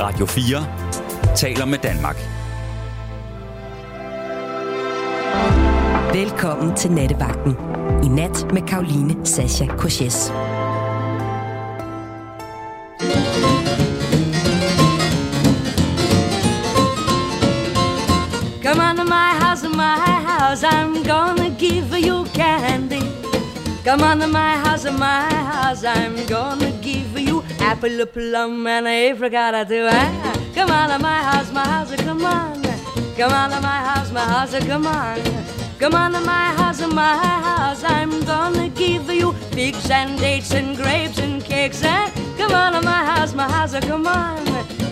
Radio 4 taler med Danmark. Velkommen til Nattevagten. I nat med Karoline Sasha Korches. Come on to my house, my house, I'm gonna give you candy. Come on to my house, my house, I'm gonna apple, plum, and apricot too. Ah, Come on to my house, my house, come on. Come on to my house, my house, come on. Come on to my house, my house, I'm gonna give you figs and dates and grapes and cakes. Ah, Come on to my house, my house, come on.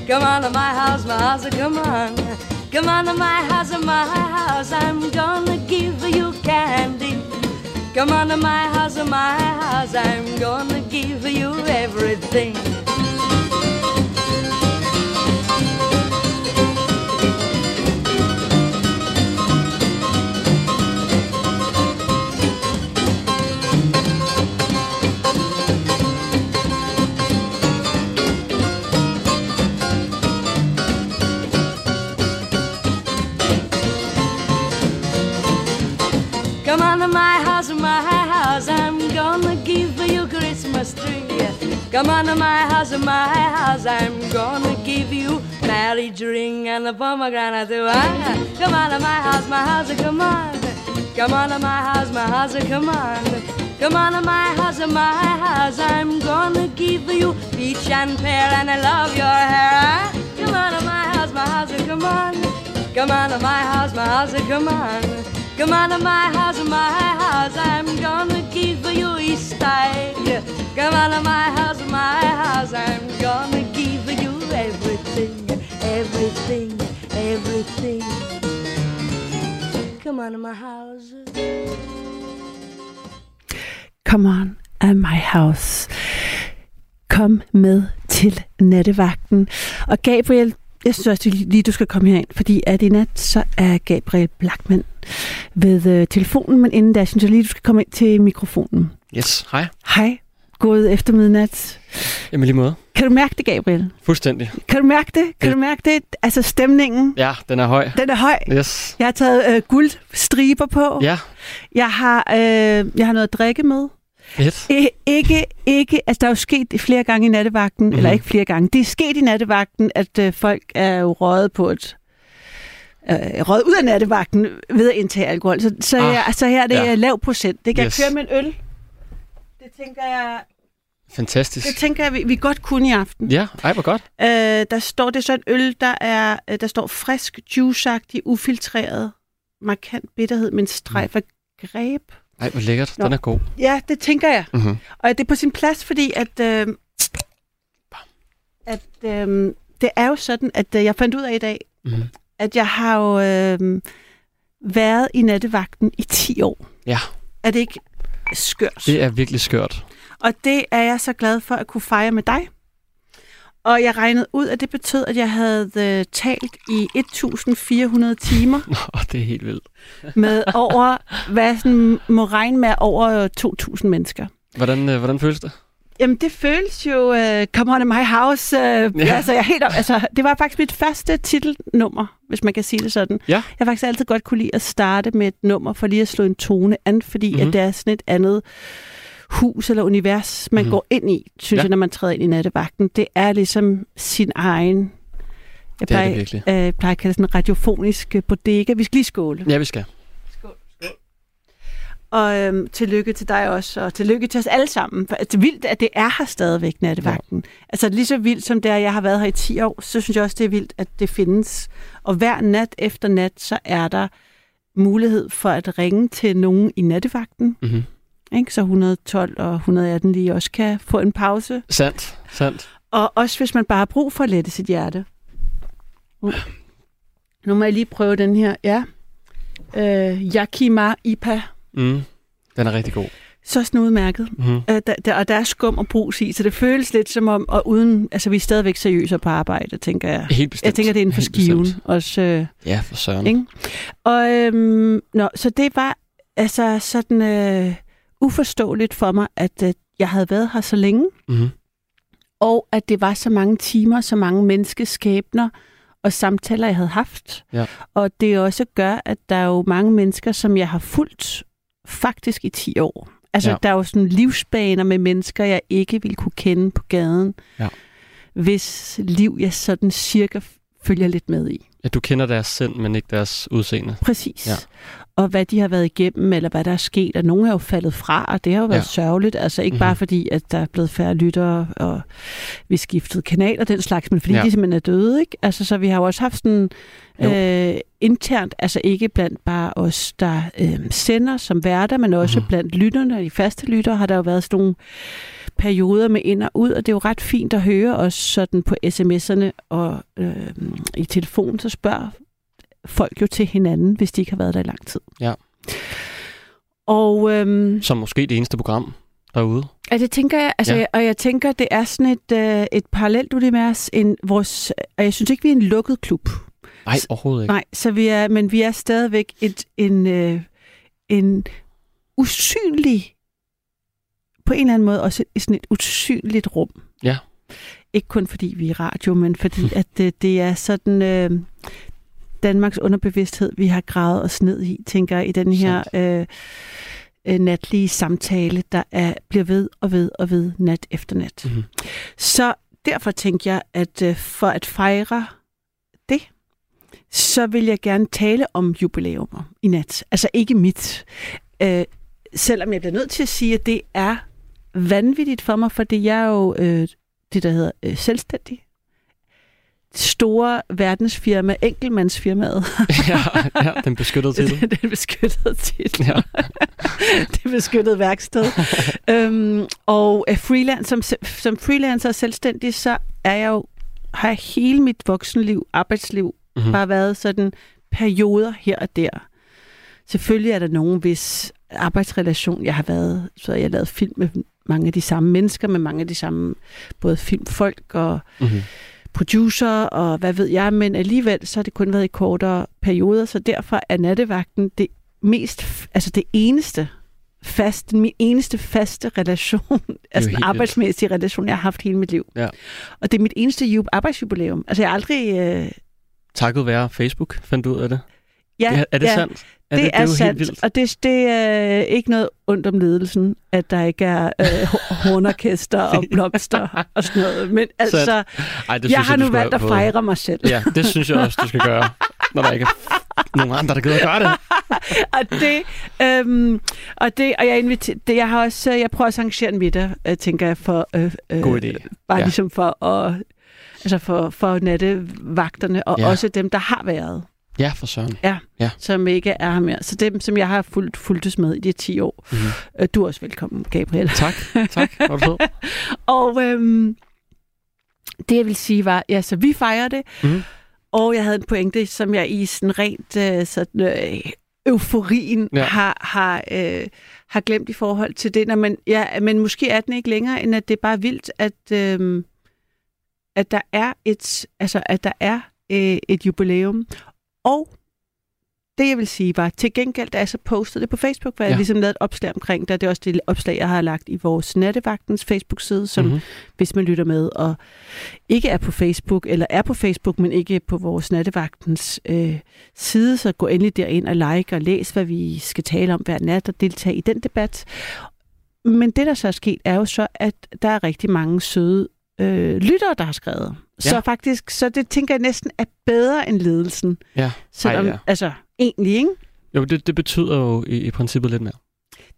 Come on to my house, my house, come on. Come on to my house, my house, I'm gonna give you candy. Come on to my house, my house, I'm gonna give you everything. Come on to my house, my house, I'm gonna give you marriage ring and a pomegranate. Ah, Come on to my house, my house, come on. Come on to my house, my house, come on. Come on to my house, my house, I'm gonna give you peach and pear and I love your hair. Ah, Come on to my house, my house, come on. Come on to my house, my house, come on. Come on of my house, my house, I'm gonna give you Easter egg. Come on of my house, my house, I'm gonna give you everything, everything, everything. Come on of my house. Come on at my house. Kom med til nattevagten. Og Gabriel, jeg synes også lige, du skal komme herind, fordi at i nat, så er Gabriel Blackman ved øh, telefonen, men inden da, synes jeg lige, du skal komme ind til mikrofonen. Yes, hej. Hej, gået efter midnat. Jamen lige måde. Kan du mærke det, Gabriel? Fuldstændig. Kan du mærke det? Kan Det- du mærke det? Altså stemningen, Ja, den er høj. den er høj. Yes. Jeg har taget øh, guldstriber på. Ja, Jeg har, øh, jeg har noget at drikke med. I, ikke, ikke, altså der er jo sket flere gange i nattevagten, mm-hmm. eller ikke flere gange, det er sket i nattevagten, at øh, folk er jo røget på et øh, røget ud af nattevagten ved at indtage alkohol. Så, så, Ah, her, så her er det ja. lav procent. Det kan Yes. køre med en øl. Det tænker jeg, Fantastisk. det tænker jeg vi, vi godt kunne i aften. Ja, ej, hvor godt. Øh, der står det er så en øl, der er øh, der står frisk, juiceagtig, ufiltreret, markant bitterhed med en streg af greb. Ej, hvor lækkert. Nå. Den er god. Ja, det tænker jeg. Mm-hmm. Og det er på sin plads, fordi at, øh, at øh, det er jo sådan, at øh, jeg fandt ud af i dag, Mm-hmm. At jeg har jo øh, været i nattevagten i 10 år. Ja. Er det ikke skørt? Det er virkelig skørt. Og det er jeg så glad for at kunne fejre med dig. Og jeg regnede ud, at det betød, at jeg havde øh, talt i 1400 timer Nå, det er helt vildt. med over, hvad sådan må regne med, over 2000 mennesker. Hvordan, øh, hvordan føles det? Jamen, det føles jo, uh, Come on in my house. Uh, ja. Altså, jeg helt, op- altså, det var faktisk mit første titelnummer, hvis man kan sige det sådan. Ja. Jeg har faktisk altid godt kunne lide at starte med et nummer, for lige at slå en tone an, fordi mm-hmm. Mhm. at det er sådan et andet hus eller univers, man Mhm. mm-hmm. går ind i, synes Ja. jeg, når man træder ind i nattevagten. Det er ligesom sin egen... Jeg Det er plejer, det virkelig. øh, plejer at kalde det sådan en radiofonisk bodega. Vi skal lige skåle. Ja, vi skal. Og øhm, tillykke til dig også, og tillykke til os alle sammen. For det er vildt, at det er her stadigvæk, nattevagten. Ja. Altså lige så vildt som det er, jeg har været her i 10 år, så synes jeg også, det er vildt, at det findes. Og hver nat efter nat, så er der mulighed for at ringe til nogen i nattevagten. Mm-hmm. Ikke? Så 112 og 118 lige også kan få en pause. Sandt, sandt. Og også hvis man bare har brug for at lette sit hjerte. Mm. Nu må jeg lige prøve den her. Ja. Øh, Yakima IPA. Mm. Den er rigtig god. Så sådan udmærket. Mm-hmm. Øh, der, der, og der er skum og brus i, så det føles lidt som om, og uden, altså vi er stadigvæk seriøse på arbejde, tænker jeg. Helt bestemt. Jeg tænker, det er inden for Helt skiven bestemt. også. Øh, Ja, for søren. ikke? Og øhm, nå, så det var altså sådan øh, uforståeligt for mig, at øh, jeg havde været her så længe, Mm-hmm. og at det var så mange timer, så mange menneskeskæbner og samtaler, jeg havde haft. Ja. Og det også gør, at der er jo mange mennesker, som jeg har fulgt faktisk i 10 år. Altså, Ja. der er jo sådan livsbaner med mennesker, jeg ikke ville kunne kende på gaden, Ja. hvis liv jeg sådan cirka følger lidt med i. Ja, du kender deres sind, men ikke deres udseende. Præcis. Ja. Og hvad de har været igennem, eller hvad der er sket, og nogle er jo faldet fra, og det har jo været Ja. sørgeligt. Altså ikke Mhm. mm-hmm. bare fordi, at der er blevet færre lyttere, og vi skiftede kanal og den slags, men fordi Ja. de simpelthen er døde, ikke? Altså, så vi har jo også haft sådan Jo. øh, internt, altså ikke blandt bare os, der øh, sender som værter, men også Mhm. mm-hmm. blandt lytterne, de faste lyttere, har der jo været sådan nogle perioder med ind og ud, og det er jo ret fint at høre os sådan på sms'erne og øh, i telefonen, så spørger folk jo til hinanden, hvis de ikke har været der i lang tid. Ja. Og øhm, Som måske det eneste program derude. ja, det tænker jeg, altså, Ja. og jeg tænker, det er sådan et, øh, et parallelt univers, en, vores, og jeg synes ikke, vi er en lukket klub. Nej, overhovedet ikke. Nej, så vi er, men vi er stadigvæk et, en, øh, en usynlig, på en eller anden måde også sådan et usynligt rum. Ja. Ikke kun fordi vi er radio, men fordi at det, det er sådan øh, Danmarks underbevidsthed, vi har gravet os ned i, tænker jeg, i den her øh, øh, natlige samtale, der er, bliver ved og ved og ved nat efter nat. Mhm. Så derfor tænker jeg, at øh, for at fejre det, så vil jeg gerne tale om jubilæumer i nat. Altså ikke mit. Øh, selvom jeg bliver nødt til at sige, at det er vanvittigt for mig, fordi jeg er jo øh, det, der hedder øh, selvstændig. Store verdensfirma, enkeltmandsfirmaet. ja, ja, den beskyttede titel. det er beskyttet titel. Ja. det beskyttet værksted. øhm, og øh, freelance, som, som freelancer og selvstændig, så er jeg jo, har jeg hele mit voksenliv, arbejdsliv, Mhm. mm. bare været sådan perioder her og der. Selvfølgelig er der nogen, hvis arbejdsrelation, jeg har været, så har jeg lavet film med mange af de samme mennesker, med mange af de samme, både filmfolk og Mhm. Producer og hvad ved jeg, men alligevel så har det kun været i kortere perioder, så derfor er nattevagten det mest, altså det eneste fast, min eneste faste relation, altså helt en vildt. arbejdsmæssig relation, jeg har haft hele mit liv. Ja. Og det er mit eneste ju- arbejdsjubilæum. Altså jeg har aldrig... Øh, Takket være Facebook, fandt du ud af det? Ja, er det ja, sandt? Er det, det er jo helt sandt, vildt. og det, det er ikke noget ondt om ledelsen, at der ikke er øh, ho- hornorkester og blomster og sådan noget. Men altså, Sandt. Ej, det jeg har du nu valgt at fejre mig selv. Ja, det synes jeg også, du skal gøre, når der ikke er nogen andre, der gider at gøre det. og det, øhm, og det, og jeg inviterer, det, jeg har også, jeg prøver at arrangere en middag, øh, tænker jeg, for, øh, øh, God idé. bare Ja. ligesom for at, altså for, for nattevagterne, og ja. også dem, der har været, Ja, for søren. som ikke er her mere. Så dem, som jeg har fulgt, fulgtes med i de 10 år. Mhm. Øh, du er også velkommen, Gabriel. Tak, tak. Og øhm, det, jeg vil sige, var, ja, så vi fejrer det, Mhm. og jeg havde en pointe, som jeg i sådan rent øh, sådan, øh, euforien Ja. ja. har, har, øh, har glemt i forhold til det. Nå, men, ja, men måske er den ikke længere, end at det er bare vildt, at, øh, at der er et, altså, at der er øh, et jubilæum. Og det, jeg vil sige, var, til gengæld, da jeg så postede det på Facebook, jeg Ja. ligesom lavede et opslag omkring det, det er også det opslag, jeg har lagt i vores nattevagtens Facebook-side, som Mhm. hvis man lytter med og ikke er på Facebook, eller er på Facebook, men ikke på vores nattevagtens øh, side, så gå endelig derind og like og læs, hvad vi skal tale om hver nat og deltage i den debat. Men det, der så er sket, er jo så, at der er rigtig mange søde øh, lyttere, der har skrevet. Ja. Så faktisk, så det tænker jeg næsten er bedre end ledelsen. Ja. Selvom, Ej, ja. altså, egentlig, ikke? Jo, det, det betyder jo i, i princippet lidt mere.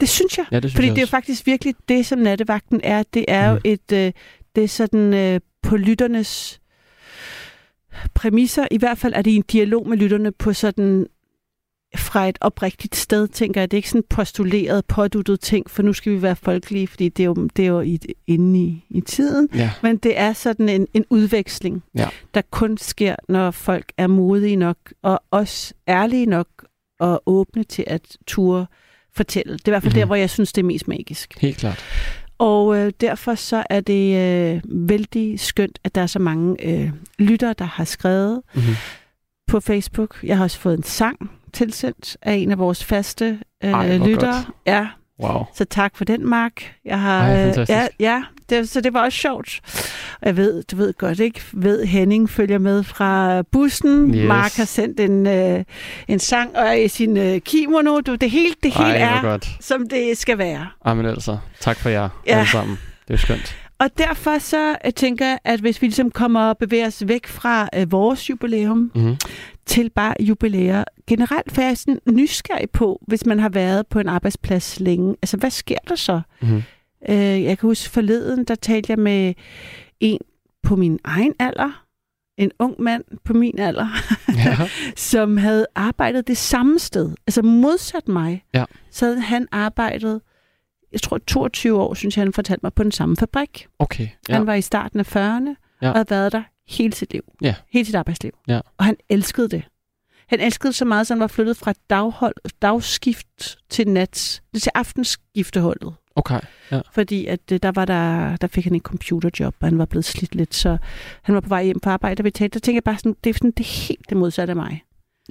Det synes jeg. Ja, det synes Fordi jeg det er jo faktisk virkelig det, som nattevagten er. Det er mm. jo et, øh, det er sådan øh, på lytternes præmisser. I hvert fald er det en dialog med lytterne på sådan fra et oprigtigt sted, tænker jeg. Det er ikke sådan postuleret, påduttet ting, for nu skal vi være folkelige, fordi det er jo, det er jo i, inde i, i tiden. Ja, Men det er sådan en, en udveksling, Ja. der kun sker, når folk er modige nok, og også ærlige nok, og åbne til at ture fortælle. Det er i hvert fald mm-hmm. der, Mhm. hvor jeg synes, det er mest magisk. helt klart. Og øh, derfor så er det øh, vældig skønt, at der er så mange øh, lyttere, der har skrevet Mm-hmm. på Facebook. Jeg har også fået en sang tilsendt af en af vores faste øh, Ej, lyttere. godt. Ja, Wow. så tak for den, Mark. Jeg har, Ej, øh, fantastisk. ja, ja, det, så det var også sjovt. Og jeg ved, du ved godt ikke, ved Henning følger med fra bussen. Yes. Mark har sendt en, øh, en sang og i sin øh, kimono. Du, det hele, det hele Ej, er, godt. som det skal være. Ej, men altså, tak for jer Ja. alle sammen. Det er skønt. Og derfor så øh, tænker jeg, at hvis vi ligesom kommer og bevæger os væk fra øh, vores jubilæum Mm-hmm. Til bare jubilæer generelt, for jeg er sådan nysgerrig på, hvis man har været på en arbejdsplads længe, altså hvad sker der så? Mm-hmm. Øh, jeg kan huske forleden, der talte jeg med en på min egen alder, en ung mand på min alder, Ja. som havde arbejdet det samme sted, altså modsat mig. Ja. Så havde han arbejdet, jeg tror 22 år, synes jeg, han fortalte mig, på den samme fabrik. Okay. Ja. Han var i starten af 40'erne Ja. og havde været der hele sit liv. Ja. Hele sit arbejdsliv. Ja. Og han elskede det. Han elskede så meget, så han var flyttet fra daghold, dagskift til nats, til aftenskifteholdet. Okay. Ja. Fordi at øh, der var der, der fik han en computerjob, og han var blevet slidt lidt, så han var på vej hjem på arbejde, og vi talte, der tænkte jeg bare sådan, det er sådan, det er helt det modsatte af mig.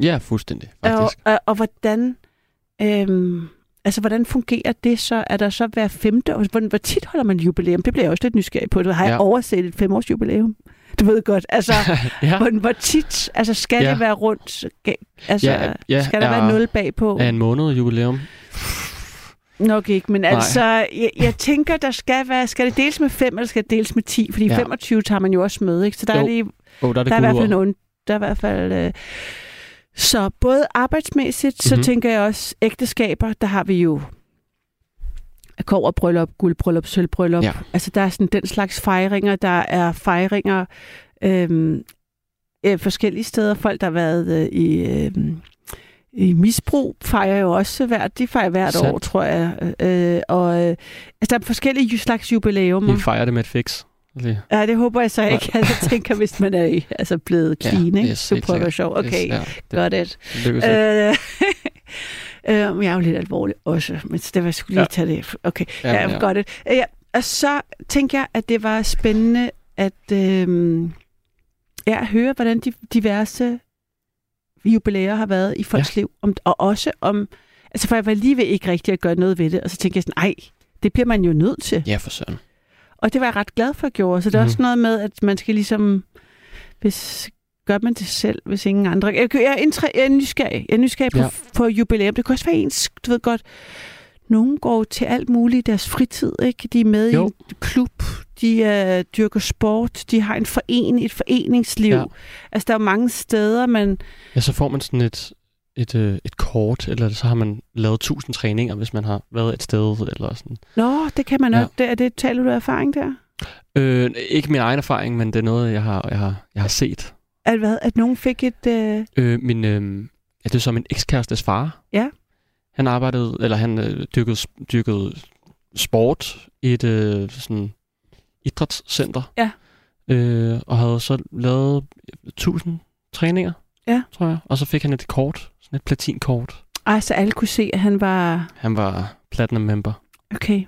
Ja, fuldstændig, Og, faktisk. og, og hvordan, øhm, altså, hvordan fungerer det så? Er der så hver femte år? Hvor, hvor tit holder man jubilæum? Det bliver jeg også lidt nysgerrig på. Du har jeg Ja. overset et femårs jubilæum? Du ved godt, altså, ja. hvor, hvor tit, altså skal Ja. det være rundt? Altså, Ja, ja, skal der er- være nul bagpå? Er en måned jubilæum? Nok ikke, men Nej. altså, jeg, jeg tænker, der skal være, skal det deles med 5, eller skal det deles med 10? Fordi Ja. 25 tager man jo også med, ikke? Så der er Jo, lige Åh, oh, der er det der er i hvert fald nogen, der er i hvert fald... Øh, så både arbejdsmæssigt, så Mhm. tænker jeg også ægteskaber, der har vi jo bryllup, guldbryllup, sølvbryllup. Ja. Altså der er sådan den slags fejringer, der er fejringer øhm, øh, forskellige steder. Folk, der har været øh, i, øh, i misbrug, fejrer jo også hvert, de fejrer hvert Sandt. år, tror jeg. Øh, og øh, altså, der er forskellige slags jubilæumer. Vi fejrer det med et fix. Lige. Ja, det håber jeg så ikke. Altså, jeg tænker, hvis man er altså blevet Ja, clean, ikke? yes, du helt prøver at være sikkert. sjov. Okay, Yes, ja, got it. det lykkes ikke. Øh, øh, men jeg er jo lidt alvorlig også, men det var jeg skulle lige Ja. tage det. Okay, ja, Ja, ja. it. Øh, ja. Og så tænker jeg, at det var spændende at øh, ja, høre, hvordan de diverse jubilæer har været i folks ja. liv. Om, og også om, altså for jeg var lige ved ikke rigtig at gøre noget ved det, og så tænkte jeg sådan, ej, det bliver man jo nødt til. Ja, for søren. Og det var jeg ret glad for at gjorde. Så det er Mhm. også noget med, at man skal ligesom... Hvis, gør man det selv, hvis ingen andre... Jeg, jeg, er, indtræ, jeg er nysgerrig. Jeg er nysgerrig på, Ja. ja. på jubilæum. Det kan også være ens... Du ved godt, nogen går til alt muligt i deres fritid. Ikke? De er med Jo. i en klub. De uh, dyrker sport. De har en forening, et foreningsliv. Ja. Altså, der er mange steder, man... Ja, så får man sådan et, et, øh, et kort, eller så har man lavet tusind træninger, hvis man har været et sted, eller sådan. Nå, det kan man Ja. nok. Det, er det, taler du af erfaring der? Øh, ikke min egen erfaring, men det er noget, jeg har, jeg har, jeg har set. At, hvad, at nogen fik et... Uh, Øh, min, øh, ja, det er så min ekskærestes far. Ja. Han arbejdede, eller han øh, dyrkede, dyrkede sport i et øh, sådan idrætscenter. Ja. Øh, og havde så lavet 1000 træninger, Ja. tror jeg. Og så fik han et kort, sådan et platinkort. ej, så alle kunne se, at han var... Han var platinum member. Okay.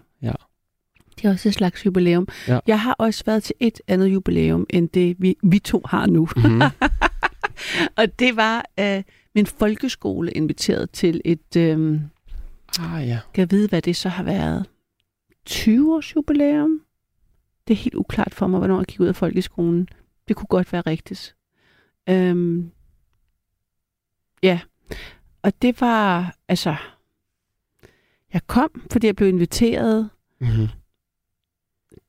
Det er også et slags jubilæum. Ja. Jeg har også været til et andet jubilæum, end det vi, vi to har nu. Mm-hmm. Og det var øh, min folkeskole inviteret til et... Øh, ah, ja. kan jeg vide, hvad det så har været? 20 års jubilæum? Det er helt uklart for mig, hvornår jeg gik ud af folkeskolen. Det kunne godt være rigtigt. Øhm, ja, og det var, altså, jeg kom, fordi jeg blev inviteret. Mm-hmm.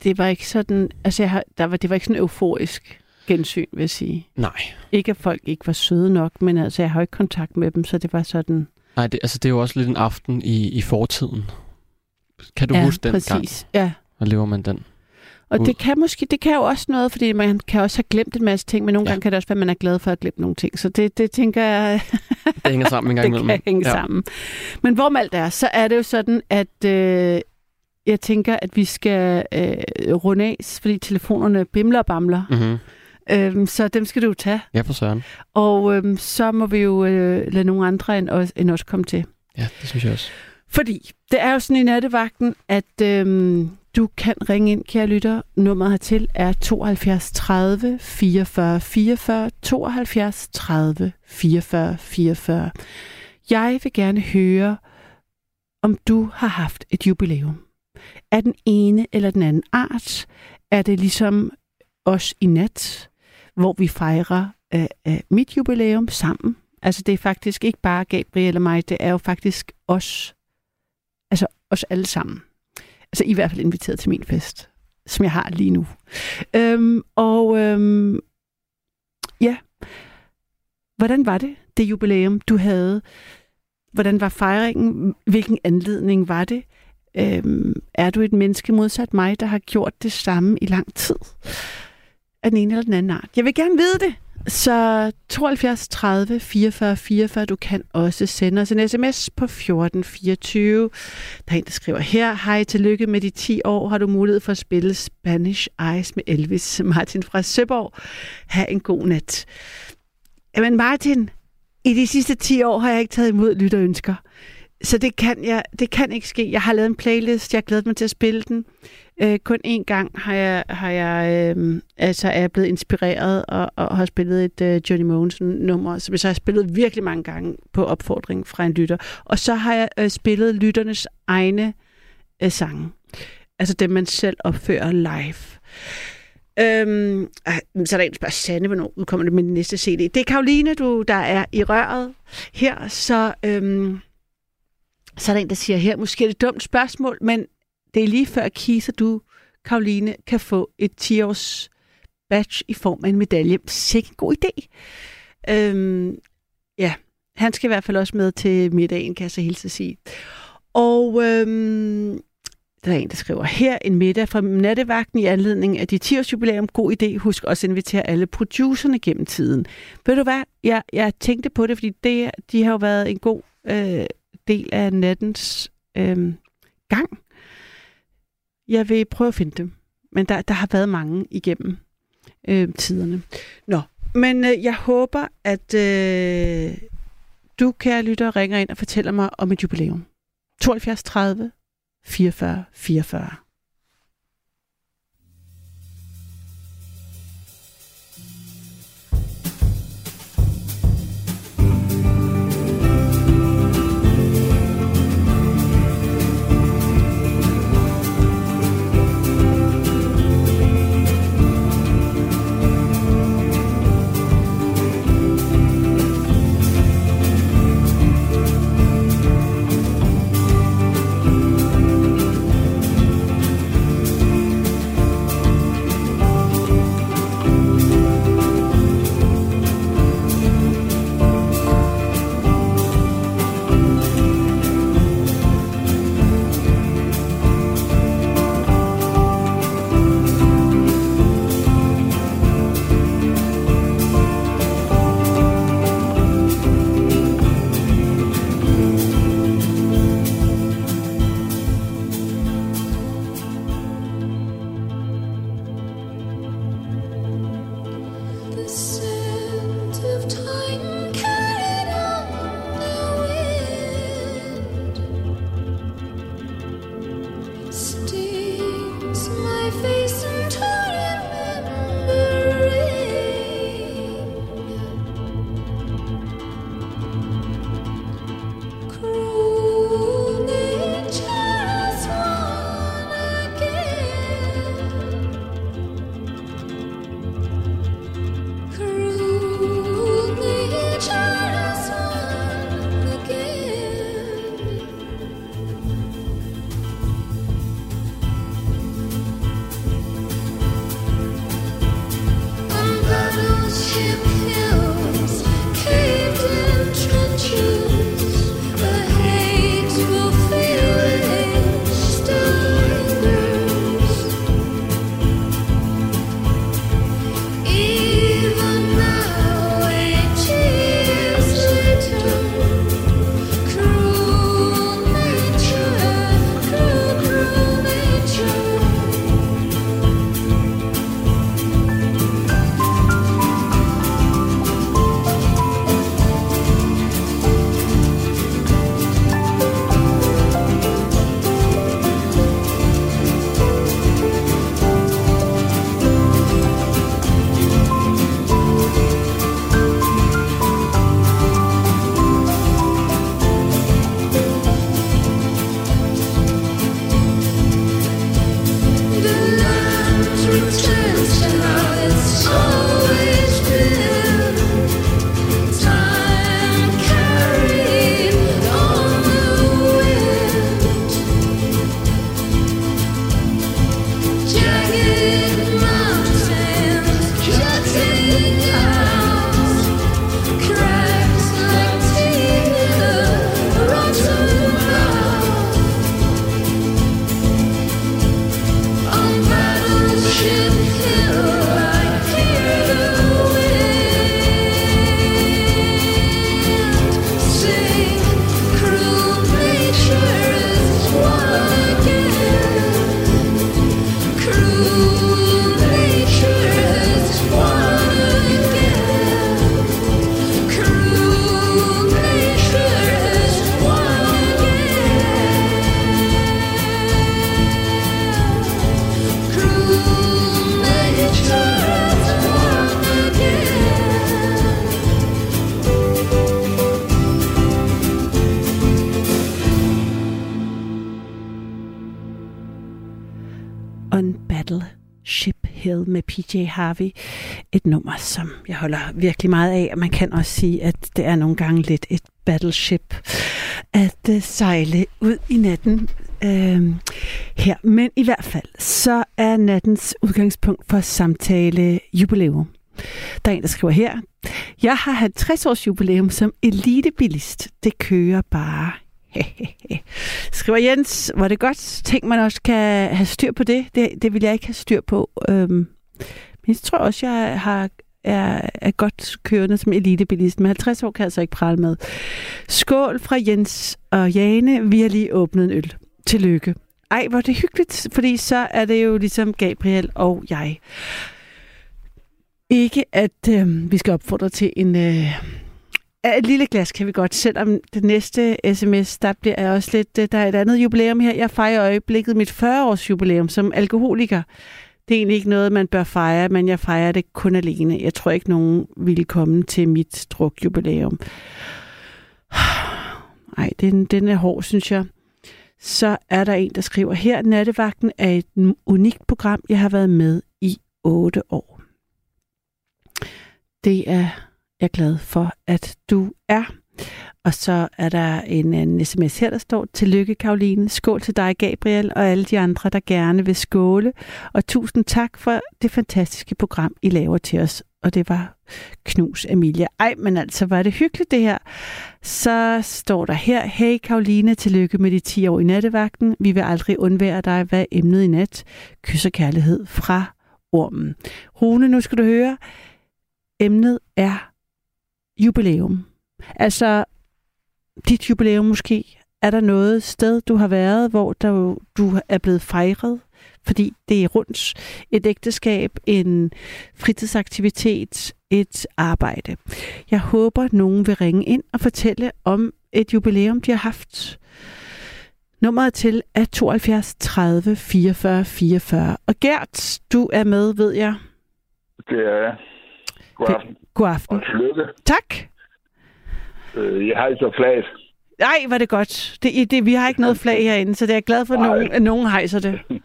Det var ikke sådan, altså, jeg har, der var, det var ikke sådan euforisk gensyn, vil jeg sige. Nej. Ikke, at folk ikke var søde nok, men altså, jeg har jo ikke kontakt med dem, så det var sådan... Nej, det, altså, det er jo også lidt en aften i, i fortiden. Kan du ja, huske den præcis. gang? Ja, Og lever man den? Og ud. det kan måske, det kan jo også noget, fordi man kan også have glemt en masse ting, men nogle Ja. gange kan det også være, at man er glad for at glemt nogle ting. Så det, det tænker jeg, Det hænger sammen en gang det imellem. kan hænge ja. sammen. Men hvorom alt er, så er det jo sådan, at øh, jeg tænker, at vi skal øh, runde af, fordi telefonerne bimler og bamler. Mm-hmm. Øhm, så dem skal du jo tage. Ja, for søren. Og øhm, så må vi jo øh, lade nogle andre end os, end os komme til. Ja, det synes jeg også. Fordi det er jo sådan i nattevagten, at øhm, du kan ringe ind, kære lytter. Nummeret hertil er 72 30 44 44 72 30 44 44. Jeg vil gerne høre, om du har haft et jubilæum er den ene eller den anden art. Er det ligesom os i nat, hvor vi fejrer øh, øh, mit jubilæum sammen? Altså det er faktisk ikke bare Gabriel og mig, det er jo faktisk os. Altså os alle sammen. Altså i hvert fald inviteret til min fest, som jeg har lige nu. Øhm, og øhm, ja, hvordan var det, det jubilæum, du havde? Hvordan var fejringen? Hvilken anledning var det? Øhm, er du et menneske modsat mig, der har gjort det samme i lang tid? Af den ene eller den anden art. Jeg vil gerne vide det. Så 72 30 44 44, du kan også sende os en sms på 1424. Der er en, der skriver her, hej, tillykke med de 10 år, har du mulighed for at spille Spanish Eyes med Elvis Martin fra Søborg. Ha' en god nat. Jamen Martin, i de sidste 10 år har jeg ikke taget imod lytterønsker. Så det kan, jeg, det kan ikke ske. Jeg har lavet en playlist, jeg glæder mig til at spille den. Øh, kun én gang har jeg, har jeg øh, altså er jeg blevet inspireret og, og har spillet et øh, Johnny Mogensen-nummer, som jeg så har spillet virkelig mange gange på opfordring fra en lytter. Og så har jeg øh, spillet lytternes egne øh, sange. Altså dem, man selv opfører live. Øhm, så er der en, der spørger Sande, hvornår udkommer det med den næste CD. Det er Karoline, du, der er i røret her, så, øhm, så er der en, der siger her, måske er det et dumt spørgsmål, men det er lige før Kisa, du, Karoline, kan få et 10-års badge i form af en medalje. Sikke en god idé. Øhm, ja, han skal i hvert fald også med til middagen, kan jeg så hilse at sige. Og øhm, der er en, der skriver her en middag fra nattevagten i anledning af de 10 års jubilæum. God idé. Husk også at invitere alle producerne gennem tiden. Ved du hvad? Jeg, jeg tænkte på det, fordi det, de har jo været en god øh, del af nattens øh, gang. Jeg vil prøve at finde dem. Men der, der har været mange igennem øh, tiderne. Nå, men øh, jeg håber, at øh, du, kære lytter, ringer ind og fortæller mig om et jubilæum. 72 30 44 44. PJ Harvey. Et nummer, som jeg holder virkelig meget af, og man kan også sige, at det er nogle gange lidt et battleship at uh, sejle ud i natten uh, her. Men i hvert fald, så er nattens udgangspunkt for samtale jubilæum. Der er en, der skriver her, jeg har 50 års jubilæum som elitebilist. Det kører bare. Skriver Jens, var det godt Tænk, man også kan have styr på det? Det, det vil jeg ikke have styr på. Øhm, men jeg tror også, jeg har, er, er godt kørende som elitebilist, men 50 år kan jeg altså ikke prale med. Skål fra Jens og Jane. Vi har lige åbnet en øl. Tillykke. Ej, hvor det hyggeligt, fordi så er det jo ligesom Gabriel og jeg. Ikke, at øh, vi skal opfordre til en... Øh, et lille glas kan vi godt, selvom det næste sms, der bliver jeg også lidt... Øh, der er et andet jubilæum her. Jeg fejrer øjeblikket mit 40-års jubilæum som alkoholiker. Det er egentlig ikke noget, man bør fejre, men jeg fejrer det kun alene. Jeg tror ikke, nogen ville komme til mit drukjubilæum. Ej, den, den er hård, synes jeg. Så er der en, der skriver her, Nattevagten er et unikt program, jeg har været med i 8 år. Det er jeg glad for, at du er. Og så er der en, anden sms her, der står, Tillykke Karoline, skål til dig Gabriel og alle de andre, der gerne vil skåle. Og tusind tak for det fantastiske program, I laver til os. Og det var Knus Emilia. Ej, men altså, var det hyggeligt det her. Så står der her, Hey Karoline, tillykke med de 10 år i nattevagten. Vi vil aldrig undvære dig, hvad emnet i nat. Kys og kærlighed fra ormen. Rune, nu skal du høre, emnet er jubilæum. Altså, dit jubilæum måske. Er der noget sted, du har været, hvor der, du er blevet fejret? Fordi det er rundt et ægteskab, en fritidsaktivitet, et arbejde. Jeg håber, nogen vil ringe ind og fortælle om et jubilæum, de har haft. Nummeret til er 72 30 44 44. Og Gert, du er med, ved jeg. Det er jeg. God aften. God aften. Og tillykke. Tak. Øh, jeg har så flaget. Nej, var det godt. Det, det, vi har ikke noget flag herinde, så det er jeg glad for, at nogen, at nogen hejser det.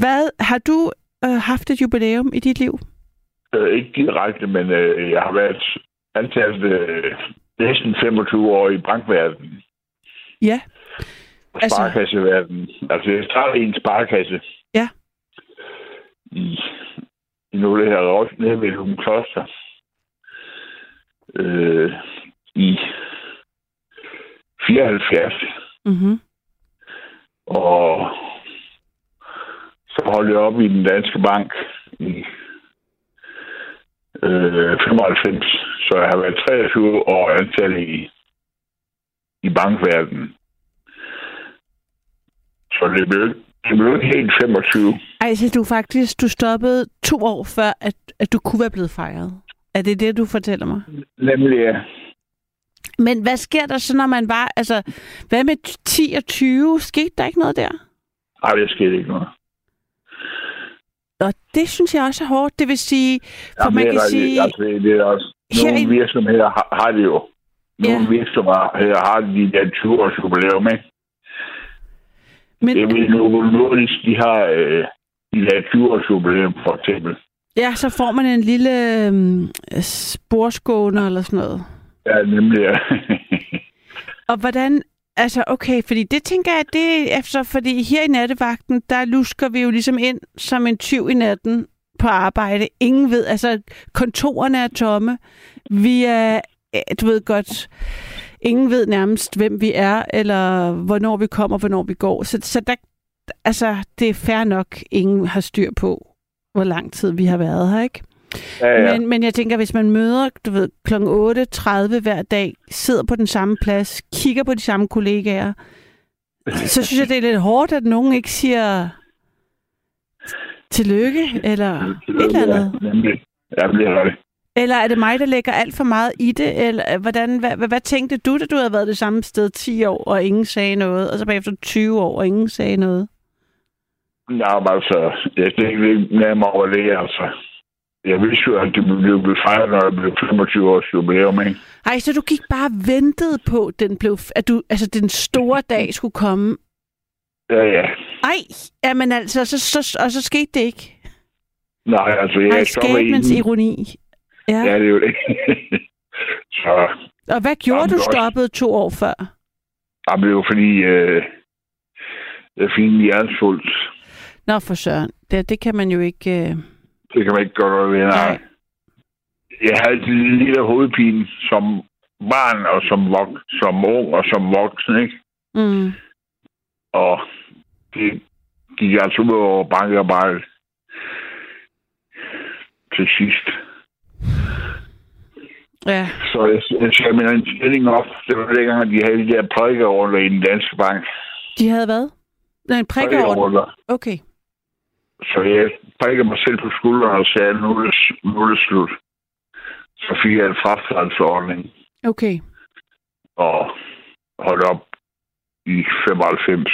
Hvad har du øh, haft et jubilæum i dit liv? Øh, ikke direkte, men øh, jeg har været ansat øh, næsten 25 år i bankverdenen. Ja. Altså- sparekasseverdenen. Altså, jeg startede i en sparekasse. Ja. I, i noget, der hedder nede ved Kloster. Øh, I 74. Mm-hmm. Og så holdt jeg op i den danske bank i øh, 95. Så jeg har været 23 år ansat i, i bankverdenen. Så det blev, det blev ikke helt 25. Altså, du faktisk du stoppede to år før, at, at du kunne være blevet fejret. Er det det, du fortæller mig? Nemlig, ja. Men hvad sker der så, når man var... Altså, hvad med 10 og 20? Skete der ikke noget der? Ej, det skete ikke noget. Og det synes jeg også er hårdt. Det vil sige, for Jamen, man kan der- sige... Altså, det er også... Her Nogle i- virksomheder har, har det jo. Nogle Ja. virksomheder har de der 20 års jubilæum, ikke? Men, Jeg ved, Novo Nordisk, de har øh, de der 20 års jubilæum, for eksempel. Ja, så får man en lille øhm, sporskåner eller sådan noget. Ja, nemlig, ja. Og hvordan... Altså, okay, fordi det tænker jeg, det er efter, fordi her i nattevagten, der lusker vi jo ligesom ind som en tyv i natten på arbejde. Ingen ved, altså kontorerne er tomme. Vi er, øh, du ved godt, ingen ved nærmest, hvem vi er, eller hvornår vi kommer, hvornår vi går. Så, så der, altså, det er fair nok, ingen har styr på, hvor lang tid vi har været her, ikke? ja, ja. Men, men jeg tænker, hvis man møder du ved, kl. 8.30 hver dag, sidder på den samme plads, kigger på de samme kollegaer, så synes jeg, det er lidt hårdt, at nogen ikke siger tillykke, eller et eller andet. Ja, det er rigtigt. Eller er det mig, der lægger alt for meget i det? Eller øh, hvordan, hvad, hvad, hvad tænkte du, da du havde været det samme sted 10 år, og ingen sagde noget, og så bagefter 20 år, og ingen sagde noget? Ja, men altså, jeg tænkte ikke nærmere over det, altså. Jeg vidste jo, at det blev blev fejret, når jeg blev 25 års jubilæum, ikke? Ej, så du gik bare og ventede på, den blev, at du, altså, den store dag skulle komme. Ja, ja. Ej, jamen altså, så, så, og så skete det ikke. Nej, altså, jeg Ej, inden. ironi. Ja. Ja, det er jo det. så, Og hvad gjorde Jamen, du også- stoppet to år før? jamen, det jo fordi, øh, jeg fik en hjernesvulst. Nå, for søren. Det, det kan man jo ikke... Øh... Det kan man ikke gøre noget ved, nej. Nej. Jeg har altid lidt lille hovedpine som barn og som, vok- som ung og som voksen, ikke? Mm. Og det gik altså ud over bankarbejdet til sidst. Ja. Så jeg, jeg satte min stilling op. Det var dengang, at de havde de der prikkeordner i den danske bank. De havde hvad? Nej, en. Prikkeordner. Okay. Så jeg prikkede mig selv på skulderen og sagde, nu er det, nu er det slut. Så fik jeg en frafaldsordning Okay. og holdt op i 95.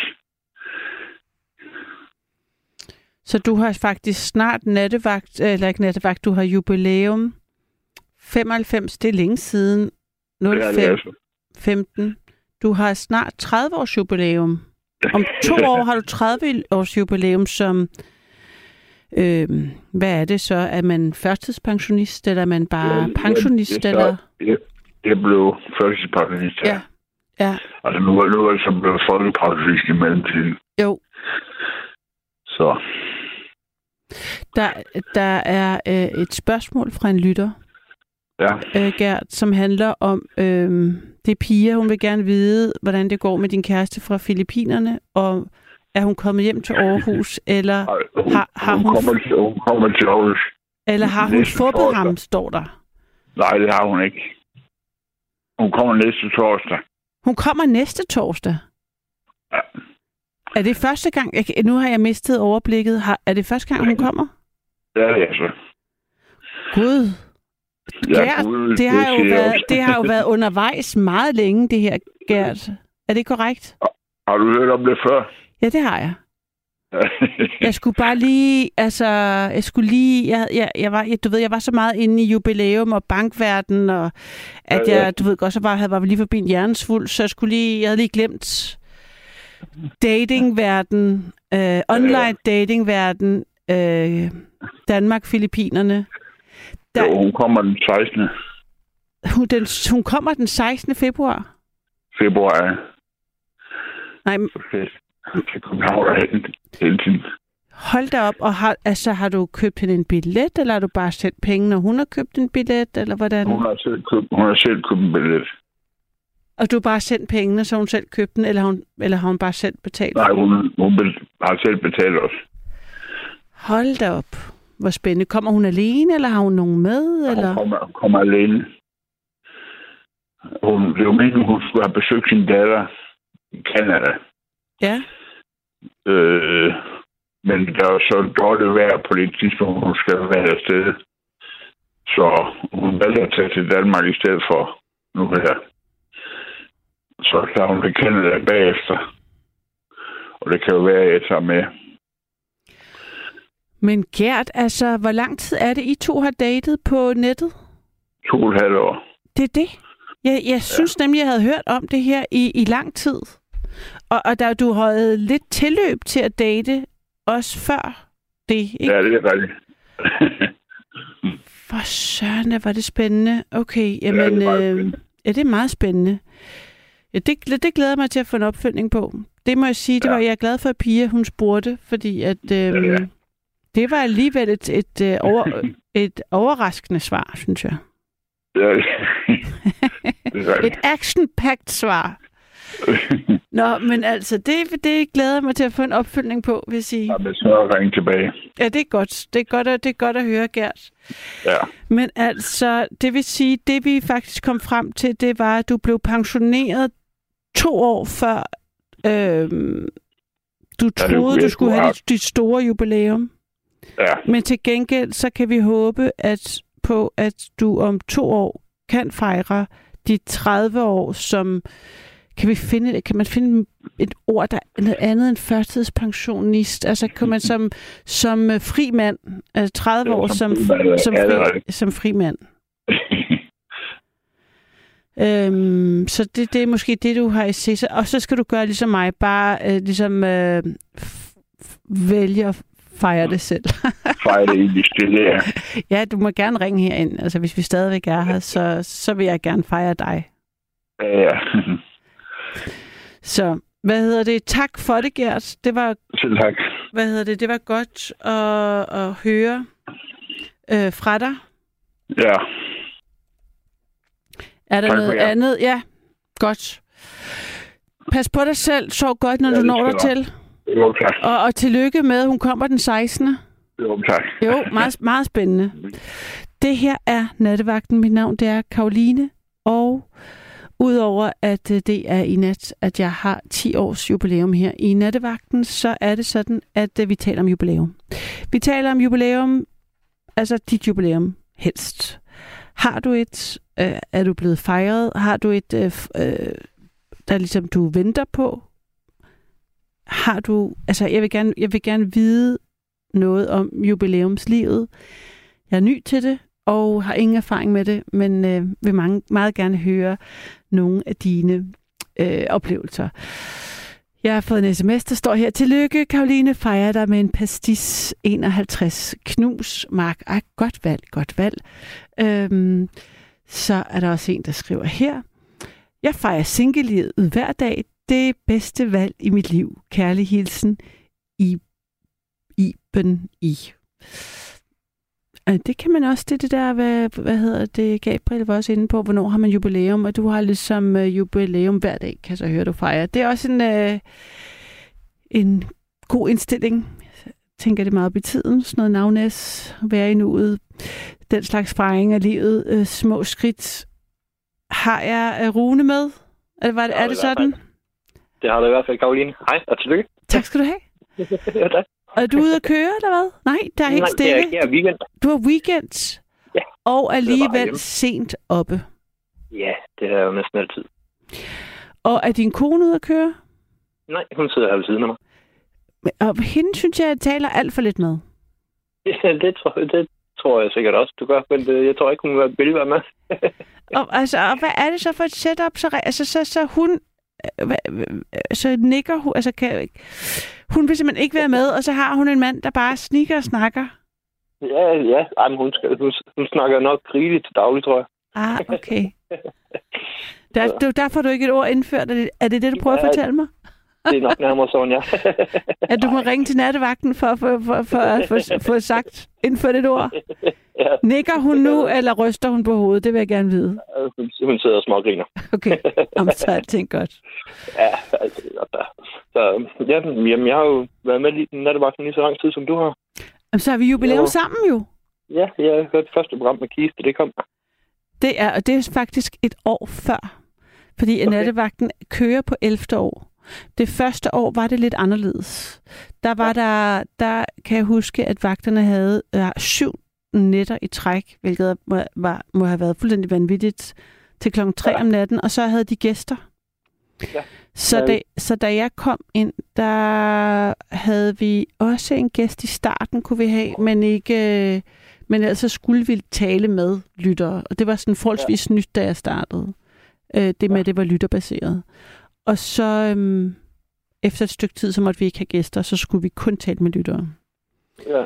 Så du har faktisk snart nattevagt, eller ikke nattevagt, du har jubilæum. 95, det er længe siden. Det er det 05, altså. 15. Du har snart 30 års jubilæum. Om to år har du 30 års jubilæum som... Øh, hvad er det så? Er man førtidspensionist, eller er man bare Ja, pensionist? jeg, eller? jeg, jeg blev førtidspensionist her. Ja. Ja, Altså nu, er- nu er jeg så blevet folkepensionist i mellemtiden. jo. Så Der, der er øh, et spørgsmål fra en lytter, ja, øh, Gert, som handler om, øh, det er Pia, hun vil gerne vide, hvordan det går med din kæreste fra Filippinerne, og er hun kommet hjem til Aarhus, eller, hun, Har- har hun, hun- kommer, hun kommer til Aarhus. eller har hun torsdag. ham, står der. Nej, det har hun ikke. Hun kommer næste torsdag. Hun kommer næste torsdag. Ja. Er det første gang, jeg, nu har jeg mistet overblikket, har, er det første gang, hun kommer? Det er det altså. Gud, Ja, Gert, Gud, det har, jo siger jeg været, det har jo været undervejs meget længe, det her, Gert. Er det korrekt? Har du hørt om det før? Ja, det har jeg. Jeg skulle bare lige, altså, jeg skulle lige, jeg, jeg, jeg var, jeg, du ved, jeg var så meget inde i jubilæum og bankverden, og at Ja, ja. jeg, du ved godt, så var, havde, var lige forbi en hjernesfuld, så jeg skulle lige, jeg havde lige glemt datingverden, øh, online datingverden, øh, Danmark, Filippinerne. Der, jo, hun kommer den 16. hun, den, hun kommer den 16. februar. februar. Nej, skal jeg til København og hente hele tiden. hold da op, og har, altså, har du købt hende en billet, eller har du bare sendt penge, når hun har købt en billet, eller hvordan? Hun har selv købt, hun har selv købt en billet. Og du har bare sendt pengene, så hun selv købte den, eller har hun, eller har hun bare selv betalt? Nej, hun, hun har selv betalt os. Hold da op. Hvor spændende. Kommer hun alene, eller har hun nogen med? Eller? Hun kommer, kommer alene. Hun, det var meningen, hun skulle have besøgt sin datter i Canada. Ja. Øh, men der var så dårligt vejr på det tidspunkt, hun skal være afsted. Så hun valgte at tage til Danmark i stedet for nu her. Så tager hun til Canada bagefter. Og det kan jo være, at jeg tager med. Men Gert, altså, hvor lang tid er det, I to har datet på nettet? To og et halvt år. Det er det. Jeg, jeg synes nemlig, jeg havde hørt om det her i, i lang tid. Og, og da du havde lidt tilløb til at date, også før det, ikke? Ja, det er rigtigt. For søren, var det spændende. Okay, jamen, det er meget øh, spændende. ja, det er meget spændende. Ja, det, det glæder mig til at få en opfølgning på. Det må jeg sige, det Ja. var jeg er glad for, at Pia hun spurgte, fordi at, øh, Ja, ja. det var alligevel et, et, øh, over, et overraskende svar, synes jeg. Ja, Et action-packed svar. Nå, men altså, det, det glæder jeg mig til at få en opfølgning på, vil jeg sige. Ja, så ring tilbage. Ja, det er godt. Det er godt at, det er godt at høre, Gert. Ja. Men altså, det vil sige, det vi faktisk kom frem til, det var, at du blev pensioneret to år før øhm, du Ja, troede, kunne du skulle have. dit, dit store jubilæum. Ja, Men til gengæld, så kan vi håbe at på, at du om to år kan fejre de 30 år, som kan vi finde, kan man finde et ord, der er noget andet end førtidspensionist? Altså, kan man som, som øh, fri mand, altså 30 Ja, år som som, fri som, fri, mand? Øhm, så det, det er måske det, du har i sig. Og så skal du gøre ligesom mig, bare øh, ligesom øh, vælge at fejre det selv. fejre det det stille, ja. ja, du må gerne ringe herind. Altså, hvis vi stadigvæk er her, så, så vil jeg gerne fejre dig. Ja, ja. Så, hvad hedder det? Tak for det, Gert. Det var, Selv tak. hvad hedder det? Det var godt at, at høre øh, fra dig. Ja, Er der Tak noget jer. andet? Ja, godt. Pas på dig selv. Sov godt, når Ja, du når dig til. jo tak. Og, og tillykke med, at hun kommer den 16. Jo tak. Jo, meget, meget spændende. Det her er Nattevagten. Mit navn det er Karoline. Og udover at øh, det er i nat, at jeg har 10 års jubilæum her i Nattevagten, så er det sådan, at øh, vi taler om jubilæum. Vi taler om jubilæum, altså dit jubilæum helst. Har du et, øh, er du blevet fejret? Har du et, øh, øh, der ligesom du venter på? Har du, altså jeg vil gerne, jeg vil gerne vide noget om jubilæumslivet. Jeg er ny til det, og har ingen erfaring med det, men øh, vil mange, meget gerne høre nogle af dine øh, oplevelser. Jeg har fået en sms, der står her. Tillykke, Karoline, fejrer dig med en pastis 51 knus, Mark. Ej, godt valg, godt valg. Øhm, så er der også en, der skriver her. Jeg fejrer singlelivet hver dag. Det bedste valg i mit liv. Kærlig hilsen i Iben i. Øh, Det kan man også, det det der, hvad, hvad hedder det, Gabriel var også inde på, hvornår har man jubilæum, og du har ligesom uh, jubilæum hver dag, kan så høre, du fejrer. Det er også en, uh, en god indstilling. Jeg tænker det meget op i tiden, sådan noget navnæs, være i nuet, den slags fejring af livet, uh, små skridt. Har jeg uh, Rune med? Er, var det, er det sådan? Det har du i hvert fald, Karoline. Hej, og tillykke. Tak skal du have. ja, tak. Og er du ude at køre, eller hvad? Nej, der er helt Nej, er stille. ikke her weekend. Du har weekend. Ja, Og alligevel sent oppe. Ja, det er jo næsten altid. Og er din kone ude at køre? Nej, hun sidder her ved siden af mig. Og hende synes jeg, jeg taler alt for lidt med. det, tror, det tror jeg sikkert også, du gør. Men det, jeg tror ikke, hun vil være med. Og, altså, og hvad er det så for et setup? Så, altså, så, så hun... øh, øh, Så nikker hun... Altså, kan, hun vil simpelthen ikke være med, og så har hun en mand, der bare snikker og snakker. Ja, ja. Ej, men hun, skal, hun, hun snakker nok rigeligt til daglig, tror jeg. Ah, okay. Der, det er derfor, du ikke et ord indført. Er det er det, det du prøver at Ja. fortælle mig? Det er nok nærmere sådan, ja. At du må ringe til nattevagten for, for, for, for at få, få sagt, indført et ord? ja. Nikker hun nu, eller ryster hun på hovedet? Det vil jeg gerne vide. Hun, hun sidder og smågriner. Okay, om så er alting godt. Ja, altså. Så, ja, jamen, jeg har jo været med i nattevagten lige så lang tid, som du har. Jamen, så har vi jubilæum Jo. sammen jo. Ja, jeg har hørt det første program med Kiste, det kom. Det er, og det er faktisk et år før. Fordi okay. Nattevagten kører på 11. år. Det første år var det lidt anderledes. Der var der, der kan jeg huske, at vagterne havde øh, syv nætter i træk, hvilket må, var, må have været fuldstændig vanvittigt, til klokken 3 Ja. om natten, og så havde de gæster. Ja. Så, da, så da jeg kom ind, der havde vi også en gæst i starten, kunne vi have, men ikke... øh, Men altså skulle vi tale med lyttere, og det var sådan forholdsvis ja. nyt, da jeg startede. Øh, det med, at det var lytterbaseret. Og så øhm, efter et stykke tid, så måtte vi ikke have gæster, så skulle vi kun tale med lyttere. Ja.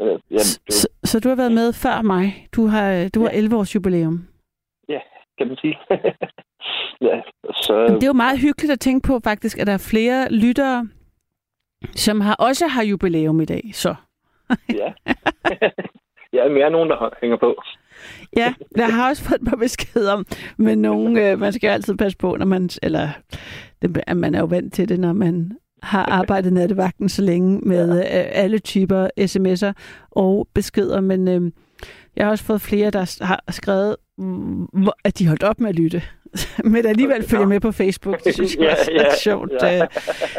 Øh, ja, Så, det så, så du har været med før mig. Du har, du har 11 års jubilæum. kan man sige. ja, så... Men det er jo meget hyggeligt at tænke på faktisk, at der er flere lyttere, som har, også har jubilæum i dag. Så ja. ja, er nogen, der hænger på. ja, jeg har også fået et par beskeder om, men nogen, øh, man skal altid passe på, når man, eller det, man er jo vant til det, når man har arbejdet nattevagten så længe med øh, alle typer sms'er og beskeder, men øh, jeg har også fået flere, der har skrevet, at de holdt op med at lytte, men alligevel følger med på Facebook. Det synes jeg Ja, også er ja, sjovt. ja. øh.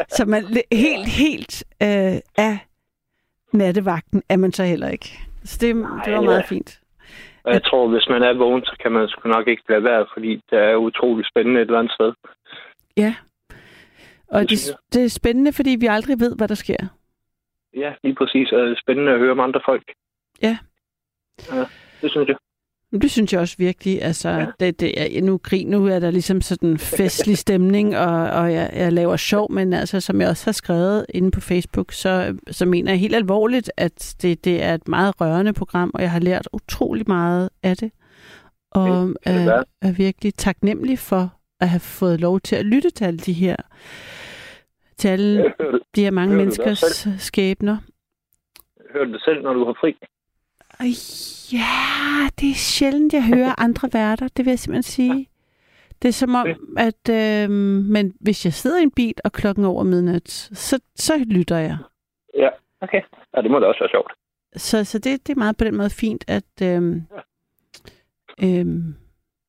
Så man helt, helt øh, af nattevagten er man så heller ikke. Så det, det var Nej, meget ja. fint. Og jeg tror, hvis man er vågen, så kan man sgu nok ikke lade være, fordi det er utrolig spændende et eller andet sted. Ja. Og Det det, er spændende, fordi vi aldrig ved, hvad der sker. Ja, lige præcis. Og det er spændende at høre om andre folk. Ja. Ja, det synes jeg. Det synes jeg også virkelig. Altså, ja. det, det, er- nu, grin, nu er der ligesom sådan festlig stemning, og, og jeg, jeg laver sjov, men altså, som jeg også har skrevet inde på Facebook, så, så mener jeg helt alvorligt, at det, det er et meget rørende program, og jeg har lært utrolig meget af det. Og Det er, er virkelig taknemmelig for at have fået lov til at lytte til alle de her, til alle Hører du, de her mange menneskers skæbner. hører du det selv, når du har fri? Ja, det er sjældent, jeg hører andre værter, det vil jeg simpelthen sige. Det er som om, at øh, men hvis jeg sidder i en bil og klokken er over midnat, så, så lytter jeg. Ja, okay. Ja, det må da også være sjovt. Så, så det, det er meget på den måde fint, at øh, øh,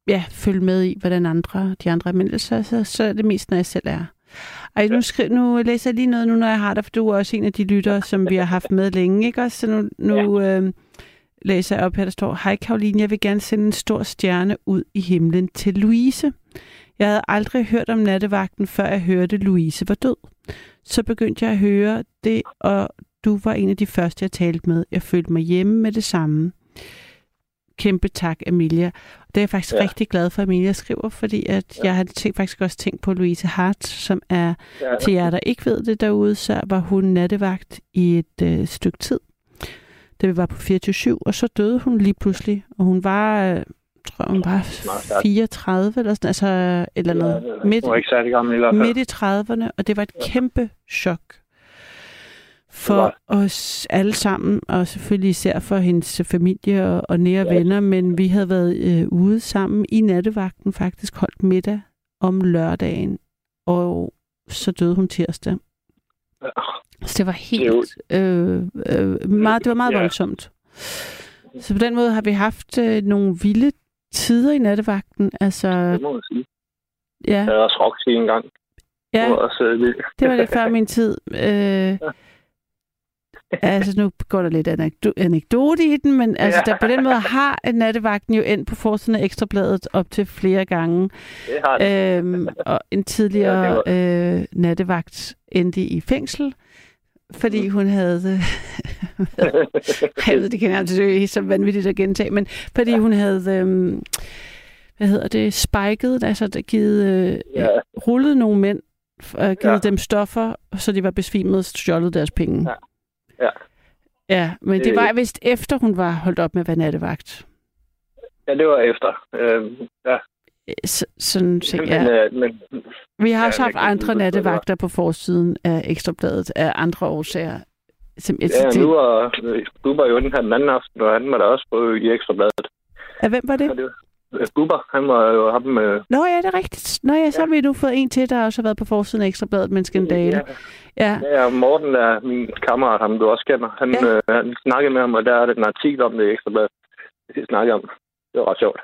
ja, følge med i, hvordan andre, de andre er. Men så, så, så er det mest, når jeg selv er. Ej, nu, skri, nu læser jeg lige noget nu, når jeg har dig, for du er også en af de lyttere, som vi har haft med længe, ikke også? Så nu, nu øh, læser jeg op her, der står, Hej Karoline, jeg vil gerne sende en stor stjerne ud i himlen til Louise. Jeg havde aldrig hørt om nattevagten, før jeg hørte, Louise var død. Så begyndte jeg at høre det, og du var en af de første, jeg talte med. Jeg følte mig hjemme med det samme. Kæmpe tak, Amelia. Det er jeg faktisk ja. Rigtig glad for, at Amelia skriver, fordi at ja. jeg har tænkt, faktisk også tænkt på Louise Hart, som er, Ja, til jer, der ikke ved det derude, så var hun nattevagt i et øh, stykke tid, da vi var på 24-7, og så døde hun lige pludselig, og hun var, øh, tror hun var stærkt. 34 eller sådan, altså et eller andet, midt, Hun var ikke særlig gammel i hvert fald. midt i 30'erne, og det var et kæmpe chok for os alle sammen, og selvfølgelig især for hendes familie og, og nære Ja. venner, men vi havde været øh, ude sammen i nattevagten, faktisk holdt middag om lørdagen, og så døde hun tirsdag. Ja. Så det var helt, øh, øh, meget, det var meget Ja. voldsomt. Så på den måde har vi haft øh, nogle vilde tider i nattevagten. Altså, Det må man sige. ja, Jeg havde også Roxy engang. ja. Det var også øh. Det var lidt før min tid. Øh, altså, nu går der lidt anekdo- anekdote i den, men altså, Ja. der på den måde har nattevagten jo endt på forsiden af Ekstrabladet op til flere gange. Det har det. Øhm, og en tidligere øh, nattevagt endte i fængsel, fordi hun havde... jeg ved, det kan jeg det er så vanvittigt at gentage, men fordi hun havde... Øh, hvad hedder det? Spiket, altså der givet, øh, Ja. rullet nogle mænd, øh, givet ja. Ja. dem stoffer, så de var besvimet og stjålet deres penge. Ja. Ja. Ja, men det var vist efter, hun var holdt op med at være nattevagt. ja, det var efter. Øh, ja. Øh, Så, sådan set, Men, ja. øh, men, Vi har ja, også jeg haft andre nattevagter på forsiden af Ekstrabladet af andre årsager. Som, ja, nu var, Bubber jo den her den anden aften, og han var der også på i Ekstrabladet. ja, hvem var det? Og det var- øh, Bubber, han var jo ham med... Nå ja, det er rigtigt. Nå ja, så har vi nu fået en til, der også har været på forsiden af Ekstrabladet med en skandale. Ja, Ja, og Morten er min kammerat, ham du også kender. Han, Ja. ja. øh, han snakkede med ham, og der er det en artikel om det i Ekstrabladet. Det snakkede om. Det var ret sjovt.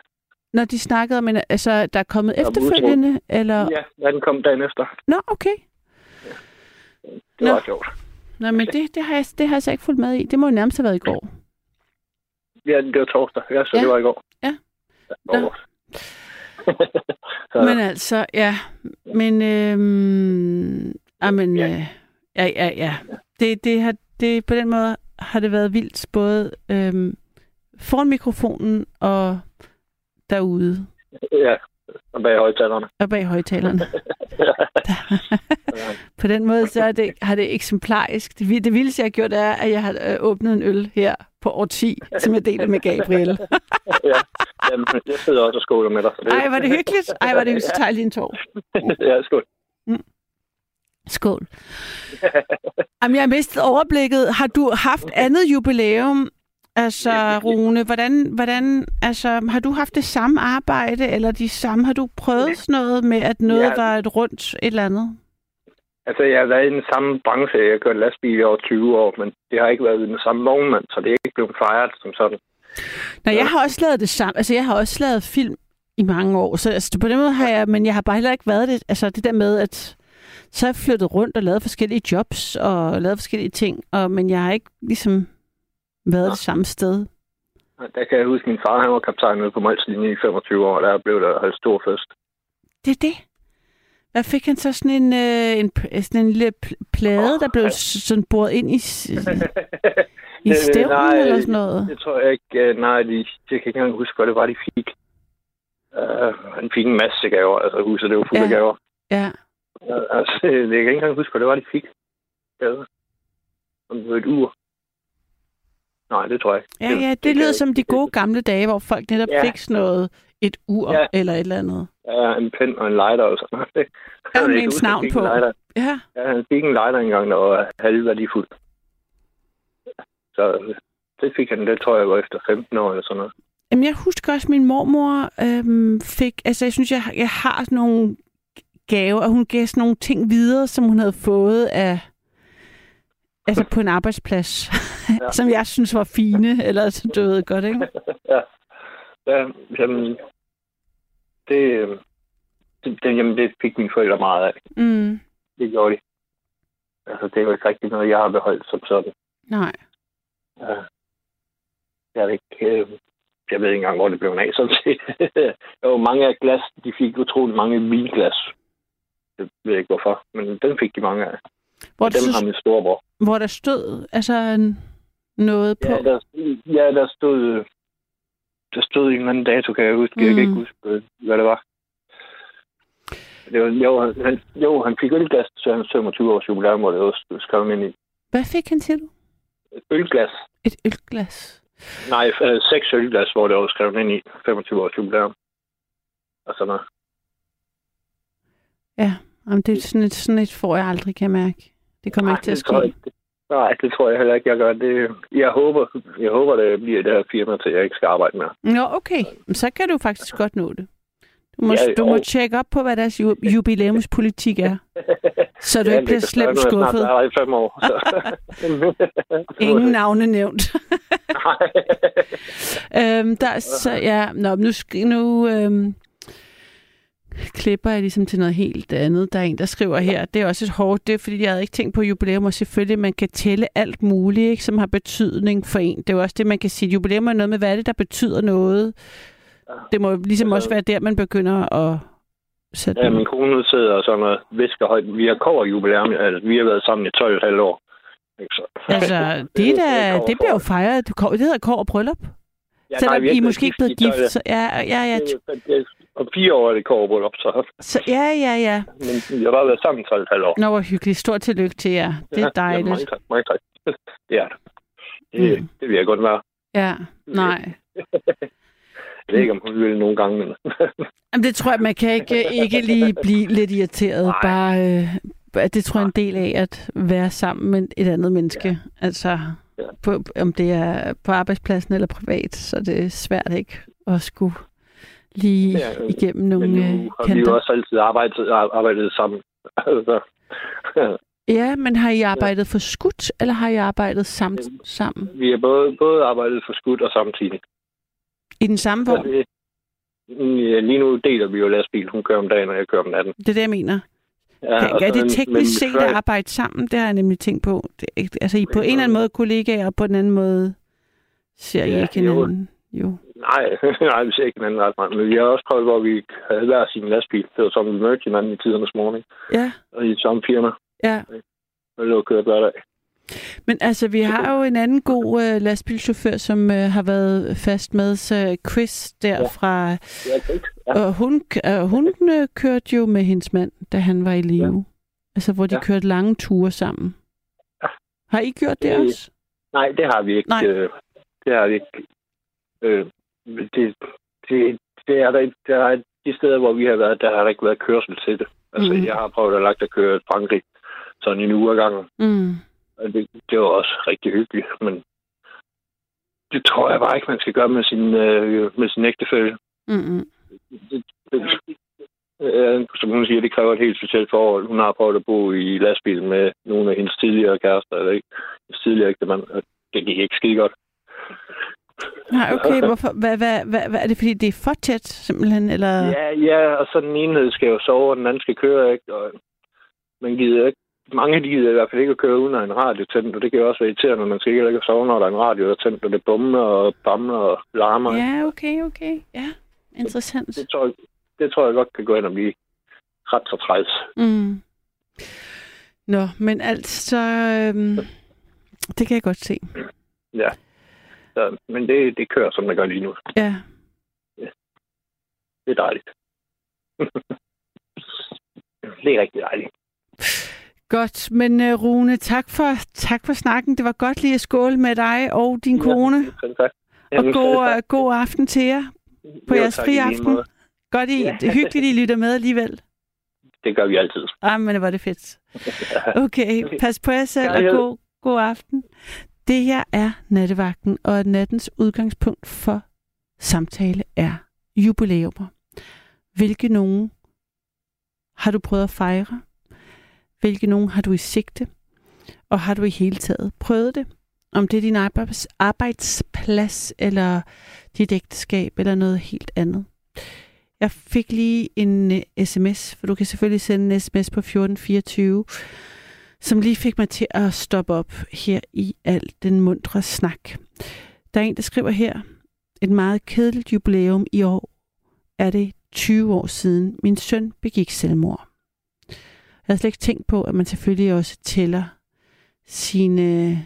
når de snakkede om, en, altså, der er kommet Ja, efterfølgende, eller... Ja, den kom dagen efter. Nå, okay. Det Nå. var ret sjovt. Nå, men det, det, har jeg, det har jeg så ikke fulgt med i. Det må jo nærmest have været i går. Ja, det var torsdag. Ja, så Ja. ja. det var i går. Nå. så, Men altså, ja. Men, øhm, amen, Ja. ja. ja, ja, ja. Det, det har, det, på den måde har det været vildt, både øhm, foran mikrofonen og derude ja, og bag højtalerne. og bag højtalerne. på den måde så er det, har det eksemplarisk. Det, det vildeste, jeg har gjort, er, at jeg har øh, åbnet en øl her på år 10, som jeg deler med Gabriel. ja. Jamen, jeg sidder også og skåler med dig. Det, Ej, var det hyggeligt? Ej, var det hyggeligt. Så tager jeg lige en tår. ja, skål. Skål. Jamen, jeg har mistet overblikket. Har du haft andet jubilæum? Altså, Rune, hvordan, hvordan, altså, har du haft det samme arbejde, eller de samme, har du prøvet sådan noget med, at noget Ja. var et rundt et eller andet? Altså, jeg har været i den samme branche. Jeg har kørt lastbil i over 20 år, men det har ikke været i den samme vognmand, så det er ikke blevet fejret som sådan. Nå, jeg har også lavet det samme. Altså, jeg har også lavet film i mange år, så altså, på den måde har jeg, men jeg har bare heller ikke været det. Altså, det der med, at så har jeg flyttet rundt og lavet forskellige jobs og lavet forskellige ting, og, men jeg har ikke ligesom været det samme sted. Der kan jeg huske, at min far han var kaptajn ude på Molslinje i 25 år, og der blev der holdt stor fest. Det er det. Hvad fik han så sådan en, øh, en, sådan en lille pl- plade, der blev sådan boret ind i... I stævnen nej, eller sådan noget? Det tror jeg ikke. øh, Nej, de, jeg kan ikke engang huske, hvad det var, de fik. Uh, han fik en masse gaver. Altså, huset, det var fuldt af Ja. gaver. Ja. Uh, altså, jeg kan ikke engang huske, hvad det var, de fik. Gaver. Om det var et ur. Nej, det tror jeg ikke. Ja, ja, det kan lyder som de gode gamle dage, hvor folk netop Ja. fik sådan noget, et ur Ja. eller et eller andet. Ja, en pen og en lighter og sådan noget. Det- Ja, med ens navn på. en lighter. Ja. Ja, han fik en lighter engang, der var halvværdifuld. Så det fik han, det tror jeg var efter 15 år eller sådan noget. Jamen, jeg husker også, at min mormor øhm, fik... Altså, jeg synes, jeg, jeg har sådan nogle gaver, og hun gav sådan nogle ting videre, som hun havde fået af... Altså på en arbejdsplads, ja. Som jeg synes var fine, eller du ved godt, ikke? ja. ja, jamen, det, det, det, jamen, det fik mine forældre meget af. Mm, Det gjorde de. Altså, det er jo ikke rigtig noget, jeg har beholdt som sådan. nej. Ja. Jeg, er ikke, øh, jeg ved ikke engang, hvor det blev af, sådan set. var mange af glas, de fik utrolig mange vinglas. Jeg ved ikke hvorfor, men den fik de mange af. Hvor, dem har så, min storebror. hvor der stod altså noget på... Ja, der, ja, der stod... Der stod en eller anden dato, kan jeg huske. Mm. Jeg kan ikke Mm. huske, øh, hvad det var. Det var jo, han, jo, han fik ølglas til hans 25 års jubilæum, hvor det også skrevet ind i. Hvad fik han til du? Ølglas. Et ølglas. Nej, øh, seks ølglas, hvor det var skrevet ind i 25 års jubilæum. Og sådan noget. Ja, Jamen, det er sådan et, sådan et får jeg aldrig, kan jeg mærke. Det kommer ikke til at jeg ske. ikke. Nej, det tror jeg heller ikke, jeg gør. Det, jeg håber, jeg håber, det bliver det her firma, til jeg ikke skal arbejde mere. Nå, okay. Så kan du faktisk godt nå det. Du må, Ja, du må tjekke op på, hvad deres ju- jubilæumspolitik er. Så du Ja, ikke bliver slemt er jeg skuffet. Snart været i fem år. Ingen navne nævnt. Øhm, der, så, ja, nå, nu, nu øhm, klipper jeg ligesom til noget helt andet. Der er en, der skriver her, det er også et hårdt, det er fordi, jeg havde ikke tænkt på jubilæum, og selvfølgelig, man kan tælle alt muligt, ikke, som har betydning for en. Det er jo også det, man kan sige. Jubilæum er noget med, hvad er det, der betyder noget? Det må ligesom også være der, man begynder at sætte Ja, min kone sidder og sådan noget visker højt. Vi har kover jubilæum, altså vi har været sammen i 12,5 år. Ikke så? Altså, det, er da, det bliver jo fejret. Det det hedder kår og bryllup. ja, Selvom har I måske ikke blevet gift. Så, ja, ja, ja. 12 det- Om fire år er det kover op, så. Så, ja, ja, ja. Men vi har bare været sammen i 12,5 år. Nå, hvor hyggeligt. Stort tillykke til jer. Det er Ja, dejligt. mange tak. Mange tak. Det er det. Det, Mm. det vil jeg godt være. Ja, nej. Jeg ved ikke, om hun vil nogle gange, men... Jamen, det tror jeg, man kan ikke, ikke lige blive lidt irriteret. Nej. Bare, øh, det tror jeg er en del af at være sammen med et andet menneske. Ja. Altså, Ja. på, om det er på arbejdspladsen eller privat, så det er svært ikke at skulle lige Ja, øh, igennem nogle øh, nu har vi jo kanter. også altid arbejdet, arbejdet sammen. Altså, Ja, men har I arbejdet for skudt, eller har I arbejdet samt, sammen? vi har både, både arbejdet for skudt og samtidig. I den samme vogn? det, ja, lige nu deler vi jo lastbil. Hun kører om dagen, og jeg kører om natten. Det er det, jeg mener. Ja, Ja, og er det teknisk men set at arbejde sammen? Det har jeg nemlig tænkt på. Det, altså, I på en eller anden måde kollegaer, og på den anden måde ser I Ja, ikke jo. hinanden. Jo. Nej, nej, vi ser ikke hinanden ret meget. Men vi har også prøvet, hvor vi havde hver sin lastbil. Det var som vi mødte hinanden i tidernes morgen. Ja, Og i samme firma. ja. Og var kørt hver dag. Men altså, vi har jo en anden god øh, lastbilchauffør, som øh, har været fast med, så Chris der Ja. fra... Ja. Og hun, øh, hun øh, kørte jo med hendes mand, da han var i live. Ja. Altså, hvor de Ja. kørte lange ture sammen. Ja. Har I gjort det Det- også? Nej, det har vi ikke. Nej. Øh, det har vi ikke. Øh, det, det, det er der. Der er de steder, hvor vi har været, der har der ikke været kørsel til det. Altså, mm. jeg har prøvet at lagt at køre Frankrig sådan en uge ad gangen. Mm. Og det, det var også rigtig hyggeligt, men det tror jeg bare ikke, man skal gøre med sin, øh, med sin ægtefælde. Mm-mm. Det, det, øh, som hun siger, det kræver et helt specielt forhold. Hun har prøvet at bo i lastbil med nogle af hendes tidligere kærester, eller ikke, hendes tidligere ægtemand, og det gik ikke skide godt. Nej, okay. Hvorfor? Hvad, hvad, hvad, hvad, er det, fordi det er for tæt, simpelthen? Eller? Ja, ja, og så den ene skal jo sove, og den anden skal køre, ikke? Og man gider ikke. Mange de gider i hvert fald ikke at køre uden en radio tændt, og det kan jo også være irriterende, når man skal ikke sove, når der er en radio, der er tændt, og det bumler og bamler og larmer. Ja, okay, okay. Ja, interessant. Det, tror jeg, det tror jeg godt kan gå ind og blive ret så træls. Mm. Nå, men altså, øhm, det kan jeg godt se. Ja. Så, men det, det kører, som det gør lige nu. Ja. Det er dejligt. det er rigtig dejligt. Godt, men uh, Rune, tak for, tak for snakken. Det var godt lige at skåle med dig og din kone. Ja, selv tak. Og Jamen, god, selv tak. uh, god aften til jer på Jo, jeres tak, fri aften. Godt, I, det er hyggeligt, I lytter med alligevel. Det gør vi altid. Ah, men var det fedt. Okay, pas på jer selv, og Kærlighed. god, god aften. Det her er nattevagten, og nattens udgangspunkt for samtale er jubilæumer. Hvilke nogen har du prøvet at fejre? Hvilke nogen har du i sigte? Og har du i hele taget prøvet det? Om det er din arbejdsplads, eller dit ægteskab, eller noget helt andet. Jeg fik lige en øh, sms, for du kan selvfølgelig sende en sms på 1424, som lige fik mig til at stoppe op her i al den mundre snak. Der er en, der skriver her, et meget kedeligt jubilæum i år er det 20 år siden min søn begik selvmord. Jeg har slet ikke tænkt på, at man selvfølgelig også tæller sine øh,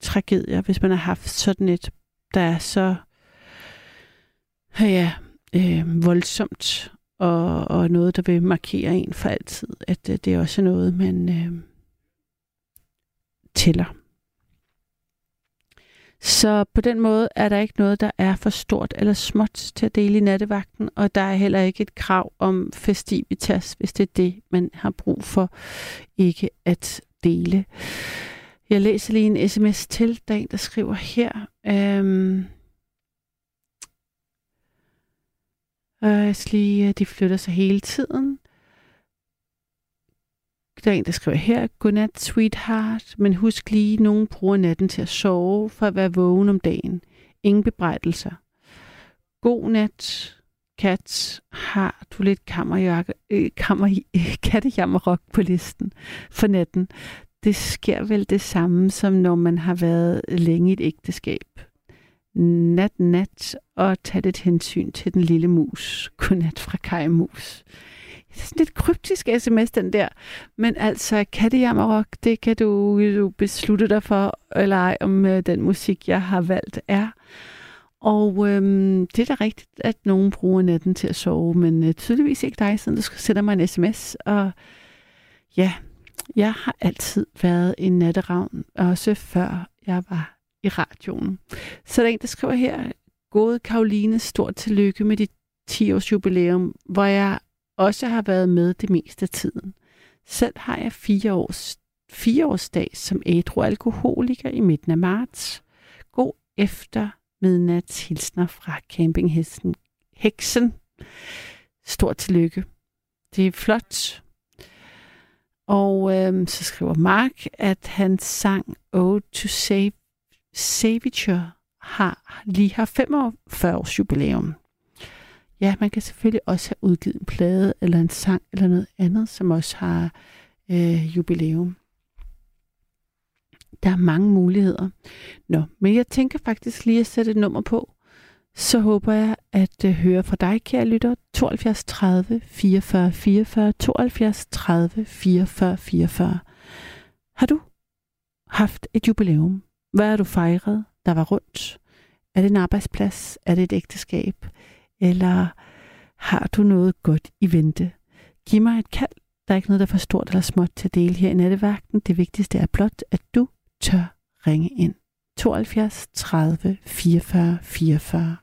tragedier, hvis man har haft sådan et, der er så ja, øh, voldsomt og, og noget, der vil markere en for altid, at øh, det er også noget, man øh, tæller. Så på den måde er der ikke noget, der er for stort eller småt til at dele i nattevagten, og der er heller ikke et krav om festivitas, hvis det er det, man har brug for ikke at dele. Jeg læser lige en sms til, der er en, der skriver her. Øhm, og jeg lige, øh, de flytter sig hele tiden. Der er en, der skriver her, godnat sweetheart, men husk lige, nogen bruger natten til at sove for at være vågen om dagen. Ingen bebrejdelser. God nat, kat. Har du lidt kammerjakke, øh, kammer, øh, på listen for natten? Det sker vel det samme, som når man har været længe i et ægteskab. Nat, nat, og tag lidt hensyn til den lille mus. Godnat fra Kai Mus. Det er sådan lidt kryptisk sms, den der. Men altså, kattejammerrock, det kan du, du beslutte dig for, eller ej, om øh, den musik, jeg har valgt, er. Og øhm, det er da rigtigt, at nogen bruger natten til at sove, men øh, tydeligvis ikke dig, siden du sender mig en sms. Og ja, jeg har altid været en natteravn, også før jeg var i radioen. Så der er en, der skriver her, Gode Karoline, stort tillykke med dit 10-års jubilæum, hvor jeg også har været med det meste af tiden. Selv har jeg fire års, fire årsdag som ædru alkoholiker i midten af marts. God efter midnats hilsner fra campinghesten Heksen. Stort tillykke. Det er flot. Og øhm, så skriver Mark, at han sang Ode to Save, Saviture har lige har 45 års jubilæum. Ja, man kan selvfølgelig også have udgivet en plade eller en sang eller noget andet, som også har øh, jubilæum. Der er mange muligheder. Nå, men jeg tænker faktisk lige at sætte et nummer på. Så håber jeg at øh, høre fra dig, kære lytter. 72 30 44 44 72 30 44 44. Har du haft et jubilæum? Hvad har du fejret, der var rundt? Er det en arbejdsplads? Er det et ægteskab? Eller har du noget godt i vente? Giv mig et kald. Der er ikke noget, der er for stort eller småt til at dele her i nattevagten. Det vigtigste er blot, at du tør ringe ind. 72 30 44 44.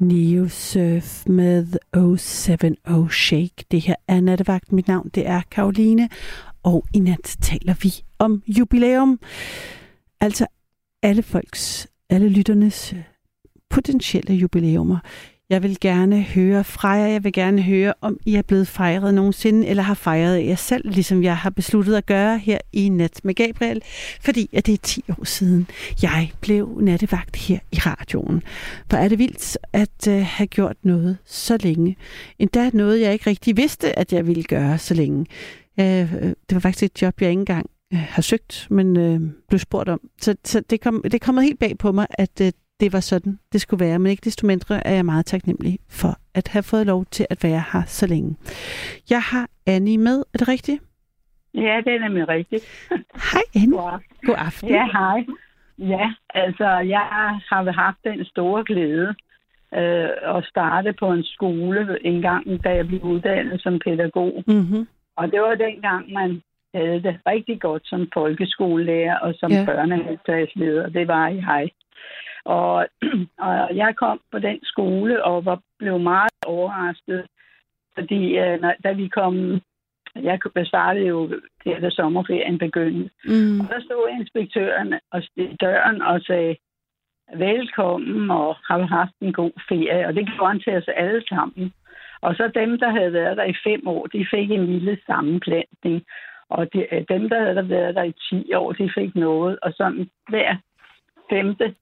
Neo Surf med 070 Shake. Det her er nattevagt. Mit navn det er Karoline, og i nat taler vi om jubilæum. Altså alle folks, alle lytternes potentielle jubilæumer. Jeg vil gerne høre fra jer. Jeg vil gerne høre, om I er blevet fejret nogensinde, eller har fejret jer selv, ligesom jeg har besluttet at gøre her i Nat med Gabriel, fordi at det er 10 år siden, jeg blev nattevagt her i radioen. For er det vildt at øh, have gjort noget så længe. Endda noget, jeg ikke rigtig vidste, at jeg ville gøre så længe. Øh, det var faktisk et job, jeg ikke engang øh, har søgt, men blev spurgt om. Så, så det, kom, det er kommet helt bag på mig, at det var sådan, det skulle være. Men ikke desto mindre er jeg meget taknemmelig for at have fået lov til at være her så længe. Jeg har Annie med. Er det rigtigt? Ja, det er nemlig rigtigt. Hej Annie. God aften. God aften. Ja, hej. Ja, altså jeg har haft den store glæde øh, at starte på en skole en gang, da jeg blev uddannet som pædagog. Mm-hmm. Og det var dengang, man havde det rigtig godt som folkeskolelærer og som Ja. børnehaveklasseleder. Det var jeg. Og, og jeg kom på den skole og var, blev meget overrasket, fordi øh, når, da vi kom, jeg startede jo der, da sommerferien begyndte, Mm. og der stod inspektøren og i døren og sagde, velkommen og har haft en god ferie. Og det gjorde han til os alle sammen. Og så dem, der havde været der i fem år, de fik en lille sammenplantning. Og de, øh, dem, der havde været der i 10 år, de fik noget. Og sådan hver femte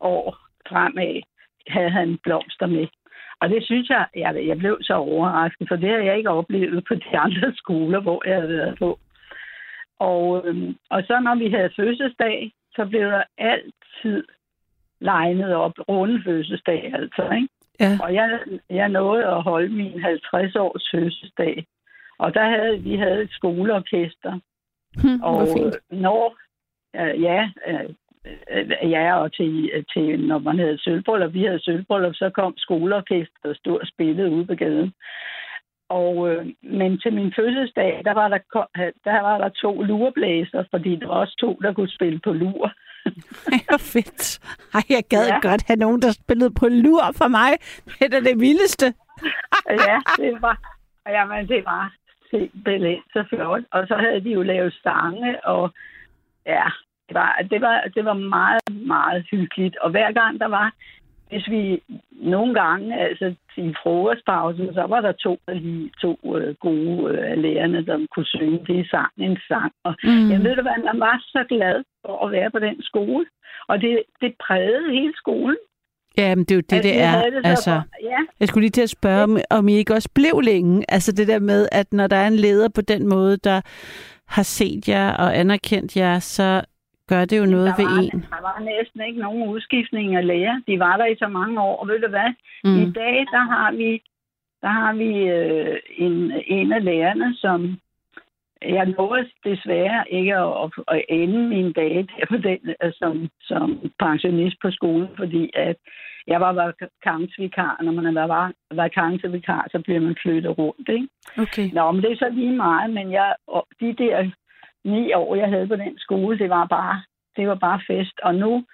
år fremad havde han blomster med. Og det synes jeg, jeg, jeg blev så overrasket, for det har jeg ikke oplevet på de andre skoler, hvor jeg har været på. Og, øhm, og så når vi havde fødselsdag, så blev der altid legnet op, runde fødselsdag altså, ikke? Ja. Og jeg, jeg nåede at holde min 50 års fødselsdag. Og der havde vi havde et skoleorkester. Hm, Og øh, når, øh, ja, øh, ja, og til, til, når man havde sølvbryllup, vi havde sølvbryllup, så kom skoleorkestret og stod og spillede ude på gaden. Og, øh, men til min fødselsdag, der var der, der var der to lureblæser, fordi der var også to, der kunne spille på lur. Ej, hvor fedt. Ej, jeg gad ja. Godt have nogen, der spillede på lur for mig. Det er det vildeste. ja, det var, jamen, det var simpelthen så flot. Og så havde de jo lavet sange, og ja, det var, det var, det var meget, meget hyggeligt. Og hver gang der var, hvis vi nogle gange, altså i frokostpausen, så var der to, lige to øh, gode øh, lærerne, der kunne synge det sang, en sang. Og Mm. jeg ved du hvad, man var så glad for at være på den skole. Og det, det prægede hele skolen. Ja, men det er jo det, Altså, det er. det Altså. Ja, jeg skulle lige til at spørge, om, om I ikke også blev længe. Altså det der med, at når der er en leder på den måde, der har set jer og anerkendt jer, så gør det jo noget der ved var, en. Der var næsten ikke nogen udskiftning af læger. De var der i så mange år. Og ved du hvad? Mm. I dag, der har vi, der har vi øh, en, en af lærerne, som jeg nåede desværre ikke at, at, ende mine dage der på den, øh, som, som pensionist på skolen, fordi at jeg var vakansvikar. Når man var vakancevikar, så bliver man flyttet rundt. Ikke? Okay. Nå, men det er så lige meget, men jeg, de der ni år, jeg havde på den skole, det var bare, det var bare fest. Og nu,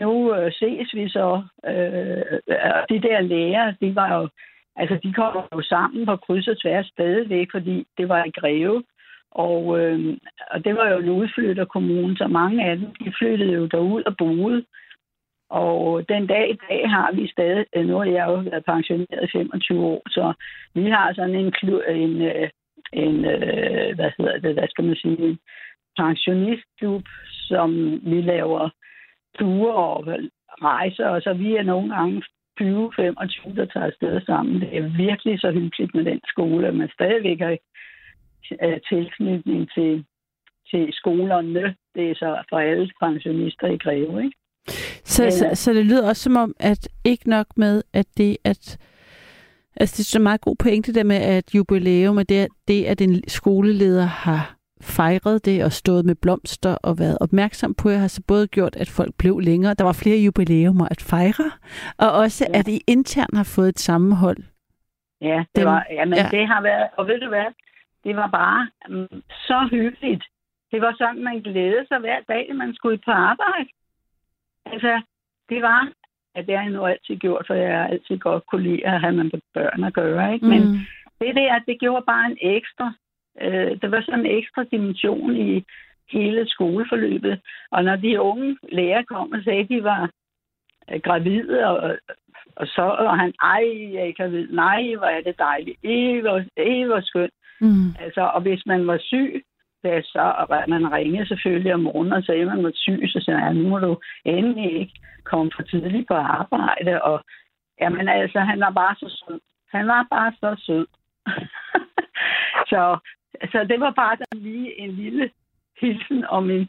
nu øh, ses vi så, øh, de der lærer, de var jo, altså de kom jo sammen på kryds og tværs stadigvæk, fordi det var i Greve. Og, øh, og det var jo en udflytterkommune, så mange af dem, de flyttede jo derud og boede. Og den dag i dag har vi stadig, øh, nu har jeg jo været pensioneret i 25 år, så vi har sådan en, klu- en, øh, en øh, hvad hedder det, hvad skal man sige, en pensionistklub, som vi laver ture og rejser, og så vi er nogle gange 20-25, der tager afsted sammen. Det er virkelig så hyggeligt med den skole, at man stadigvæk har øh, tilknytning til, til skolerne. Det er så for alle pensionister i Greve, ikke? Så, Men, så, øh, så det lyder også som om, at ikke nok med, at det at Altså, det er så meget god pointe der med, at jubilæum er det, det, at en skoleleder har fejret det og stået med blomster og været opmærksom på, at har så både gjort, at folk blev længere. Der var flere jubilæumer at fejre, og også, Ja. at I internt har fået et sammenhold. Ja, det Dem- var, jamen, ja. ja. det har været, og ved du hvad, det var bare um, så hyggeligt. Det var sådan, man glædede sig hver dag, man skulle på arbejde. Altså, det var, Ja, det har jeg nu altid gjort, for jeg har altid godt kunne lide at have med børn at gøre. Ikke? Men Mm. det der, det gjorde bare en ekstra, øh, der var sådan en ekstra dimension i hele skoleforløbet. Og når de unge lærer kom og sagde, at de var øh, gravide, og, og så var han, ej, jeg er gravid, nej, hvor er det dejligt, ej, hvor, ej, hvor skønt. Mm. Altså, og hvis man var syg, da så og man ringede selvfølgelig om morgenen og sagde, at man var syg, så sagde han, nu må du endelig ikke komme for tidligt på arbejde. Og jamen altså, han var bare så sød. Han var bare så sød. så, så det var bare der lige en lille hilsen om en,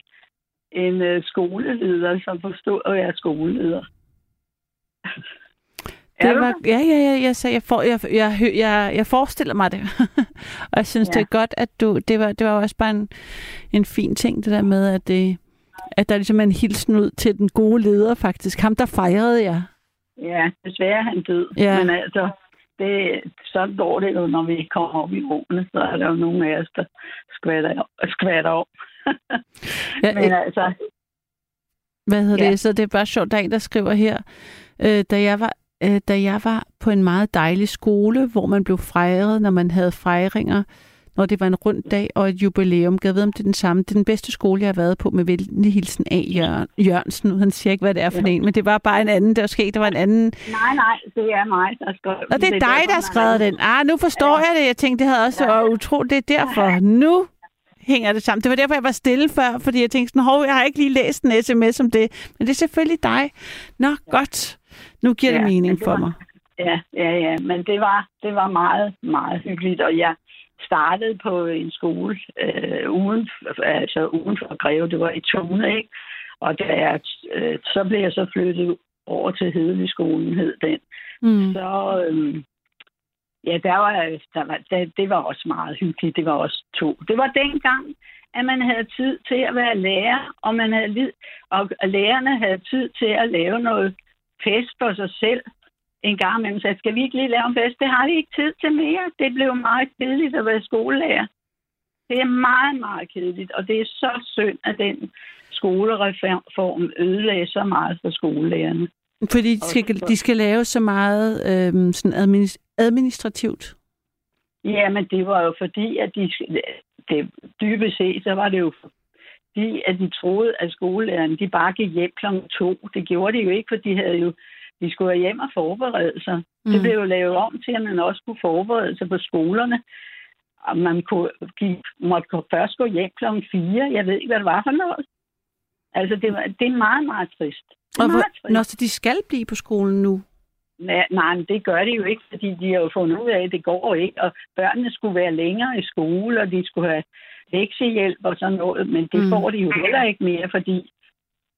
en uh, skoleleder, som forstod at være skoleleder. Er Det var, der? ja, ja, ja, jeg, sagde, jeg, for, jeg, jeg, jeg, jeg, forestiller mig det. og jeg synes, ja. Det er godt, at du, det var, det var også bare en, en fin ting, det der med, at, det, at der ligesom er en hilsen ud til den gode leder, faktisk. Ham, der fejrede jeg. Ja, desværre er han død. Ja. Men altså, det, så går det jo, når vi kommer op i rummet, så er der jo nogen af os, der skvatter, skvatter op. Ja, Men altså, Hvad hedder Ja. det? Så det er bare sjovt, der er en, der skriver her, øh, da, jeg var, øh, da jeg var på en meget dejlig skole, hvor man blev fejret, når man havde fejringer, når det var en rund dag og et jubilæum. Jeg ved, om det er den samme. Det er den bedste skole, jeg har været på med venlig hilsen af Jørgen, Jørgensen. Han siger ikke, hvad det er for Ja. en, men det var bare en anden, der var sket. Der var en anden. nej, nej, det er mig, der skrev Og det er dig, der har skrevet den. Ah, nu forstår ja. jeg det. Jeg tænkte, det havde også Ja. ja. utroligt. Det er derfor. Nu hænger det sammen. Det var derfor, jeg var stille før, fordi jeg tænkte sådan, hov, jeg har ikke lige læst en sms om det. Men det er selvfølgelig dig. Nå, godt. Nu giver ja, det men mening det for var- mig. Ja, ja, ja, men det var, det var meget, meget hyggeligt, og jeg startede på en skole øh, uden, altså uden for Greve, det var i Tune, ikke? Og da jeg, øh, så blev jeg så flyttet over til Hedelig hed den. Mm. Så øh, ja, der var, der var, der, det var også meget hyggeligt. Det var også to. Det var dengang, at man havde tid til at være lærer, og, man havde, lid- og lærerne havde tid til at lave noget fest for sig selv en gang imellem. Så skal vi ikke lige lave en fest? Det har vi ikke tid til mere. Det blev meget kedeligt at være skolelærer. Det er meget, meget kedeligt, og det er så synd, at den skolereform ødelagde så meget for skolelærerne. Fordi de skal, de skal lave så meget øhm, sådan administ- administrativt. Ja, men det var jo fordi, at de, det, dybest set, så var det jo fordi, at de troede, at skolelærerne, de bare gik hjem kl. to. Det gjorde de jo ikke, for de havde jo, de skulle være hjem og forberede sig. Mm. Det blev jo lavet om til, at man også kunne forberede sig på skolerne. Og man kunne, de måtte gå- først gå hjem kl. 4. Jeg ved ikke, hvad det var for noget. Altså, det, var, det er meget, meget trist. Det er Og meget trist. når så de skal blive på skolen nu. Nej, nej, men det gør de jo ikke, fordi de har jo fundet ud af, at det går ikke. Og børnene skulle være længere i skole, og de skulle have lektiehjælp og sådan noget, men det Mm. får de jo heller ikke mere, fordi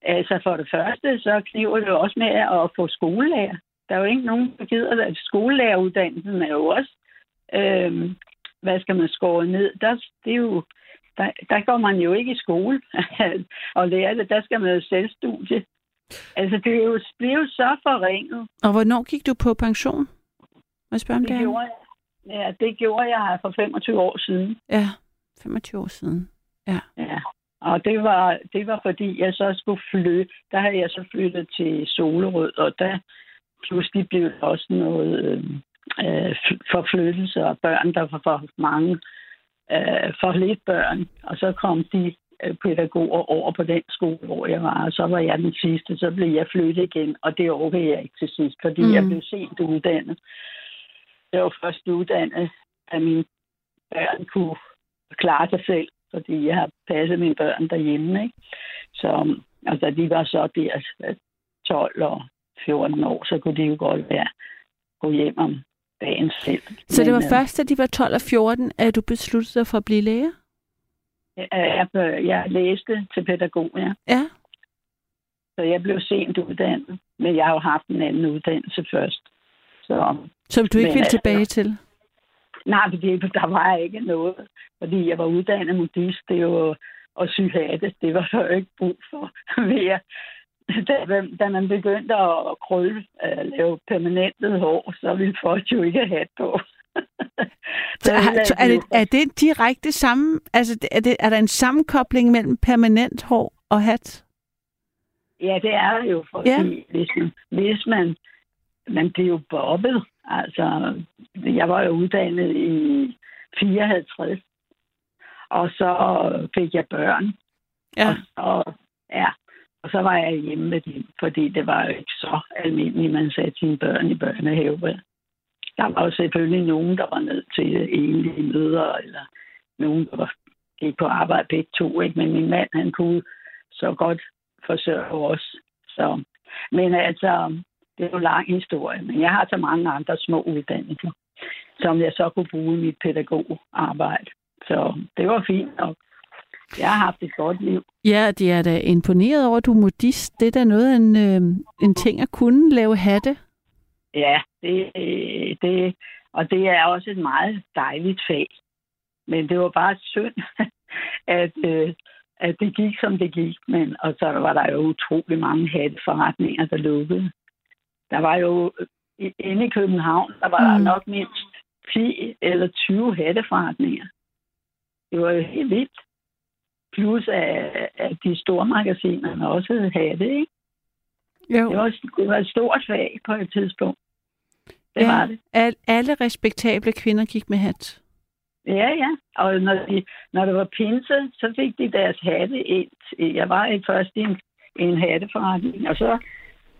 altså for det første, så kniver det jo også med at få skolelærer. Der er jo ikke nogen, der gider at skolelæreruddannelsen er jo også, øhm, hvad skal man skåre ned? Der, det er jo, der, der går man jo ikke i skole og lærer det. Der skal man jo selvstudie. Altså, det er jo, det er jo så forringet. Og hvornår gik du på pension? Må jeg spørge om det? Det gjorde jeg. Ja, det gjorde jeg for 25 år siden. Ja, 25 år siden. Ja. Og det var, det var fordi, jeg så skulle flytte. Der havde jeg så flyttet til Solerød, og der pludselig blev der også noget øh, øh, forflyttelse af børn, der var for mange, øh, for lidt børn. Og så kom de øh, pædagoger over på den skole, hvor jeg var, og så var jeg den sidste, så blev jeg flyttet igen, og det overgik jeg ikke til sidst, fordi Mm. jeg blev sent uddannet. Jeg var først uddannet, at mine børn kunne klare sig selv, fordi jeg har passet mine børn derhjemme. Ikke? Så altså, de var så der øh, 12 og 14 år, så kunne de jo godt være gå hjem om dagen selv. Så det var Men, øh, først, da de var 12 og 14, at du besluttede dig for at blive læge? øh, Jeg, jeg, jeg læste til pædagog, ja. Ja. Så jeg blev sent uddannet, men jeg har jo haft en anden uddannelse først. Så Som du ikke Men ville altså- tilbage til? Nej, fordi der var ikke noget, fordi jeg var uddannet modist, det er jo og sy hatte, det var der jo ikke brug for mere. Da, da man begyndte at krølle, at lave permanentet hår, så ville folk jo ikke have hat på. Så er, så er, det, er det direkte samme? Altså, er, det, er der en sammenkobling mellem permanent hår og hat? Ja, det er det jo, fordi ja. hvis, man, hvis man, man bliver jo bobbet. Altså, jeg var jo uddannet i 54, og så fik jeg børn. Ja. Og, og, ja, og så var jeg hjemme med dem, fordi det var jo ikke så almindeligt, man satte sine børn i børnehave. Der var jo selvfølgelig nogen, der var nødt til egentlige møder, eller nogen, der var, gik på arbejde begge to. Ikke? Men min mand, han kunne så godt forsørge os. Så, men altså, det er jo en lang historie. Men jeg har så mange andre små uddannelser, som jeg så kunne bruge i mit pædagogarbejde. Så det var fint nok. Jeg har haft et godt liv. Ja, de er da imponeret over, at du er modist. Det er da noget af en, øh, en ting at kunne lave hatte. Ja, det, det, og det er også et meget dejligt fag. Men det var bare synd, at, øh, at det gik, som det gik. Men, og så var der jo utrolig mange hatteforretninger, der lukkede. Der var jo i- inde i København, der var mm. der nok mindst 10 eller 20 hatteforretninger. Det var jo helt vildt. Plus at, at de store magasiner også havde hatte, ikke? Jo. Det var, det var et stort fag på et tidspunkt. Det Ja. var det. Al, alle respektable kvinder gik med hat. Ja, ja. Og når, de, når det var pinse, så fik de deres hatte ind. Jeg var i først i en, i en hatteforretning, og så,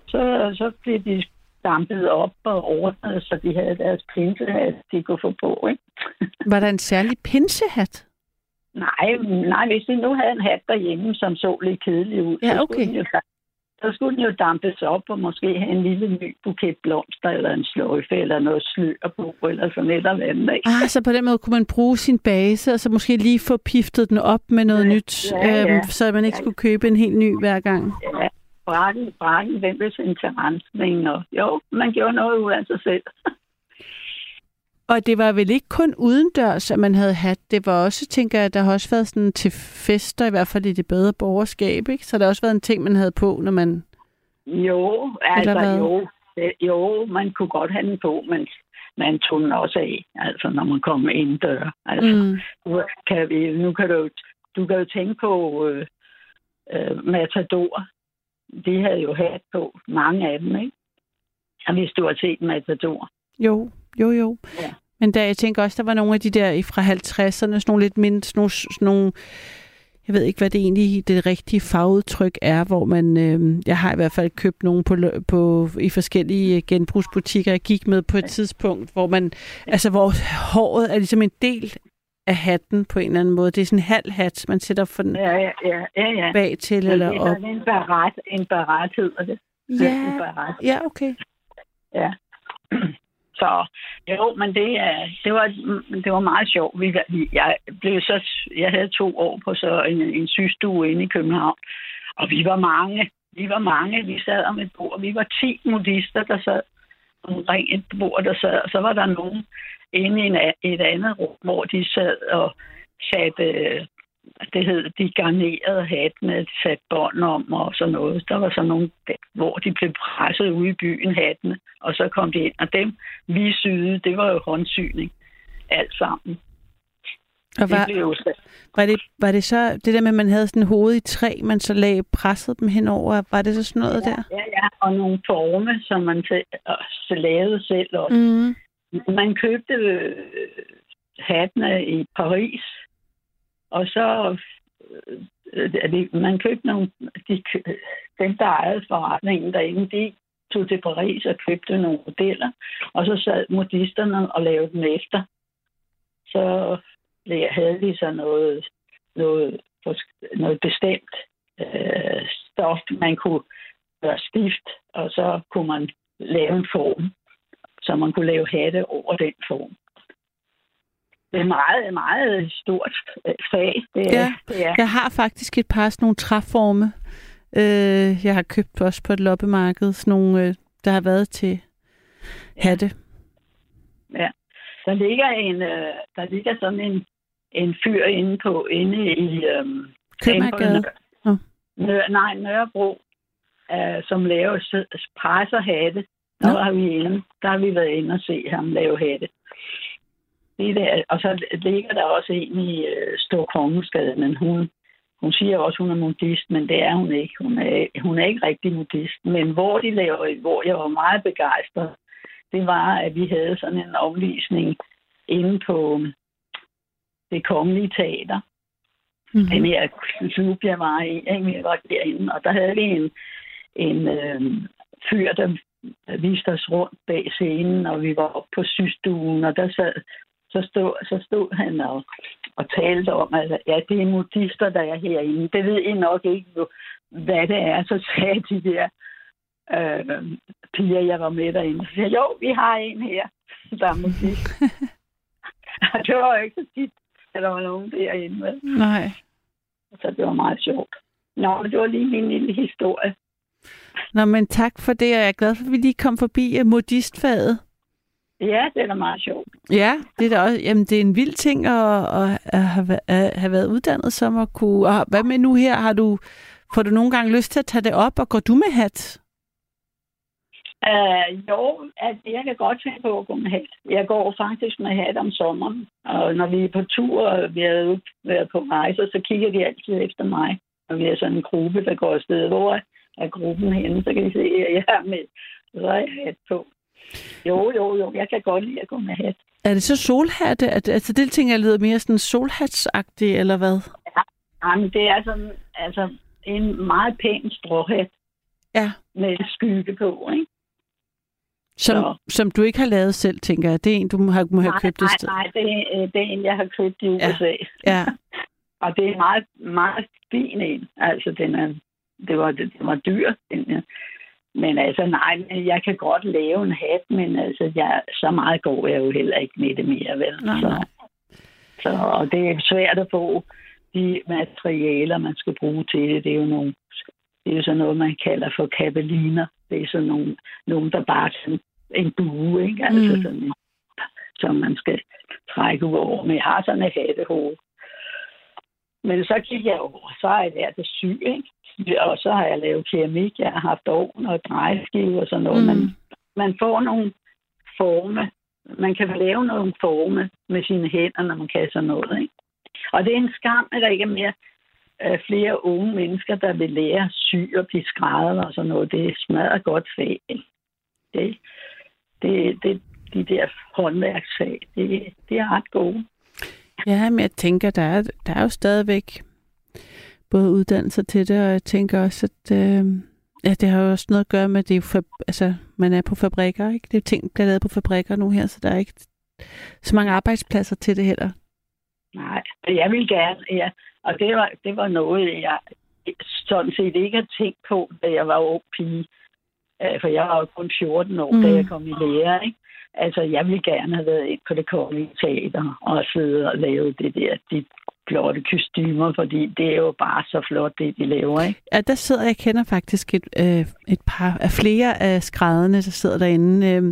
så, så blev de dampet op og ordnet, så de havde deres pinsehat, de kunne få på. Ikke? Var der en særlig pinsehat? Nej, nej, hvis de nu havde en hat derhjemme, som så lidt kedelig ud, Ja, så, okay. skulle den jo, så skulle den jo dampes op og måske have en lille ny buket blomster, eller en sløjfe, eller noget slør på, eller sådan et eller andet. Ikke? Ah, så på den måde kunne man bruge sin base, og så måske lige få piftet den op med noget Ja, nyt, ja, ja. Øhm, så man ikke skulle købe en helt ny hver gang. Ja, brakken, brakken, hvem vil sende til rensning? Og, jo, man gjorde noget ud af sig selv. Og det var vel ikke kun udendørs, at man havde hat. Det var også, tænker jeg, der har også været sådan til fester, i hvert fald i det bedre borgerskab, ikke? Så der har også været en ting, man havde på, når man... Jo, altså jo, jo, man kunne godt have den på, men man tog den også af, altså når man kom ind dør. Altså, Mm. nu, kan vi, nu kan du, du kan jo tænke på øh, øh, Matador. De havde jo hat på, mange af dem, ikke? Og hvis du har set Matador. Jo, jo, jo. Ja. Men der, jeg tænker også, der var nogle af de der i- fra 50'erne, sådan nogle lidt mindre, sådan nogle, sådan nogle jeg ved ikke, hvad det egentlig det rigtige fagudtryk er, hvor man, øh, jeg har i hvert fald købt nogle på, på, i forskellige øh, genbrugsbutikker, jeg gik med på et tidspunkt, hvor man, altså hvor håret er ligesom en del af hatten på en eller anden måde. Det er sådan en halv hat, man sætter for den Ja, ja, ja, ja. ja. bag til Men eller det er op. en barat, en barat hedder det. En Ja, barat. ja, okay. Ja. Så jo, men det, er- det, var, det var meget sjovt. Jeg, blev så, jeg havde to år på så en, en sygestue inde i København, og vi var mange. Vi var mange. Vi sad om et bord. Vi var 10 modister, der sad omkring et bord, der sad. Og så var der nogen inde i en, et andet rum, hvor de sad og satte, det hed, de garnerede hattene, de satte bånd om og sådan noget. Der var så nogle, hvor de blev presset ude i byen, hattene, og så kom de ind. Og dem, vi syede, det var jo håndsyning. Alt sammen. Og Det var, så var, det, var det så det der med, at man havde sådan hoved i træ, man så lagde presset dem henover? Var det så sådan noget der? Ja, ja, og nogle forme, som man også lavede selv. Og Mm. Man købte øh, hattene i Paris, og så øh, man købte nogle, de, dem, der ejede forretningen derinde, de tog til Paris og købte nogle modeller, og så sad modisterne og lavede dem efter. Så havde de så noget, noget, noget bestemt øh, stof, man kunne gøre stift, og så kunne man lave en form, så man kunne lave hatte over den form. Det er meget, meget stort øh, fag. Det er, Ja. det er. Jeg har faktisk et par sådan nogle træforme. Øh, jeg har købt også på et loppemarked, sådan nogle, øh, der har været til hatte. Ja. Der ligger en, øh, der ligger sådan en, en fyr inde på inde i øhm, Købmagergade. Nør, nej, Nørrebro, øh, som laver s- presser hatte. Der Nå. var vi inde. Der har vi været inde og se ham lave hatte. Det der, og så ligger der også en i øh, Stor Kongensgade, men hun, hun siger også, hun er modist, men det er hun ikke. Hun er, hun er ikke rigtig modist. Men hvor de laver, hvor jeg var meget begejstret, det var, at vi havde sådan en omvisning inde på det kongelige teater. Mm. Den her klub, jeg var i, jeg var derinde, og der havde vi en, en øh, fyr, der viste os rundt bag scenen, og vi var oppe på systuen, og der sad, så stod, så stod han og, og talte om, at ja, det er modister, der er herinde. Det ved I nok ikke, hvad det er. Så sagde de der øh, piger, jeg var med derinde, så sagde, jo, vi har en her, der er modist. det var jo ikke så tit, at der var nogen derinde. Nej. Så det var meget sjovt. Nå, det var lige min lille historie. Nå, men tak for det, og jeg er glad for, at vi lige kom forbi modistfaget. Ja, det er da meget sjovt. Ja, det er da også, jamen, det er en vild ting at, at, at, have, at have været uddannet som at kunne... Og hvad med nu her? Har du, får du nogle gange lyst til at tage det op, og går du med hat? Uh, jo, at jeg kan godt tænke på at gå med hat. Jeg går faktisk med hat om sommeren, og når vi er på tur, og vi har været på rejser, så kigger de altid efter mig. Og vi er sådan en gruppe, der går afsted. Hvor er gruppen henne? Så kan I se, at jeg er med. Så er jeg hat på. Jo, jo, jo. Jeg kan godt lide at gå med hat. Er det så solhatte? Altså, det ting jeg lyder mere sådan solhatsagtigt, eller hvad? Ja, men det er sådan, altså en meget pæn stråhat. Ja. Med skygge på, ikke? Som, som du ikke har lavet selv, tænker jeg. Det er en, du må have, må have nej, købt nej, et sted. Nej, det er, det er en, jeg har købt i USA. Ja. ja. og det er en meget, meget fin en. Altså, den er, det, var, det, det var dyr. Den, ja. Men altså, nej, jeg kan godt lave en hat, men altså, jeg, så meget går jeg jo heller ikke med det mere, vel? Nej, så, så, og det er svært at få de materialer, man skal bruge til det. Det er jo nogle, det er jo sådan noget, man kalder for kabeliner. Det er sådan nogle, nogle der bare sådan en bue, ikke? Altså Mm. sådan, som man skal trække ud over. Men jeg har sådan et hattehoved. Men så gik jeg over, så har jeg lært at sy, ikke? Og så har jeg lavet keramik, jeg har haft ovn og drejeskive og sådan noget. Mm. Man, man får nogle forme. Man kan lave nogle forme med sine hænder, når man kan sådan noget, ikke? Og det er en skam, at der ikke er mere øh, flere unge mennesker, der vil lære at sy og blive skrædder og sådan noget. Det er smadret godt fag. Det, det, det, de der håndværksfag, det, det er ret gode. Ja, men jeg tænker, der er, der er jo stadigvæk både uddannelser til det, og jeg tænker også, at øh, ja, det har jo også noget at gøre med, at det er altså, man er på fabrikker, ikke? Det er ting, der bliver lavet på fabrikker nu her, så der er ikke så mange arbejdspladser til det heller. Nej, jeg vil gerne, ja. Og det var, det var noget, jeg sådan set ikke har tænkt på, da jeg var ung pige. Øh, For jeg var jo kun 14 år, mm. da Mm. jeg kom i lære, ikke? Altså, jeg ville gerne have været ind på det kongelige teater og sidde og lave det der, de flotte kostymer, fordi det er jo bare så flot, det de laver, ikke? Ja, der sidder, jeg kender faktisk et, øh, et par af flere af skrædderne, der sidder derinde. Øh,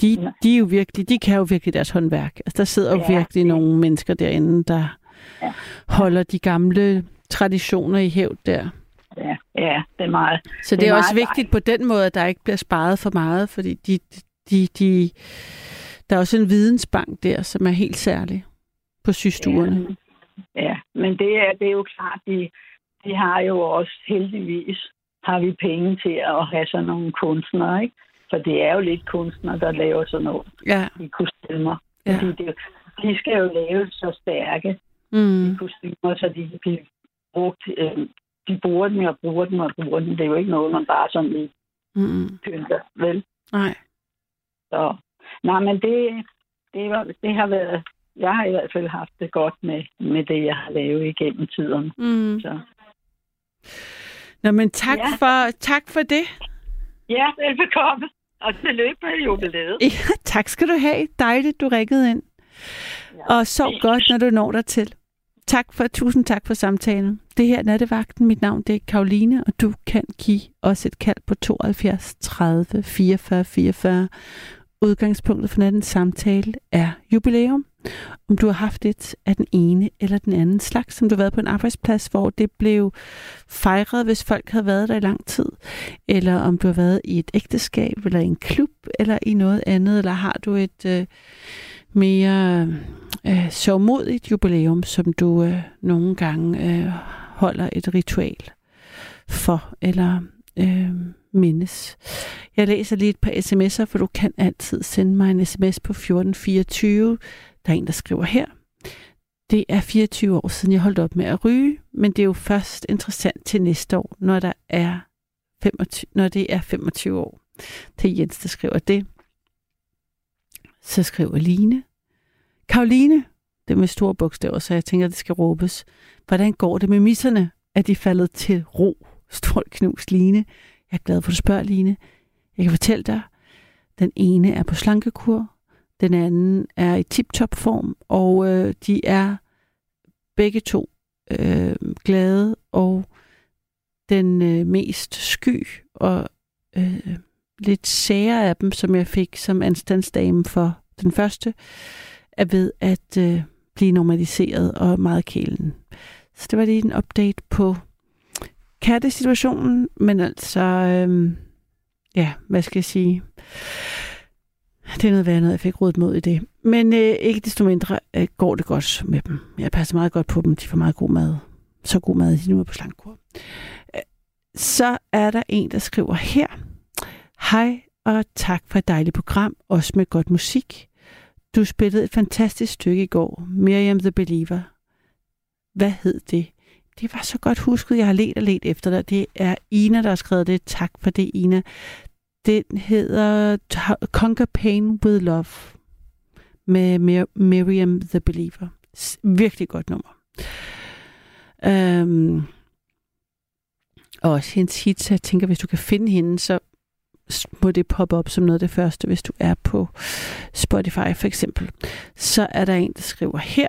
de, Ja. de, er jo virkelig, de kan jo virkelig deres håndværk. Altså, der sidder jo Ja, virkelig det- nogle mennesker derinde, der Ja. holder de gamle traditioner i hævd der. Ja, ja det er meget. Så det, Det er er også vigtigt på den måde, at der ikke bliver sparet for meget, fordi de, de, de, der er også en vidensbank der, som er helt særlig på systuerne. Ja, ja. men det er, det er jo klart, de, de har jo også heldigvis har vi penge til at have sådan nogle kunstnere, ikke? For det er jo lidt kunstnere, der laver sådan noget Ja. i kostymer. Ja. Fordi det, de skal jo lave så stærke Mm. kostymer, så de kan blive brugt. Øh, de bruger dem og bruger dem og bruger dem. Det er jo ikke noget, man bare sådan lige Mm. pynter, vel? Nej. Så, nej, men det, det, var, det har været... Jeg har i hvert fald haft det godt med, med det, jeg har lavet igennem tiden. Mm. Så. Nå, men tak, Ja. for, tak for det. Ja, velbekomme. Og tillykke med jubilæet. Ja, tak skal du have. Dejligt, du ringede ind. Og sov godt, når du når dig til. Tak for, tusind tak for samtalen. Det her er Nattevagten. Mit navn det er Karoline, og du kan give os et kald på 72 30 44 44. Udgangspunktet for nattens samtale er jubilæum. Om du har haft et af den ene eller den anden slags, som du har været på en arbejdsplads, hvor det blev fejret, hvis folk havde været der i lang tid, eller om du har været i et ægteskab, eller i en klub, eller i noget andet, eller har du et øh, mere øh, sørgmodigt jubilæum, som du øh, nogle gange øh, holder et ritual for, eller øh, mindes. Jeg læser lige et par sms'er, for du kan altid sende mig en sms på 1424. Der er en, der skriver her. Det er 24 år siden, jeg holdt op med at ryge, men det er jo først interessant til næste år, når, der er 25, når det er 25 år. Til Jens, der skriver det. Så skriver Line. Karoline, det med store bogstaver, så jeg tænker, det skal råbes. Hvordan går det med misserne? Er de faldet til ro? Stort knus, Line. Jeg er glad for, at du spørger, Line. Jeg kan fortælle dig, den ene er på slankekur, den anden er i tip-top form, og øh, de er begge to øh, glade, og den øh, mest sky og øh, lidt sære af dem, som jeg fik som anstandsdame for den første, er ved at øh, blive normaliseret og meget kælen. Så det var lige en update på kattesituationen, men altså, øh, ja, hvad skal jeg sige? Det er noget værd, noget jeg fik rådet mod i det. Men øh, ikke desto mindre øh, går det godt med dem. Jeg passer meget godt på dem. De får meget god mad. Så god mad, de nu er på slankkur. Øh, så er der en, der skriver her. Hej og tak for et dejligt program, også med godt musik. Du spillede et fantastisk stykke i går, Miriam the Believer. Hvad hed det? Det var så godt husket, jeg har let og let efter dig. Det er Ina, der har skrevet det. Tak for det, Ina. Den hedder Conquer Pain with Love med Mir- Miriam the Believer. S- virkelig godt nummer. Øhm, og også hendes hits, jeg tænker, hvis du kan finde hende, så må det poppe op som noget af det første, hvis du er på Spotify for eksempel. Så er der en, der skriver her.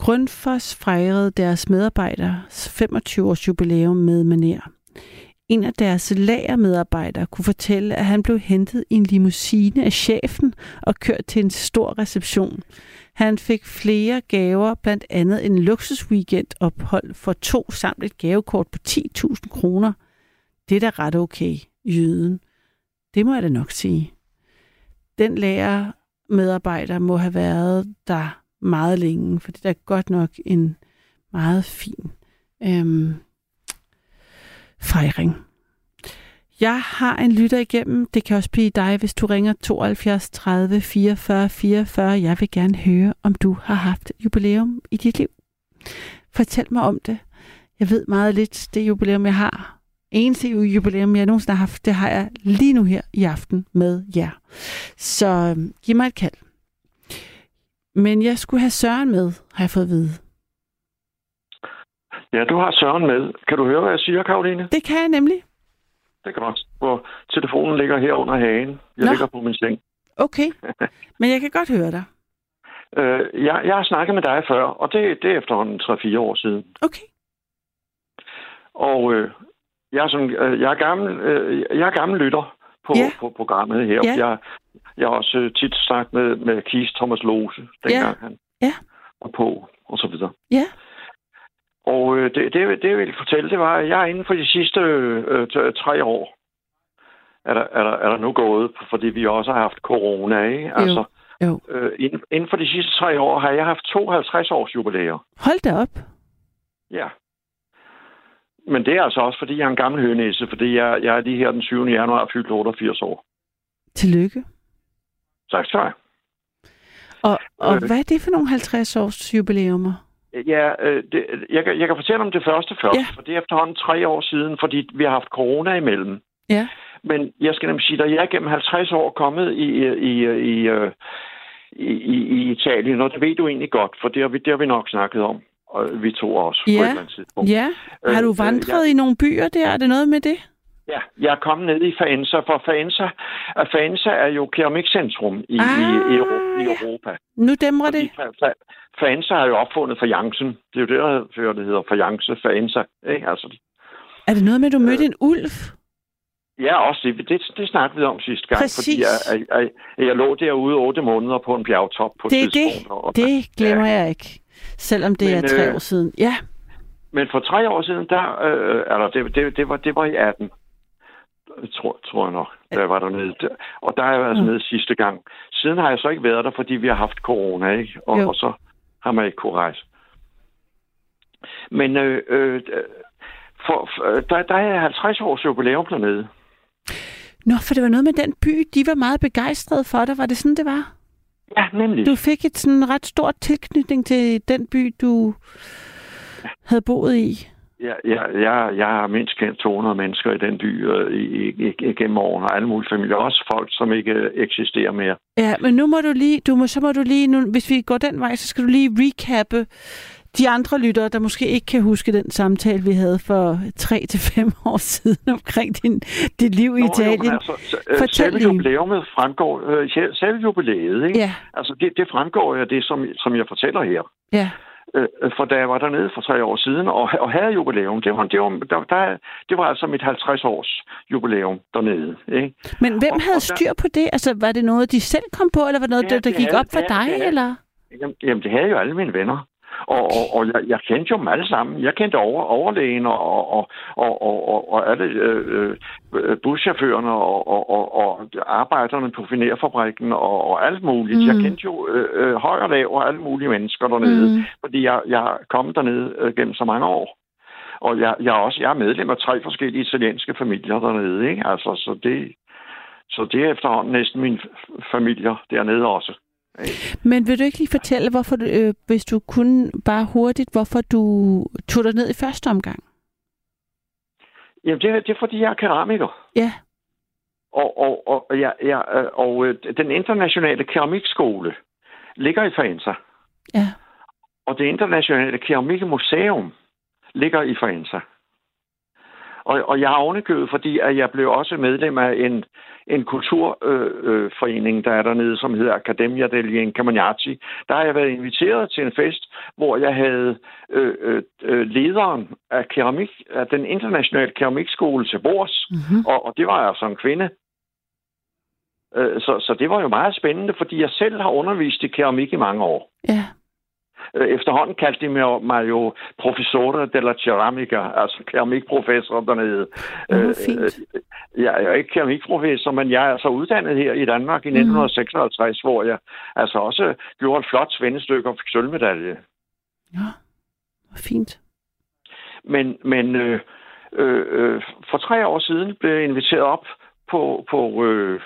Grundfos fejrede deres medarbejders 25 års jubilæum med maner. En af deres lagermedarbejdere kunne fortælle, at han blev hentet i en limousine af chefen og kørt til en stor reception. Han fik flere gaver, blandt andet en luksusweekendophold for to samt et gavekort på 10.000 kroner. Det er da ret okay, jøden. Det må jeg da nok sige. Den lærer medarbejder må have været der meget længe, for det er godt nok en meget fin øhm, fejring. Jeg har en lytter igennem. Det kan også blive dig, hvis du ringer 72 30 44 44. Jeg vil gerne høre, om du har haft jubilæum i dit liv. Fortæl mig om det. Jeg ved meget lidt det jubilæum, jeg har. Eneste jubilæum, jeg nogensinde har haft, det har jeg lige nu her i aften med jer. Så øh, giv mig et kald. Men jeg skulle have Søren med, har jeg fået at vide. Ja, du har Søren med. Kan du høre, hvad jeg siger, Karoline? Det kan jeg nemlig. Det kan godt. Hvor telefonen ligger her under hagen. Jeg Nå. ligger på min seng. Okay, men jeg kan godt høre dig. Øh, jeg, jeg har snakket med dig før, og det, det er efterhånden 3-4 år siden. Okay. Og øh, jeg, er sådan, øh, jeg, er gammel, øh, jeg er gammel lytter på, Ja. på programmet her. Ja. Jeg, jeg har også øh, tit snakket med, med Keith Thomas Lose, dengang han Ja. var på, og så videre. Ja. Og øh, det, det, det, jeg ville fortælle, det var, at jeg inden for de sidste øh, tre år, er der, er, der, er der nu gået, fordi vi også har haft corona, ikke? Altså, jo. Øh, inden, inden for de sidste tre år har jeg haft 52 års jubilæer. Hold da op. Ja. Men det er altså også, fordi jeg er en gammel hønæse, fordi jeg, jeg er lige her den 7. januar fyldt 88 år. Tillykke. Tak skal du. Og, og Øh. hvad er det for nogle 50 års jubilæumer? Ja, øh, det, jeg, kan- jeg kan fortælle om det første først, Ja. for det er efterhånden tre år siden, fordi vi har haft corona imellem. Ja. Men jeg skal nemlig sige, at jeg er gennem 50 år kommet i, i, i, øh, i, i, i Italien, og det ved du egentlig godt, for det har vi, det har vi nok snakket om, og vi to også på Ja. et eller andet tidspunkt. Ja. Har du Øh, øh, vandret i nogle byer der? Er det noget med det? Ja, jeg er kommet ned i Faenza, for Faenza, øh, Faenza er jo keramikcentrum i, Ah, i, i, Euro, i ja. Europa. Nu dæmrer det. Faenza har jo opfundet fajancen. Det er jo det, der det hedder fajance, Faenza. Ikke? Altså, Er det noget med, at du mødte en ulv? ja, også det, det, det snakkede vi om sidste gang, Præcis. fordi jeg, jeg, jeg, jeg lå derude otte måneder på en bjergtop på et Det er tidspunkt. det. og- Det glemmer jeg ikke. Selvom det Men, er tre øh, år siden. Ja. Men for tre år siden, der, øh, eller det, det, det, var, det var i 18, tror, tror jeg nok, der var dernede. Der- Og der har jeg været Mm. nede sidste gang. Siden har jeg så ikke været der, fordi vi har haft corona, ikke? Og, Jo. og så har man ikke kunne rejse. Men øh, øh, for, for, der, der er 50 års jubilæum dernede. Nå, for det var noget med den by, de var meget begejstrede for dig. Var det sådan, det var? Ja, nemlig. Du fik et sådan ret stort tilknytning til den by, du havde boet i. Ja, ja, jeg, jeg har mindst kendt 200 mennesker i den by øh, i, i, i, gennem årene, og alle mulige familier. Også folk, som ikke øh, eksisterer mere. Ja, men nu må du lige, du må, så må du lige, nu, hvis vi går den vej, så skal du lige recappe de andre lyttere, der måske ikke kan huske den samtale, vi havde for 3 til fem år siden omkring din, dit liv i Nå, Italien. Jo, altså, Fortæl Fortæl selve jubilæumet fremgår, øh, selv- selve jubilæet, ikke? Ja, Altså, det, det fremgår af det, som, som jeg fortæller her. ja. Øh, for da jeg var dernede for tre år siden og, og havde jubilæum, det var, det, var, der, der, det var altså mit 50 års jubilæum dernede. Ikke? Men hvem Og- havde og styr på det? Altså, var det noget, de selv kom på, eller var det noget, Ja, der, der det gik havde- op for det dig, det havde- eller? Jamen, jamen, det havde jo alle mine venner. Og, og, og jeg, jeg kendte jo dem alle sammen. Jeg kendte over, overlægen og, og, og, og, og, og alle øh, øh, buschaufførerne og, og, og, og arbejderne på finerfabrikken og, og alt muligt. Mm. Jeg kendte jo øh, øh, høj og lav og alle mulige mennesker dernede. Mm. fordi jeg, jeg kommet dernede øh, gennem så mange år. Og jeg, jeg, er også, jeg er medlem af tre forskellige italienske familier dernede, ikke? Altså, så det, så det er efterhånden næsten mine familier dernede også. Men vil du ikke lige fortælle, hvorfor du, øh, hvis du kunne bare hurtigt, hvorfor du tog dig ned i første omgang? Jamen, det, er- det er, fordi jeg er keramiker. Ja, Og, og, og, ja, ja, øh, og øh, den internationale keramikskole ligger i Faenza. ja. Og det internationale keramikmuseum ligger i Faenza. Og, og jeg har ovenikøbet, fordi at jeg blev også medlem af en, en kulturforening, øh, øh, der er dernede, som hedder Accademia degli Incaminati. Der har jeg været inviteret til en fest, hvor jeg havde øh, øh, øh, lederen af, keramik, af den internationale keramikskole til bords, Mm-hmm. og, og det var altså en kvinde. Øh, Så, så det var jo meget spændende, fordi jeg selv har undervist i keramik i mange år. Ja. Øh, Efterhånden kaldte de mig, jo professore della ceramica, altså keramikprofessor dernede. Øh, øh, Jeg er jo ikke keramikprofessor, men jeg er altså uddannet her i Danmark i Mhm. 1956, hvor jeg altså også gjorde et flot svendestykke og fik sølvmedalje. Ja, fint. Men, men øh, øh, øh, for tre år siden blev jeg inviteret op på, på, øh,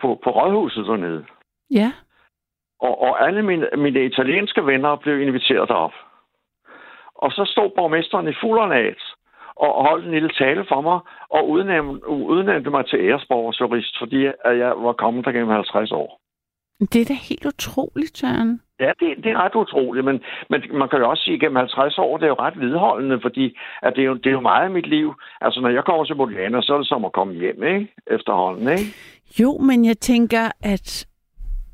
på, på rådhuset dernede. Ja. Og, og alle mine, mine italienske venner blev inviteret derop. Og så stod borgmesteren i fuld ornat og holdt en lille tale for mig, og udnævnte, udnævnte mig til æresborgerjurist, fordi at jeg var kommet der gennem 50 år. Det er da helt utroligt, Søren. Ja, det, det er ret utroligt, men, men man kan jo også sige, at gennem 50 år, det er jo ret vedholdende, fordi at det, er jo, det er jo meget af mit liv. Altså, når jeg kommer til Boliana, så er det som at komme hjem, ikke? Efterhånden, ikke? Jo, men jeg tænker, at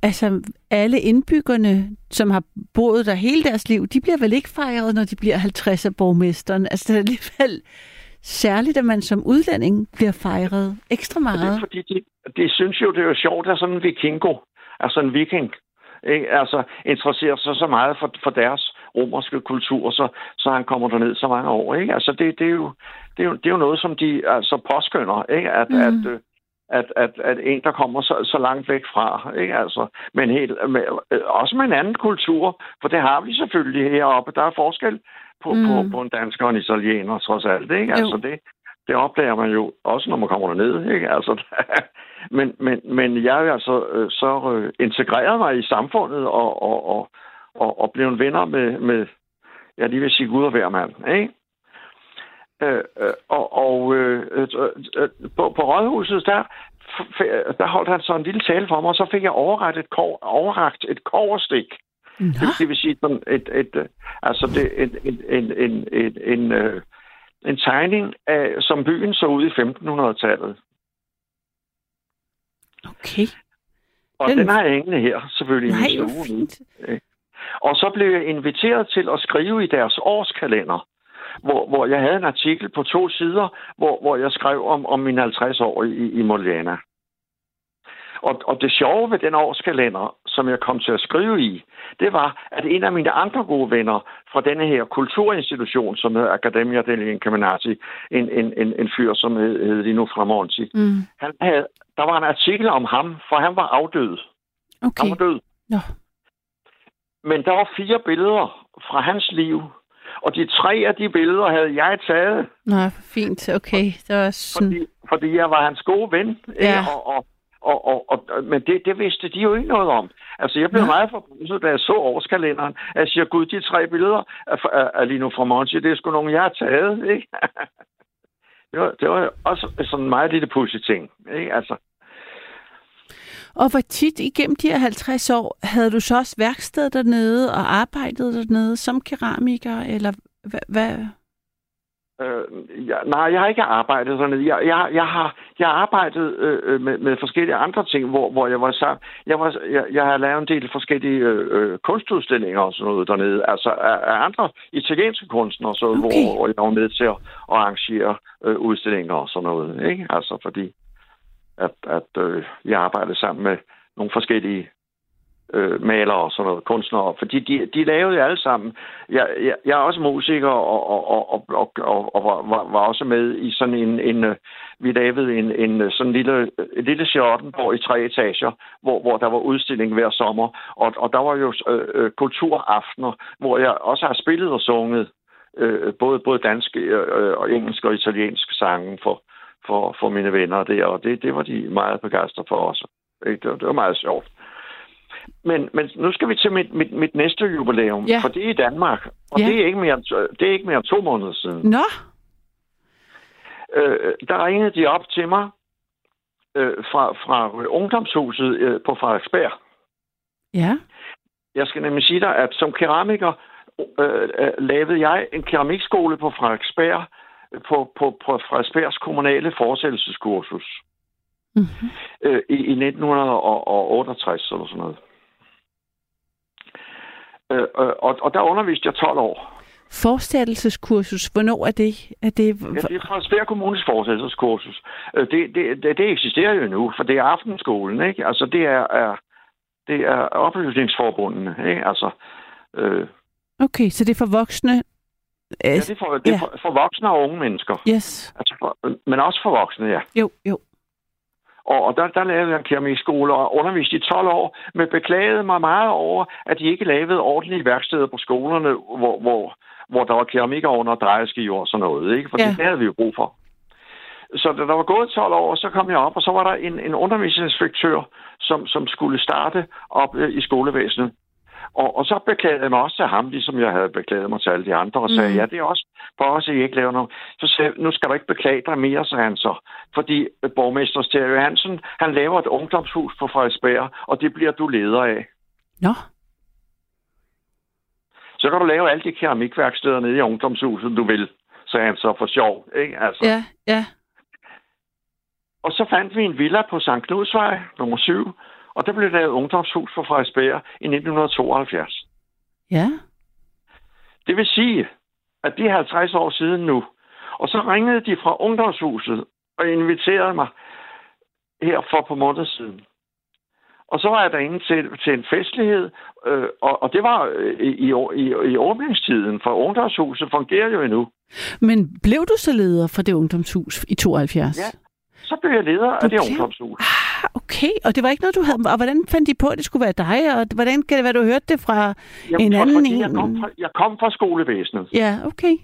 altså, alle indbyggerne, som har boet der hele deres liv, de bliver vel ikke fejret, når de bliver 50 af borgmesteren. Altså, det er alligevel særligt, at man som udlænding bliver fejret ekstra Og det er meget. fordi, de, de synes jo, det er jo sjovt, at sådan en vikingo, altså en viking, ikke? Altså, interesserer sig så meget for, for deres romerske kultur, så, så han kommer derned så mange år, ikke? Altså, det, det, er, jo, det, er, jo, det er jo noget, som de altså påskynder, ikke? At, mm. at, øh, at, at, at en, der kommer så, så langt væk fra, ikke? Altså, men helt, med, øh, også med en anden kultur, for det har vi selvfølgelig heroppe. Der er forskel på, mm. på, på en dansker og en italiener, trods alt, ikke? Jo. Altså, det, det opdager man jo også, når man kommer derned, ikke? Altså, men, men, men jeg er altså øh, så øh, integreret mig i samfundet og, og, og, og, og blevet venner med, med, jeg lige vil sige Gud og hver mand, ikke? Øh, øh, og og øh, øh, øh, på, på rådhuset, der, der holdt han så en lille tale for mig, og så fik jeg overrakt et, kov, overragt et koverstik. Nå, Det, det vil sige sådan et, et, øh, altså det, en, en, en, en, en, en, øh, en tegning af, som byen så ud i 1500-tallet. okay. Og Den- den, har jeg hængende her, selvfølgelig. i Nej, min hvor stue. fint. Og så blev jeg inviteret til at skrive i deres årskalender, hvor, hvor jeg havde en artikel på to sider, hvor, hvor jeg skrev om, om mine 50 år i, i Moliana. Og, og det sjove ved den årskalender, som jeg kom til at skrive i, det var, at en af mine andre gode venner fra denne her kulturinstitution, som hedder Academia degli Incaminati, en, en, en, en fyr, som hed, hed Lino Framonti, Mm. han havde, der var en artikel om ham, for han var afdød. Okay. Han var død. Nå. Men der var fire billeder fra hans liv, Og de tre af de billeder havde jeg taget, Nå, fint. Okay, det var sådan... fordi, fordi jeg var hans gode ven. ikke? Ja. Og, og, og, og, og, men det, det vidste de jo ikke noget om. Altså, jeg blev Nå. meget forbruset, da jeg så årskalenderen. Jeg siger, gud, de tre billeder af, af, af Lino Framonti, det er sgu nogle, jeg har taget, ikke? det, var, det var også sådan en meget lille pussy ting, ikke? Altså, Og hvor tit igennem de her 50 år havde du så også værksted dernede og arbejdet dernede som keramiker, eller hvad? hvad? Øh, ja, nej, jeg har ikke arbejdet sådan jeg, jeg, jeg har jeg har arbejdet øh, øh, med, med forskellige andre ting, hvor, hvor jeg var sammen. Jeg, var, jeg, jeg har lavet en del forskellige øh, øh, kunstudstillinger og sådan noget dernede. Altså af, af andre italienske kunstnere, så, Okay. hvor, hvor jeg var med til at, at arrangere øh, udstillinger og sådan noget. Ikke? Altså fordi at, at øh, jeg arbejdede sammen med nogle forskellige øh, malere og sådan noget, kunstnere, fordi de, de lavede jo alle sammen. Jeg, jeg, jeg er også musiker og, og, og, og, og, og, og var, var, var også med i sådan en, en øh, vi lavede en, en øh, sådan lille, en lille Charlottenborg i tre etager, hvor, hvor der var udstilling hver sommer, og, og der var jo øh, øh kulturaftener, hvor jeg også har spillet og sunget øh, både, både danske øh, og engelske og italienske sange for, for, for mine venner der, og det, det var de meget begejstrede for også. Ikke? Det, var, det var meget sjovt. Men, men nu skal vi til mit, mit, mit næste jubilæum, Ja. for det er i Danmark, og Ja. det, er ikke mere, det er ikke mere to måneder siden. Nå, Øh, der ringede de op til mig øh, fra, fra ungdomshuset øh, på Frederiksberg. ja. Jeg skal nemlig sige dig, at som keramiker øh, øh, lavede jeg en keramikskole på Frederiksberg, på, på, på Frederiksbergs kommunale fortsættelseskursus Mm-hmm. øh, i, i 1968 eller sådan noget. Øh, øh, og, og der underviste jeg 12 år. Forstærkelseskursus, hvornår er det? Er det Ja, det er Frederiksberg Kommunes fortsættelseskursus. Øh, Det, det, det, det eksisterer jo nu, for det er aftenskolen, ikke? Altså, det er, er, det er oplysningsforbundene, ikke? Altså, øh, okay, så det er for voksne? Ja, det er, for, det er for, for voksne og unge mennesker. Yes. Altså for, men også for voksne, ja. Jo, jo. Og, og der, der lavede jeg en keramikskole og underviste i 12 år, men beklagede mig meget over, at de ikke lavede ordentlige værksteder på skolerne, hvor, hvor, hvor der var keramikovner og drejeskiver og sådan noget, ikke? For ja. det havde vi jo brug for. Så da der var gået 12 år, så kom jeg op, og så var der en, en undervisningsinspektør, som, som skulle starte op øh, i skolevæsenet. Og, og så beklagede jeg mig også til ham, ligesom jeg havde beklaget mig til alle de andre, og sagde, mm. ja, det er også for os, at I ikke laver noget. Så sagde nu skal du ikke beklage dig mere, sagde han så. Fordi øh, borgmester Stereo Hansen, han laver et ungdomshus på Frederiksberg, og det bliver du leder af. Nå, Så kan du lave alle de keramikværksteder nede i ungdomshuset, du vil, sagde han så for sjov. Ikke? Altså. ja, ja. Og så fandt vi en villa på St. Knudsvej, nummer 7, og der blev lavet et ungdomshus for Frederiksberg i 1972. Ja. Det vil sige, at det er 50 år siden nu. Og så ringede de fra ungdomshuset og inviterede mig her for på måneder siden. Og så var jeg derinde til, til en festlighed, øh, og, og det var øh, i, i, i, i åbningstiden, for ungdomshuset fungerer jo endnu. Men blev du så leder for det ungdomshus i 72? Ja. Så blev jeg leder Du af det blev- ungdomshus. Ah, okay. Og det var ikke noget, du havde... Og hvordan fandt de på, at det skulle være dig? Og hvordan kan det være, du hørte det fra en for- anden en? Jeg kom, fra, jeg kom fra skolevæsenet. Ja, okay.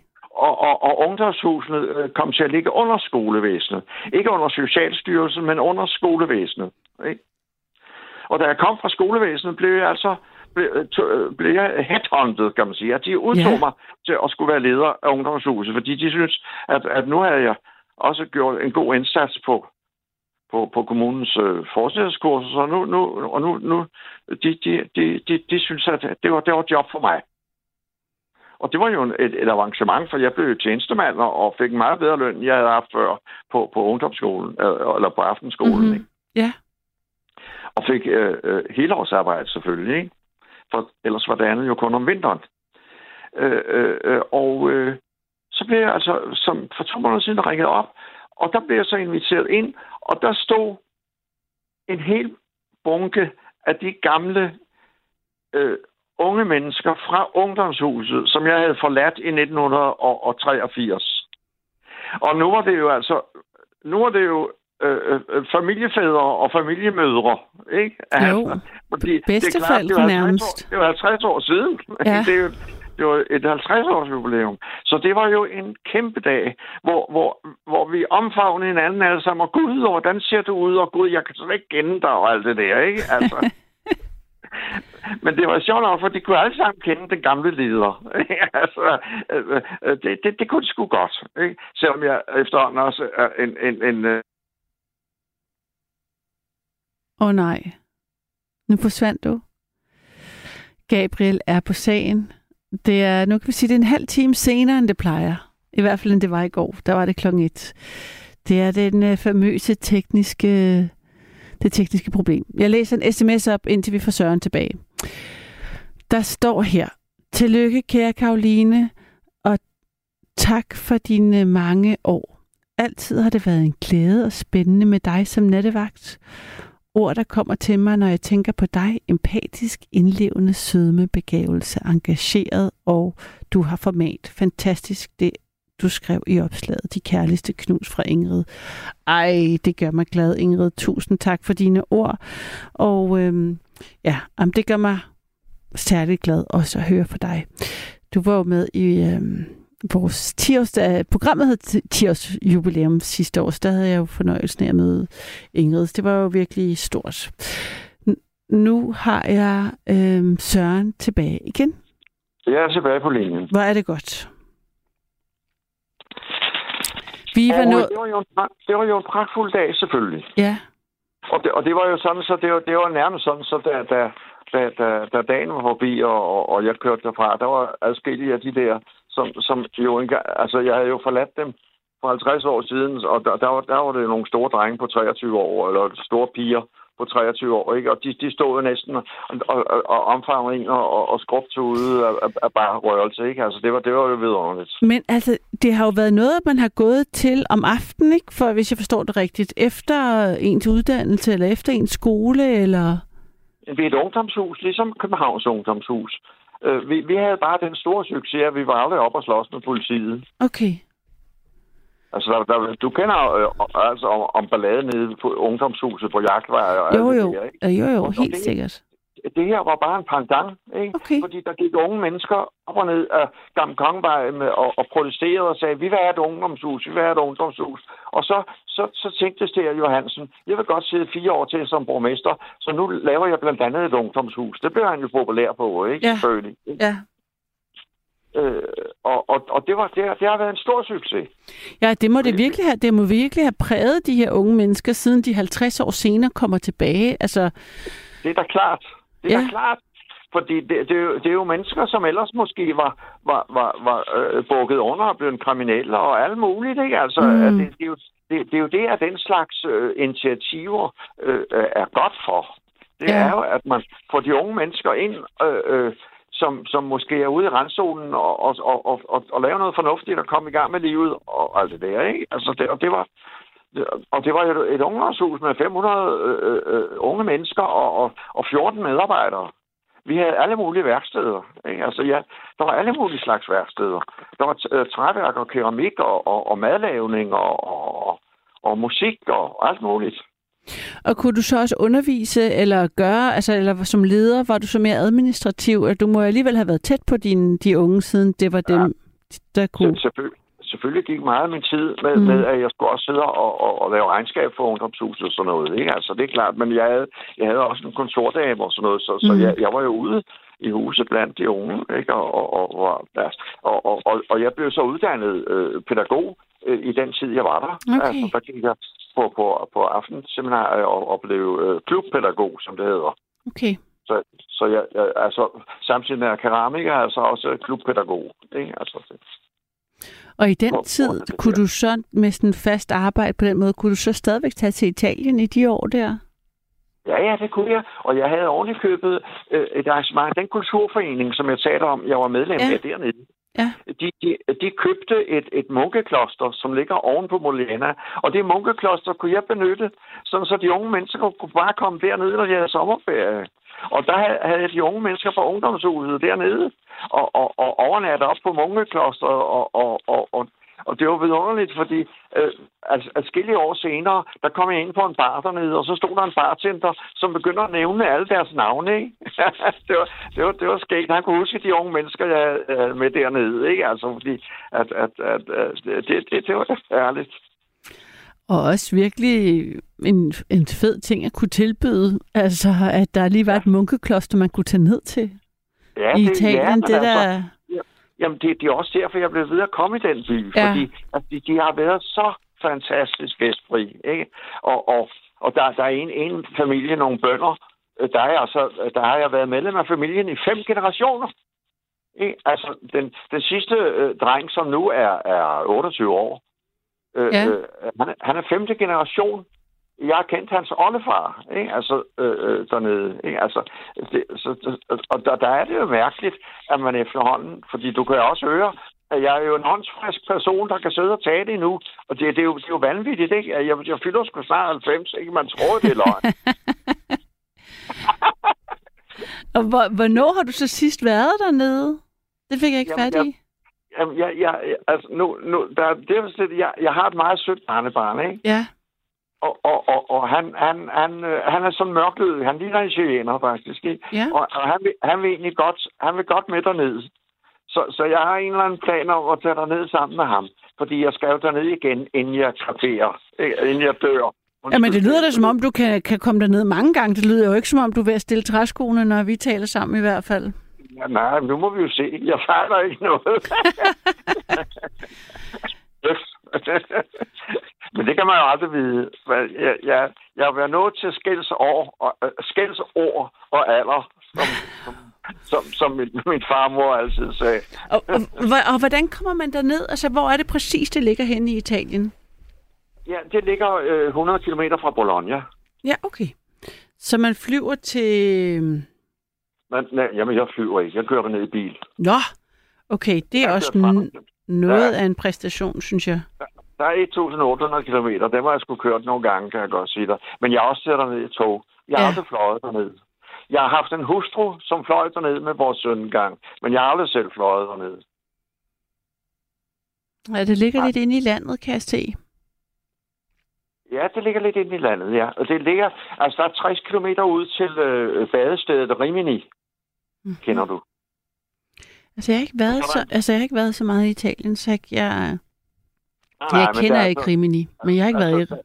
og, og, og ungdomshusene øh, kom til at ligge under skolevæsenet. Ikke under Socialstyrelsen, men under skolevæsenet. Ikke? Og da jeg kom fra skolevæsenet, blev jeg altså blev, øh, øh, blev jeg headhunted, kan man sige. At de udtog Ja. ja. mig til at skulle være leder af ungdomshuset, fordi de synes, at, at nu havde jeg også gjort en god indsats på, på, på kommunens øh, forskningskurser, så nu, nu, og nu, nu de, de, de, de, de synes, at det var, det var et job for mig. Og det var jo et, et avancement, for jeg blev tjenestemand og fik en meget bedre løn, end jeg havde haft før på, på ungdomsskolen, øh, eller på aftenskolen. Mhm. Mm-hmm. Ikke? Ja. Og fik øh, øh, helårsarbejde selvfølgelig, ikke? For ellers var det andet jo kun om vinteren. Øh, øh, øh, og øh, så blev jeg altså, som for to måneder siden, ringet op, og der blev jeg så inviteret ind, og der stod en hel bunke af de gamle øh, unge mennesker fra ungdomshuset, som jeg havde forladt i 1983. Og nu var det jo altså, nu var det jo øh, øh, familiefædre og familiemødre, ikke? Jo. fordi Bedsteforældre det er klart, det var 50 nærmest. År, det var 50 år siden. Ja. det, er jo, Det var et 50-års jubilæum. Så det var jo en kæmpe dag, hvor, hvor, hvor vi omfavnede hinanden alle sammen. Og gud, og hvordan ser du ud? Og gud, jeg kan slet ikke kende dig og alt det der, ikke? Altså. Men det var sjovt nok, for de kunne alle sammen kende den gamle leder. altså, øh, øh, det, det, det kunne de sgu godt. Ikke? Selvom jeg efterhånden også er en, en, en, øh, Åh oh, nej. Nu forsvandt du. Gabriel er på sagen. Det er, nu kan vi sige, det er en halv time senere, end det plejer. I hvert fald, end det var i går. Der var det klokken et. Det er den øh, famøse tekniske, det tekniske problem. Jeg læser en sms op, indtil vi får Søren tilbage. Der står her, Tillykke, kære Karoline, og tak for dine mange år. Altid har det været en glæde og spændende med dig som nattevagt. Ord, der kommer til mig, når jeg tænker på dig. Empatisk, indlevende, sødme, begavelse, engageret, og du har format. Fantastisk det, du skrev i opslaget. De kærligste knus fra Ingrid. Ej, det gør mig glad, Ingrid. Tusind tak for dine ord. Og øhm, ja, jamen, det gør mig særligt glad også at høre fra dig. Du var jo med i øhm, vores 10 års, da programmet hed 10 års jubilæum sidste år, der havde jeg jo fornøjelsen af at møde Ingrid. Det var jo virkelig stort. Nu har jeg øhm, Søren tilbage igen. jeg er tilbage på linjen. Hvor er det godt. Vi var Og nået... det, var jo en, det var jo en pragtfuld dag, selvfølgelig. Ja, Og det, og det var jo sådan, så det var, det var nærmest sådan, så da, da, da, da, da dagen var forbi, og, og, og jeg kørte derfra, der var adskillige af de der, som, som jo engang, altså jeg havde jo forladt dem for 50 år siden, og der, der, var, der var det nogle store drenge på 23 år, eller store piger på 23 år, ikke? Og de, de stod jo næsten og, og, og, omfavnede en og, og, og skrubte ude af, af, af bare rørelse, ikke? Altså det var, det var jo vidunderligt. men altså, det har jo været noget, man har gået til om aftenen, ikke? For hvis jeg forstår det rigtigt, efter ens uddannelse, eller efter ens skole, eller... ved et ungdomshus, ligesom Københavns ungdomshus. Øh, vi, vi havde bare den store succes, at vi var aldrig op og slås med politiet. Okay. Altså, der, der, du kender øh, altså om, om balladen nede på ungdomshuset på Jagtvej og alt Jo, det jo. der, ikke? Jo, jo, helt det- sikkert. Det her var bare en pendant, ikke? Okay. Fordi der gik unge mennesker op og ned af Gamle Kongevej med, og, og protesterede og sagde, vi vil have et ungdomshus, vi vil have et ungdomshus. Og så, så, så tænkte Ster Johansen, jeg vil godt sidde fire år til som borgmester, så nu laver jeg blandt andet et ungdomshus. Det blev han jo populær på, ikke? Ja. Selvfølgelig. ikke? Ja. Øh, og, og, og det, var, det, har, det har været en stor succes. Ja, det må det virkelig have, det må virkelig have præget de her unge mennesker, siden de 50 år senere kommer tilbage. Altså, Det er da klart. Det er Ja. klart. Fordi det, det, er jo, det er jo mennesker, som ellers måske var, var, var, var øh, bukket under og blevet kriminelle og alt muligt. Ikke? Altså, Mm. det, det, er jo, det, det er jo det, at den slags øh, initiativer øh, øh, er godt for. Det ja. er jo, at man får de unge mennesker ind, øh, øh, som, som måske er ude i randzonen og, og, og, og, og, og lave noget fornuftigt og komme i gang med livet og alt det der. Ikke? Altså, det, og det var, og det var jo et ungdomshus med 500 øh, øh, unge mennesker og, og, og 14 medarbejdere. Vi havde alle mulige værksteder. Ikke? Altså, ja, der var alle mulige slags værksteder. Der var øh, træværk og keramik og, og, og madlavning og, og, og musik og alt muligt. og kunne du så også undervise eller gøre, altså eller som leder, var du så mere administrativ? At Du må alligevel have været tæt på dine, de unge, siden det var dem, der kunne... Selvfølgelig, selvfølgelig gik meget af min tid med, Mm. med at jeg skulle også sidde og, og, og lave regnskab for ungdomshuset og sådan noget. Ikke? Altså, det er klart, men jeg havde, jeg havde også en kontordame og sådan noget, så, så Mm. jeg, jeg var jo ude i huset blandt de unge, ikke? Og, og, og, og, og, og, og, jeg blev så uddannet øh, pædagog øh, i den tid, jeg var der. Okay. Altså, der gik jeg på, på, på aftenseminar og, og blev øh, klubpædagog, som det hedder. Okay. Så, så jeg, jeg, altså, samtidig med keramiker, altså også klubpædagog. Ikke? Altså, det, Og i den Hvor- tid, hvor kunne du så med sådan fast arbejde på den måde, kunne du så stadigvæk tage til Italien i de år der? Ja, ja, det kunne jeg. Og jeg havde ordentligt købet øh, et arrangement. Den kulturforening, som jeg talte om, jeg var medlem Ja. af dernede. Ja. De, de, de købte et, et munkekloster, som ligger oven på Molena. Og det munkekloster kunne jeg benytte, sådan så de unge mennesker kunne bare komme dernede, når de havde sommerferie. Og der havde- jeg de unge mennesker fra ungdomshuset dernede, og, og, og overnatte op på munkekloster, og, og, og, og Og det var vidunderligt, fordi øh, altså, adskillige år senere, der kom jeg ind på en bar dernede, og så stod der en bartender, som begynder at nævne alle deres navne, ikke? det, var, det, var, det var sket. Han kunne huske de unge mennesker, jeg havde øh, med dernede, ikke? Altså, fordi at, at, at, at det, det, det var ærligt. Og også virkelig en, en fed ting at kunne tilbyde. Altså, at der lige var et munkekloster, man kunne tage ned til Ja, i det, Italien. ja, det der... altså, Jamen, det, det er også derfor, jeg blev ved at komme i den by. Ja. Fordi at de, de har været så fantastisk gæstfri. Ikke? Og, og, og der, der er en, en familie, nogle bønder, øh, der, er altså, der har jeg været medlem af familien i fem generationer. Ikke? Altså, den, den sidste øh, dreng, som nu er, er 28 år, øh, Ja. øh, han, er- han er femte generation. Jeg har kendt hans oldefar, ikke? Altså, øh, øh, dernede, ikke? Altså, det, så, og der, der er det jo mærkeligt, at man efterhånden, fordi du kan også høre, at jeg er jo en håndsfrisk person, der kan sidde og tale endnu, og det, det, er, jo, det er jo vanvittigt, ikke? Jeg, jeg fylder sgu snart 90, ikke? Man tror, det er løgn. Og hvor, hvornår har du så sidst været dernede? Det fik jeg ikke Jamen, fat i. Jamen, jeg, jeg, altså, nu, nu, der, det er jeg, jeg har et meget sødt barnebarn, ikke? Ja. Og, og, og, og han, han, han, øh, han er sådan mørklød. Han ligner en chilener, faktisk. Ikke? Ja. Og, og han, vil, han vil egentlig godt, han vil godt med derned. Så, så jeg har en eller anden plan om at tage derned sammen med ham. Fordi jeg skal jo derned igen, inden jeg kraterer. Ikke? Inden jeg dør. Jamen, det lyder da som om, du kan, kan komme derned mange gange. Det lyder jo ikke som om, du er ved at stille træskoene, når vi taler sammen i hvert fald. Ja, nej, nu må vi jo se. Jeg fejler ikke noget. Men det kan man jo aldrig vide. Jeg, jeg, jeg vil nået til skældsår og, øh, skældsord og alder, som, som, som, som min, min farmor altid sagde. Og, og, og, og hvordan kommer man derned? Altså, hvor er det præcis, det ligger henne i Italien? Ja, det ligger øh, 100 km fra Bologna. Ja, okay. Så man flyver til... Men, nej, jamen, jeg flyver ikke. Jeg kører ned i bil. Nå, okay. Det er Jeg også n- noget Ja. af en præstation, synes jeg. Der er 1.800 km. Dem har jeg sgu kørt nogle gange, kan jeg godt sige dig. Men jeg har også siddet dernede i tog. Jeg har Ja. aldrig fløjet derned. Jeg har haft en hustru, som fløj derned med vores søn gang. Men jeg har aldrig selv fløjet dernede. Ja, det ligger Nej. lidt inde i landet, kan jeg se. Ja, det ligger lidt inde i landet, ja. Og det ligger, altså der er 60 km ud til øh, badestedet Rimini, Mhm. kender du. Altså, jeg har ikke været Så altså, jeg har ikke været så meget i Italien, så jeg, jeg, Nej, jeg kender der er ikke så- Rimini, men jeg har ikke været i... altså,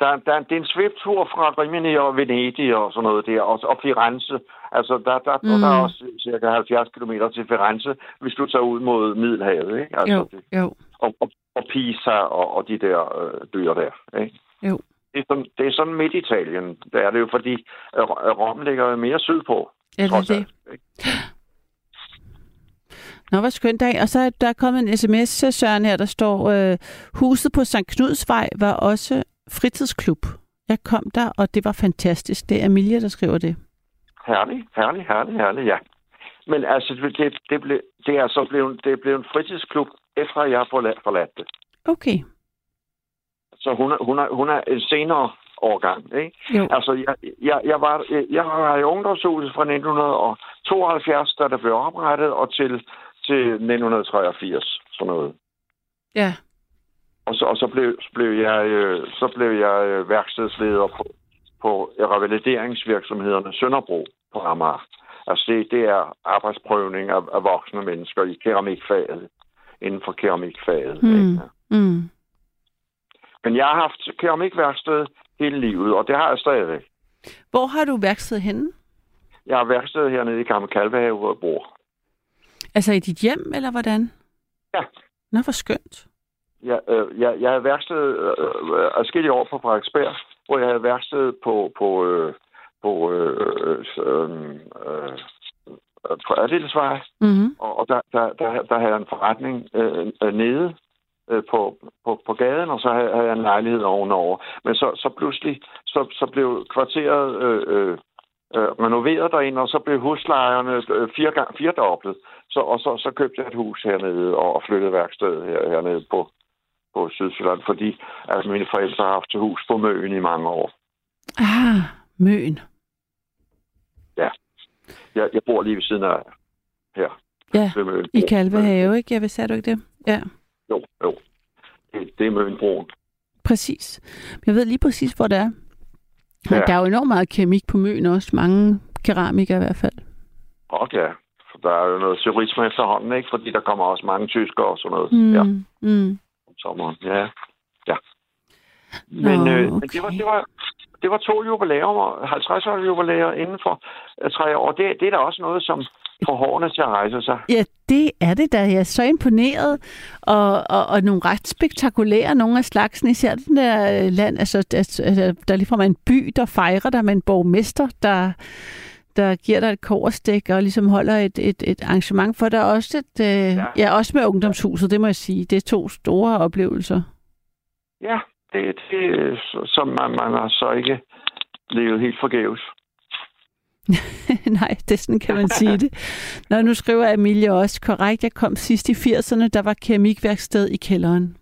der, der, det er en sviptur fra Rimini og Venedig og sådan noget der, og, og Firenze. Altså, der, der, mm. Mm. der er også cirka 70 km til Firenze, hvis du tager ud mod Middelhavet, ikke? Altså, Jo, det, jo. og, og, og Pisa og, og de der øh, byer der, ikke? Jo. Det er, sådan, det er sådan midt Italien. Det er det jo, fordi øh, Rom ligger jo mere sydpå. Ja, det er det. Nå, hvor skønt dag. Og så er der kommet en sms, Søren, her, der står, øh, huset på St. Knudsvej var også fritidsklub. Jeg kom der, og det var fantastisk. Det er Emilia, der skriver det. Herlig, herlig, herlig, herlig, ja. Men altså, det, det, blev, det er så blevet, det er blevet en fritidsklub, efter jeg har forladt, forladt det. Okay. Så hun er, hun er, hun er en senere årgang, ikke? Jo. Altså, jeg, jeg, jeg, var, jeg var i ungdomshuset fra 1972, da det blev oprettet, og til, til 1983, sådan noget. Ja. Og så, og så, blev, blev jeg, øh, så blev jeg øh, værkstedsleder på, på revalideringsvirksomhederne Sønderbro på Amager. Altså det, det er arbejdsprøvning af, af voksne mennesker i keramikfaget, inden for keramikfaget. Mm. Ikke? Mm. Men jeg har haft keramikværksted hele livet, og det har jeg stadigvæk. Hvor har du værksted henne? Jeg har værksted hernede i Gamle Kalvehave, hvor jeg bor. Altså i dit hjem, eller hvordan? Ja. Nå, hvor skønt. Jeg, øh, jeg, jeg havde værksted øh, øh, adskillige år på Frederiksberg, hvor jeg havde værksted på, på, øh, på øh, øh, øh, på Adelsvej, Mm-hmm. og, og der, der, der, der havde jeg en forretning øh, øh, nede øh, på, på, på gaden, og så havde, havde jeg en lejlighed ovenover. Men så, så pludselig så, så blev kvarteret øh, øh, øh, renoveret derinde, og så blev huslejerne øh, fire gang, firedoblet. Så, og så, så købte jeg et hus hernede og, flyttede værkstedet her, hernede på, på Sydsjælland, fordi altså, mine forældre har haft til hus på Møen i mange år. Ah, Møn. Jeg, jeg bor lige ved siden af her. Ja, ved Møen. i Kalvehave, ikke? Jeg vil sagde du ikke det? Ja. Jo, jo. det, det er Mønbroen. Præcis. Jeg ved lige præcis, hvor det er. Ja. Der er jo enormt meget keramik på Møn også. Mange keramikere i hvert fald. Og ja, for der er jo noget turisme efterhånden, ikke? Fordi der kommer også mange tyskere og sådan noget. Mm. Ja, Mm. om sommeren. Ja, ja. Men, Nå, øh, men det, var, okay. det, var, det var to jubilæer, 50 års jubilæer inden for øh, tre år. Det, det er da også noget, som får hårene til at rejse sig. Ja, det er det da. Jeg er så imponeret. Og, og, og nogle ret spektakulære, nogle af slagsen. Især den der øh, land, altså, altså der er ligefrem en by, der fejrer dig med en borgmester, der, der giver dig et koverstik og ligesom holder et, et, et arrangement for dig. Også, et, øh, ja. ja, også med ungdomshuset, det må jeg sige. Det er to store oplevelser. Ja, det, det som man, man har så ikke levet helt forgæves. Nej, det sådan kan man sige det. Når nu skriver Emilie også korrekt, jeg kom sidst i 80'erne, der var keramikværksted i kælderen.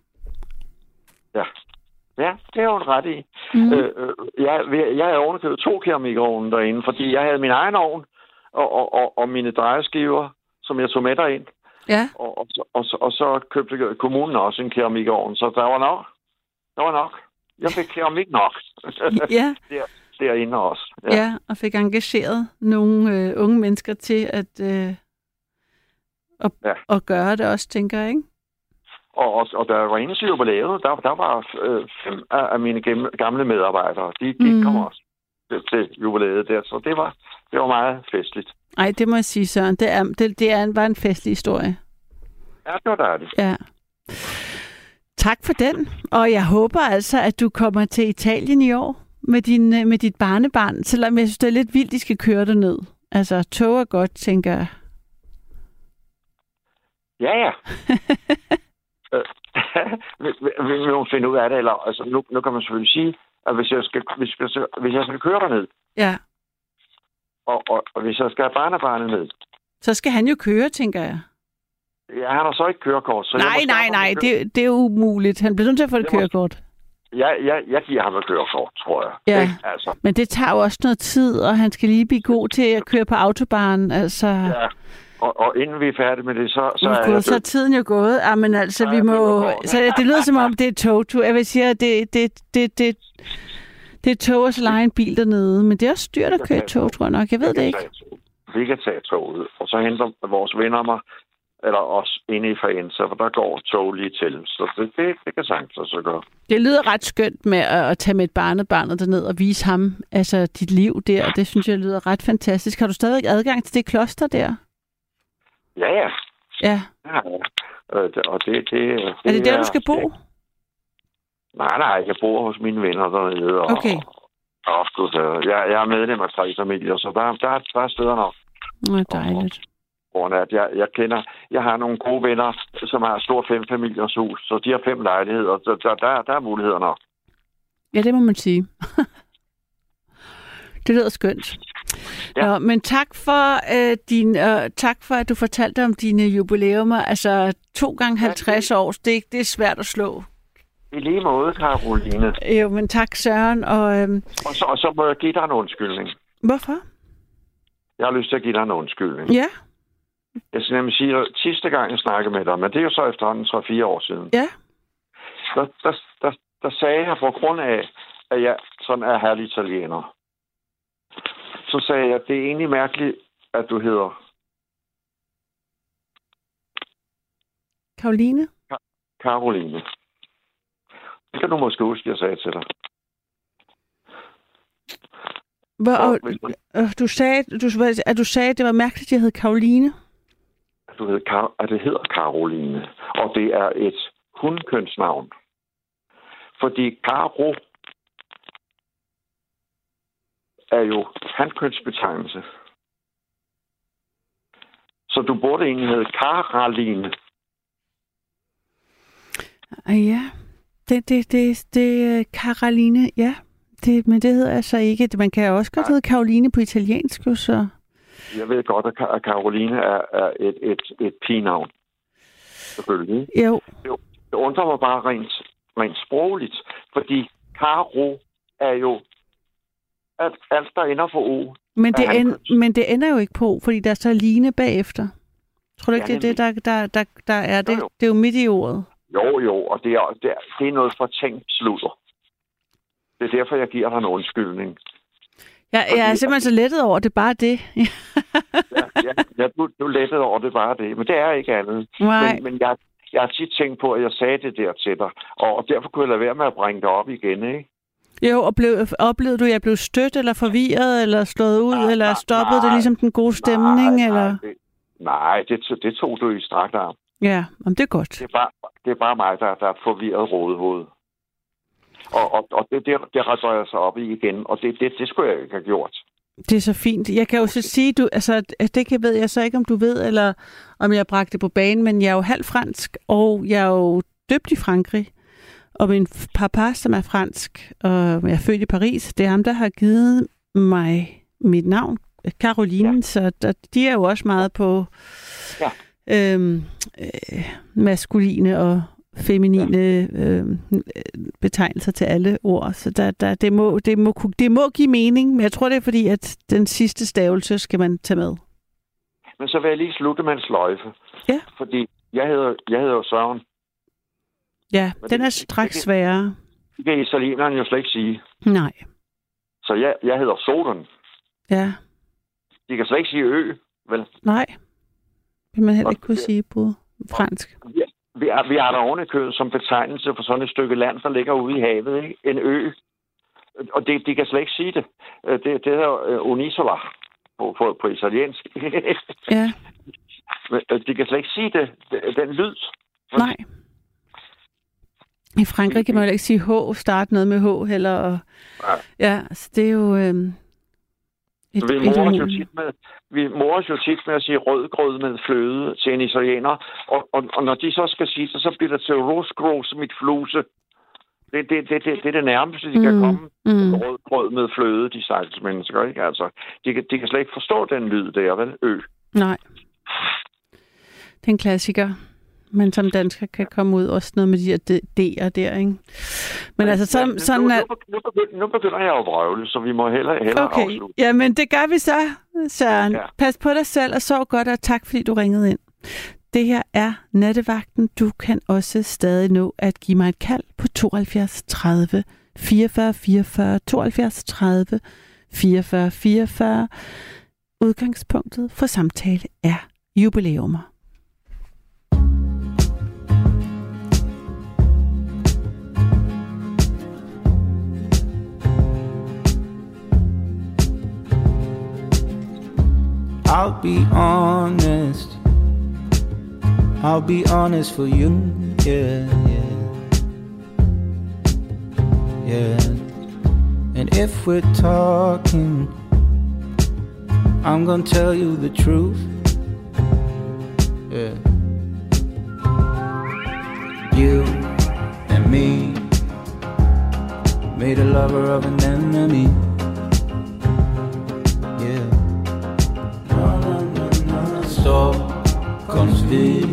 Ja, det er jo en ret i. Mm. Øh, jeg, jeg havde ovenikøbet to keramikovne derinde, fordi jeg havde min egen ovn og, og, og, og mine drejeskiver, som jeg tog med derind. Ja, Og, og, så- og, så- og så købte kommunen også en keramikovn, så der var nok. Der var nok. Jeg fik keramik nok ja, derinde også. ja. ja, og fik engageret nogle øh, unge mennesker til at, øh, at, ja. At gøre det også, tænker jeg, ikke? Og, og, og der var inde til jubilæet, der, der var øh, fem af, af mine gamle medarbejdere. De, de mm. kom også til, til jubilæet der, så det var, det var meget festligt. Nej, det må jeg sige, Søren. Det, er, det, det er, var en festlig historie. Ja, det var dejligt. Ja. Tak for den. Og jeg håber altså, at du kommer til Italien i år med, din, øh, med dit barnebarn, selvom jeg synes, det er lidt vildt, de skal køre derned. Altså, tog er godt, tænker jeg. Ja, ja. Øh, vi, vi, vi vi må finde ud af det, eller altså, nu, nu kan man selvfølgelig sige, at hvis jeg skal, hvis jeg skal, hvis jeg skal køre derned, Ja. og, og, og hvis jeg skal have barnebarnet ned, Så skal han jo køre, tænker jeg. ja, han har så ikke kørekort. Så jeg Nej, må nej, nej, det, det er umuligt. Han bliver nødt til at få et Det må- kørekort. Jeg, jeg, jeg giver ham et kørekort, tror jeg. Ja. Ikke? Altså, Men det tager jo også noget tid, og han skal lige blive god til at køre på autobahn. Altså, ja. Og, og inden vi er færdige med det, så, så er Gud, jeg så er tiden jo gået. Ja, men altså, Så vi må... Så det lyder som om, det er togtur. Jeg vil sige, at det, det, det, det, det er tog og så lege en bil dernede. Men det er også dyrt at køre tog, tror jeg nok. Jeg ved det ikke. Vi kan tage toget, og så henter vores venner mig, eller os inde i Faenza, for der går tog lige til. Så det, det, det kan sagtens så gøre. Det lyder ret skønt med at, at tage med et barnebarnet derned og vise ham altså, dit liv der. Det synes jeg lyder ret fantastisk. Har du stadig adgang til det kloster der? Ja, ja. Ja. ja. Øh, Og det, det, det Er det der, du skal bo? Nej, nej, jeg bor hos mine venner dernede. Og, Okay. Og, og, jeg, jeg er medlem af tre familier, så der, der, der er steder nok. Nå, dejligt. Hvor at jeg, jeg kender, jeg har nogle gode venner, som har et stort fem familiers hus, så de har fem lejligheder, så der, der, der er muligheder nok. Ja, det må man sige. det lyder skønt. Ja. Ja. Nå, men tak for, øh, din, øh, tak for, at du fortalte om dine jubileumer. Altså, to gange 50 år, det, det er svært at slå. I lige måde, Karoline. Jo, men tak Søren. Og, øh, Og så, og så må jeg give dig en undskyldning. hvorfor? Jeg har lyst til at give dig en undskyldning. Ja, Jeg skal nemlig sige, at sidste gang jeg snakkede med dig, men det er jo så efterhånden 3-4 år siden, ja. der, der, der, der sagde jeg på grund af, at jeg sådan er herlig italiener. Så sagde jeg, at det er egentlig mærkeligt, at du hedder Karoline? Karoline. Det kan du måske huske, jeg sagde til dig. Hvor, Og og, du sagde, du, at du sagde, at det var mærkeligt, at jeg hed Karoline. At du ved, Kar- at det hedder Karoline. Og det er et hundkønsnavn. Fordi Karo er jo handkønsbetegnelse. Så du burde egentlig hedde Karaline. Ah, ja, det, det, det, det Karoline, ja. Det, men det hedder jeg så ikke. Man kan også godt hedde Karoline på italiensk, jo, så... Jeg ved godt, at Karoline er, er et, et, et pigenavn. Selvfølgelig. Jo, Det undrer mig bare rent, rent sprogligt, fordi Karo er jo alt, alt der ender for O. men det, end, men det ender jo ikke på, fordi der står line bagefter. Tror du ikke, Ja, det er det, der, der, der, der er det? Jo, jo. Det er jo midt i ordet. Jo, jo, og det er, det er, det er noget fortænkt sludder. Det er derfor, jeg giver dig en undskyldning. Ja, jeg er simpelthen så lettet over, det er bare det. Ja, ja, ja du, du lettede over det bare det, men det er ikke andet. Nej. Men, men jeg, jeg har tit tænkt på, at jeg sagde det der til dig, og, derfor kunne jeg lade være med at bringe det op igen, ikke? Jo, og blev, oplevede du, at jeg blev stødt eller forvirret, eller slået ud, Nej, eller nej, stoppede det nej. ligesom den gode stemning? nej, eller? Nej, det, nej det, det tog du i strakt arm. Ja, om det er godt. Det er bare, det er bare mig, der, der er et forvirret rådehoved. Og, og, og det, det, det retter jeg sig op i igen, og det, det, det skulle jeg ikke have gjort. Det er så fint. Jeg kan jo så sige, du, altså, det kan ved jeg så ikke, om du ved, eller om jeg bragte det på banen, men jeg er jo halv fransk, og jeg er jo døbt i Frankrig. Og min papa, som er fransk, og jeg er født i Paris, det er ham, der har givet mig mit navn, Caroline, ja. så der, de er jo også meget på Ja. øhm, øh, maskuline og feminine ja. øh, betegnelser til alle ord. Så der, der, det, må, det, må, det må give mening, men jeg tror, det er fordi, at den sidste stavelse skal man tage med. Men så vil jeg lige slutte med en sløjfe. Ja. Fordi jeg hedder, jeg hedder jo Søren. Ja, Men den er straks det- sværere. Det kan italienerne jo slet ikke sige. Nej. Så jeg, jeg hedder Soden. Ja, De kan slet ikke sige ø, vel? nej. Vil man heller ikke kunne sige på fransk. Vi, vi, er, vi har der oven i købet som betegnelse for sådan et stykke land, der ligger ude i havet. Ikke? En ø. Og det, de kan slet ikke sige det. Øh, Det, det hedder uh, Unisola på, på, på italiensk. Ja, øh, de kan slet ikke sige det. Den lyd. nej. I Frankrig kan man jo ikke sige H, starte noget med H heller. Og, Nej. ja, så det er jo... Øhm, et, et morer os jo tit med, vi morer jo tit med at sige rødgrød med fløde til en italiener. Og, og, og når de så skal sige det, så bliver det til rosgros mit fluse. Det, det, det, det, det er det nærmeste, de mm. kan Mm, komme. mm. Rødgrød med fløde, de stakkels mennesker, ikke? Altså, de, kan, de kan slet ikke forstå den lyd der, vel? Ø. Nej. Det er en klassiker. Men som dansker kan komme ud også noget med de her D- D'er der, ikke? Men altså, sådan, Men sådan nu, at... nu, begynder, nu begynder jeg at vrøvle, så vi må hellere, hellere Okay, afslutte. jamen det gør vi så, Søren. Ja. Ja. Pas på dig selv og sov godt, og tak fordi du ringede ind. Det her er Nattevagten. Du kan også stadig nå at give mig et kald på 72 30 44 44 72 30 44 44. Udgangspunktet for samtale er jubileumer. I'll be honest. I'll be honest for you. Yeah, yeah. Yeah. And if we're talking, I'm gonna tell you the truth. Yeah. You and me made a lover of an enemy. Så kom vi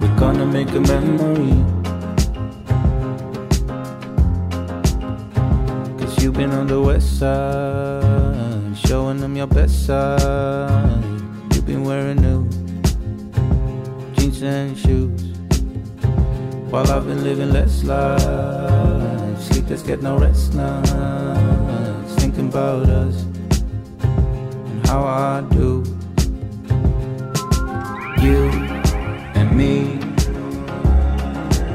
We're gonna make a memory. Cause you've been on the west side Showing them your best side. You've been wearing new Jeans and shoes While I've been living less life. Sleepless, get no rest nights Thinking about us and how I do. You and me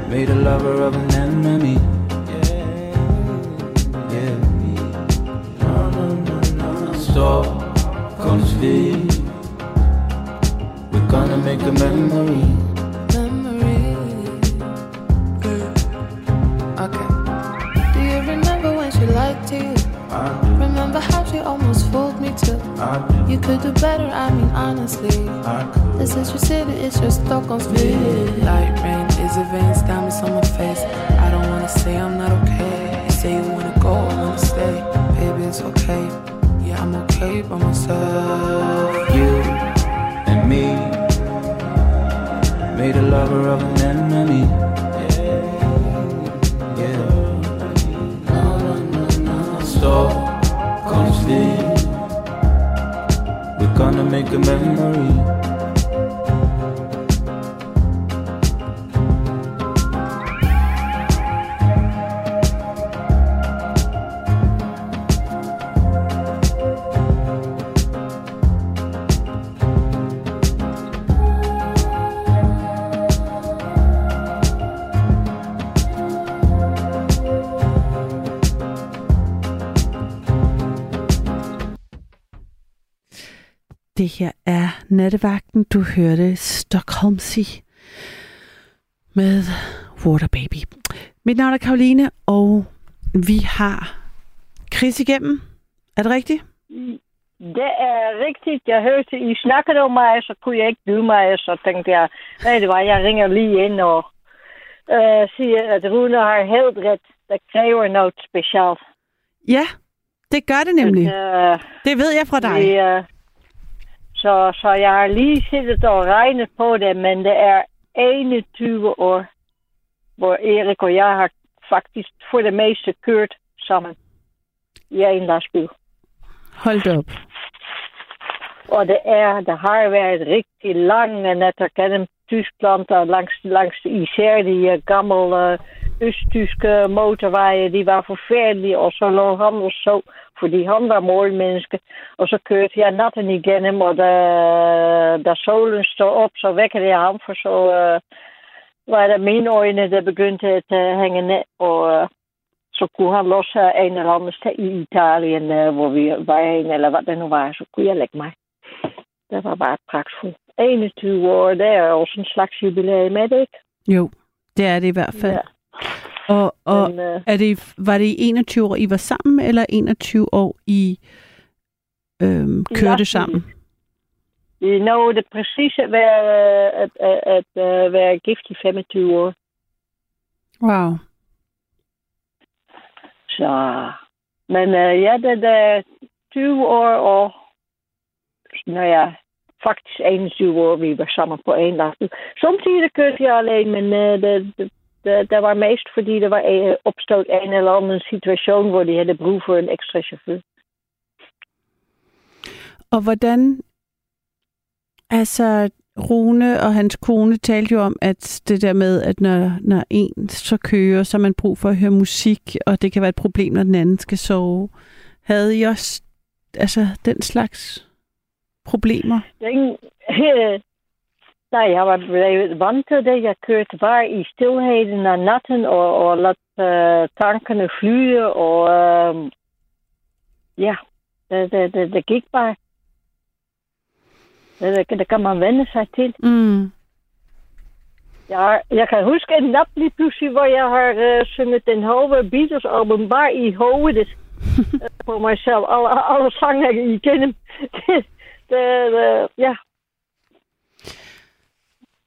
made a lover of an enemy. Yeah. Så kom vi. We're gonna make a memory. Do, Remember how she almost fooled me too? You could do better, I mean honestly. I could. This is your city, it's your Stockholm speed. Light rain is a veins, diamonds on my face. I don't wanna say I'm not okay. You say you wanna go, I wanna stay. Baby, it's okay. Yeah, I'm okay by myself. You and me made a lover of an enemy. Gonna make a memory. Det her er Nattevagten. Du hørte Stockholmsy med Water Baby. Mit navn er Karoline, og vi har Chris igennem. Er det rigtigt? Det er rigtigt. Jeg hørte, I snakkede om mig, så kunne jeg ikke byde mig, så tænkte jeg, nej, det var, jeg ringer lige ind og øh, siger, at Rune har helt ret. Der kræver noget specielt. Ja, det gør det nemlig. At, øh, Det ved jeg fra dig. vi, øh, så, så jeg har lige siddet og regnet på det, men det er 21 år, hvor Erik og jeg har faktisk for det meste kørt sammen i en lastbil. Hold da op. Og det er, der har været rigtig lange natter gennem Tyskland, og langs, langs især de uh, gamle uh, østtyske motorveje, de var forfærdelige, og så lå han og så, fordi han var målmenneske, og så kørte jeg natten igennem, og da, da solen stod op, så vækkede jeg ham, for så uh, var det mine øjne, der begyndte at uh, hænge ned, og uh, så kunne han los uh, en eller anden sted i Italien, uh, hvor vi var hen, eller hvad det nu var, så kunne jeg lægge mig. Det var bare pragtfuldt. 21 år, det er også en slags jubilæum, er det ikke? Jo, det er det i hvert fald. Ja. Og, og Men, øh, er det, var det i 21 år, I var sammen, eller 21 år, I øhm, kørte lastbil. sammen? Vi nåede det præcis at være, øh, at, at, at, at være gift i 25 år. Wow. Så, men uh, ja, det er 20 år, og nou ja, faktisk 21 år, vi var sammen på en lastbil. Samtidig kørte jeg alleen, men uh, det, det, det, det var mest fordi der var uh, opstået en eller anden situation, hvor de havde brug for en ekstra chauffør. Og hvordan, altså Rune og hans kone talte jo om, at det der med, at når, når en så kører, så har man brug for at høre musik, og det kan være et problem, når den anden skal sove. Havde I også altså, den slags problemer? Den, nej, jeg var blevet vant til det. Jeg kørte bare i stilheden af natten og, og ladt uh, tankerne flyde. Og uh, ja, det, det, det, det gik bare. Det, det, det kan man vende sig til. Mm. Jeg, jeg kan huske en nat lige pludselig, hvor jeg har uh, sunget den halve Beatles album bare i hovedet uh, på mig selv. Alle, alle sange igennem. det, det, det, ja,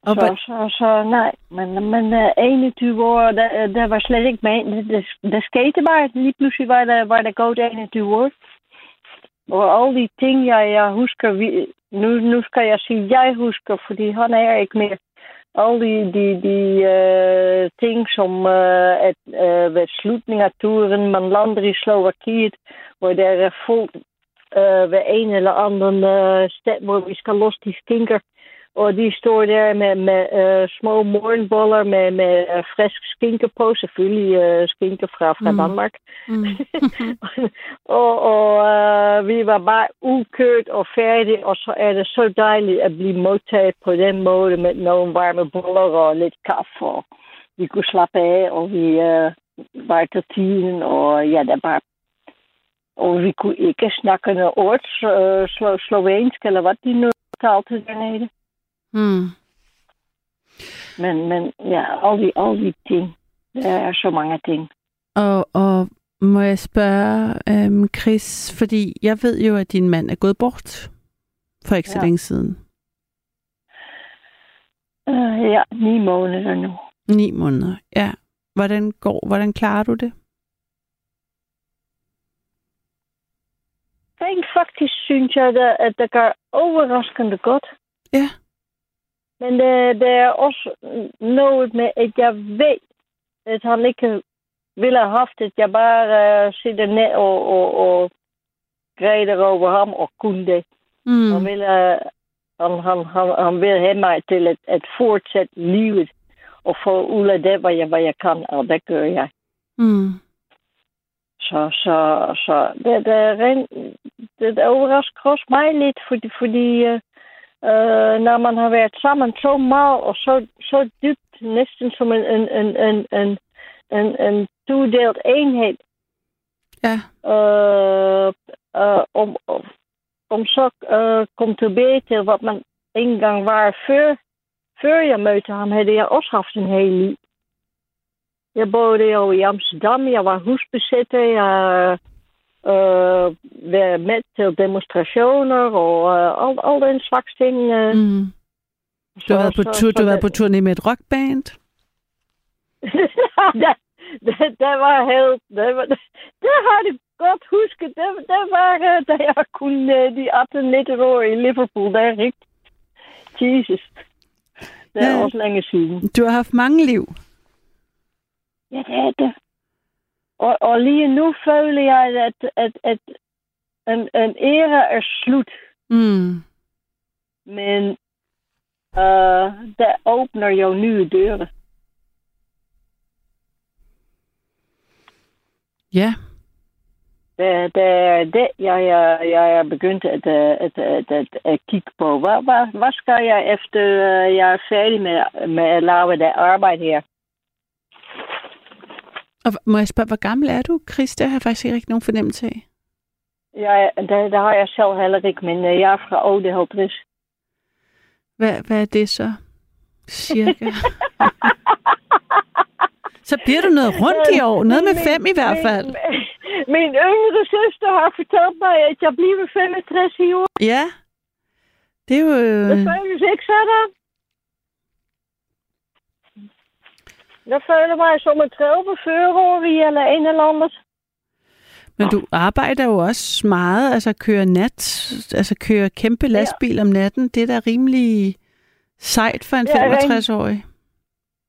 Og så, hvad, så, så nej, men, men uh, 21 år, der, der var slet ikke med. Det, det skete bare. Lige pludselig var der, var der gået 21 år. Og alle de ting, jeg, jeg husker, vi, nu, nu skal jeg sige, jeg husker, fordi han er ikke mere. Alle de, de, de uh, ting, som uh, at, uh, ved slutningen af turen, man lander i Slovakiet, hvor der er fuldt uh, ved een eller anden uh, sted, hvor vi skal los die skinker. Og de står der med, med uh, små morgenboller med, med uh, frisk skinke på. Selvfølgelig uh, skinke fra, fra Mm. Danmark. mm. og og uh, vi var bare ukørt og færdige, og så er det så dejligt at blive modtaget på den måde med nogle varme boller og lidt kaffe. Og vi kunne slappe af, og vi uh, var til tiden, og ja, det var og vi kunne ikke snakke noget ord, slo, slovensk, eller hvad de nu talte dernede. Mm. Men, men ja, alle de ting. Der er så mange ting. Og, og må jeg spørge, øhm, Chris, fordi jeg ved jo, at din mand er gået bort for ikke så Ja. længe siden. Uh, ja, ni måneder nu. Ni måneder, ja. Hvordan går, hvordan klarer du det? Rent faktisk synes jeg, at, at det går overraskende godt. Ja. Men det, det er også noget med, at jeg ved, at han ikke ville have haft, at jeg bare uh, sidder ned og, og, og græder over ham og kunne det. Mm. Han, ville, uh, han, han, han, han vil have mig til at, at fortsætte livet og få ud af det, hvad jeg, hvad jeg kan, og det gør jeg. Mm. Så, så, så det, det, er rent, det, det overrasker også mig lidt, fordi, fordi uh, uh, når man har været sammen så meget og så, så dybt, næsten som en, en, en, en, en, en, en todelt enhed, Ja. uh, uh, om, om, om så uh, kom tilbage til wat man engang var før, før jeg mødte ham, havde jeg også haft en hel liv. Jeg boede jo i Amsterdam, jeg var husbesætter, jeg uh, var med til demonstrationer og uh, al, al den slags ting. Uh. Mm. Du har været på, tur, du har været på turné med et rockband? det, det, det var helt... Det, var, det, det har det godt husket. Det, det var, uh, da jeg kunne uh, de 18-19 år i Liverpool. Det er rigtigt. Jesus. Det er Ja. også længe siden. Du har haft mange liv. Ja, det er det. Og, og lige nu føler jeg, at, at, at en, en æra er slut. Mm. Men uh, der åbner jo nye døre. Ja. Det, det er det, jeg, jeg, jeg er begyndt at, øh, at, at, at, at kigge på. Hvad, hvad, hvad skal jeg efter øh, jeg er færdig med, med at lave det arbejde her? Og må jeg spørge, hvor gammel er du, Chris? Det har jeg faktisk ikke nogen fornemmelse af. Jeg, det, det har jeg selv heller ikke, men øh, jeg er fra 58. Hvad, hvad er det så? Cirka. så bliver du noget rundt i år. Noget med fem i hvert fald. Min, min yngre søster har fortalt mig, at jeg bliver 65 i år. Ja. Det er jo... Det føles ikke sådan. Jeg føler mig som en 30-40-årig eller en eller andet. Men du arbejder jo også meget, altså kører nat, altså kører kæmpe lastbil om natten. Det er da rimelig sejt for en Ja, rent- 65-årig.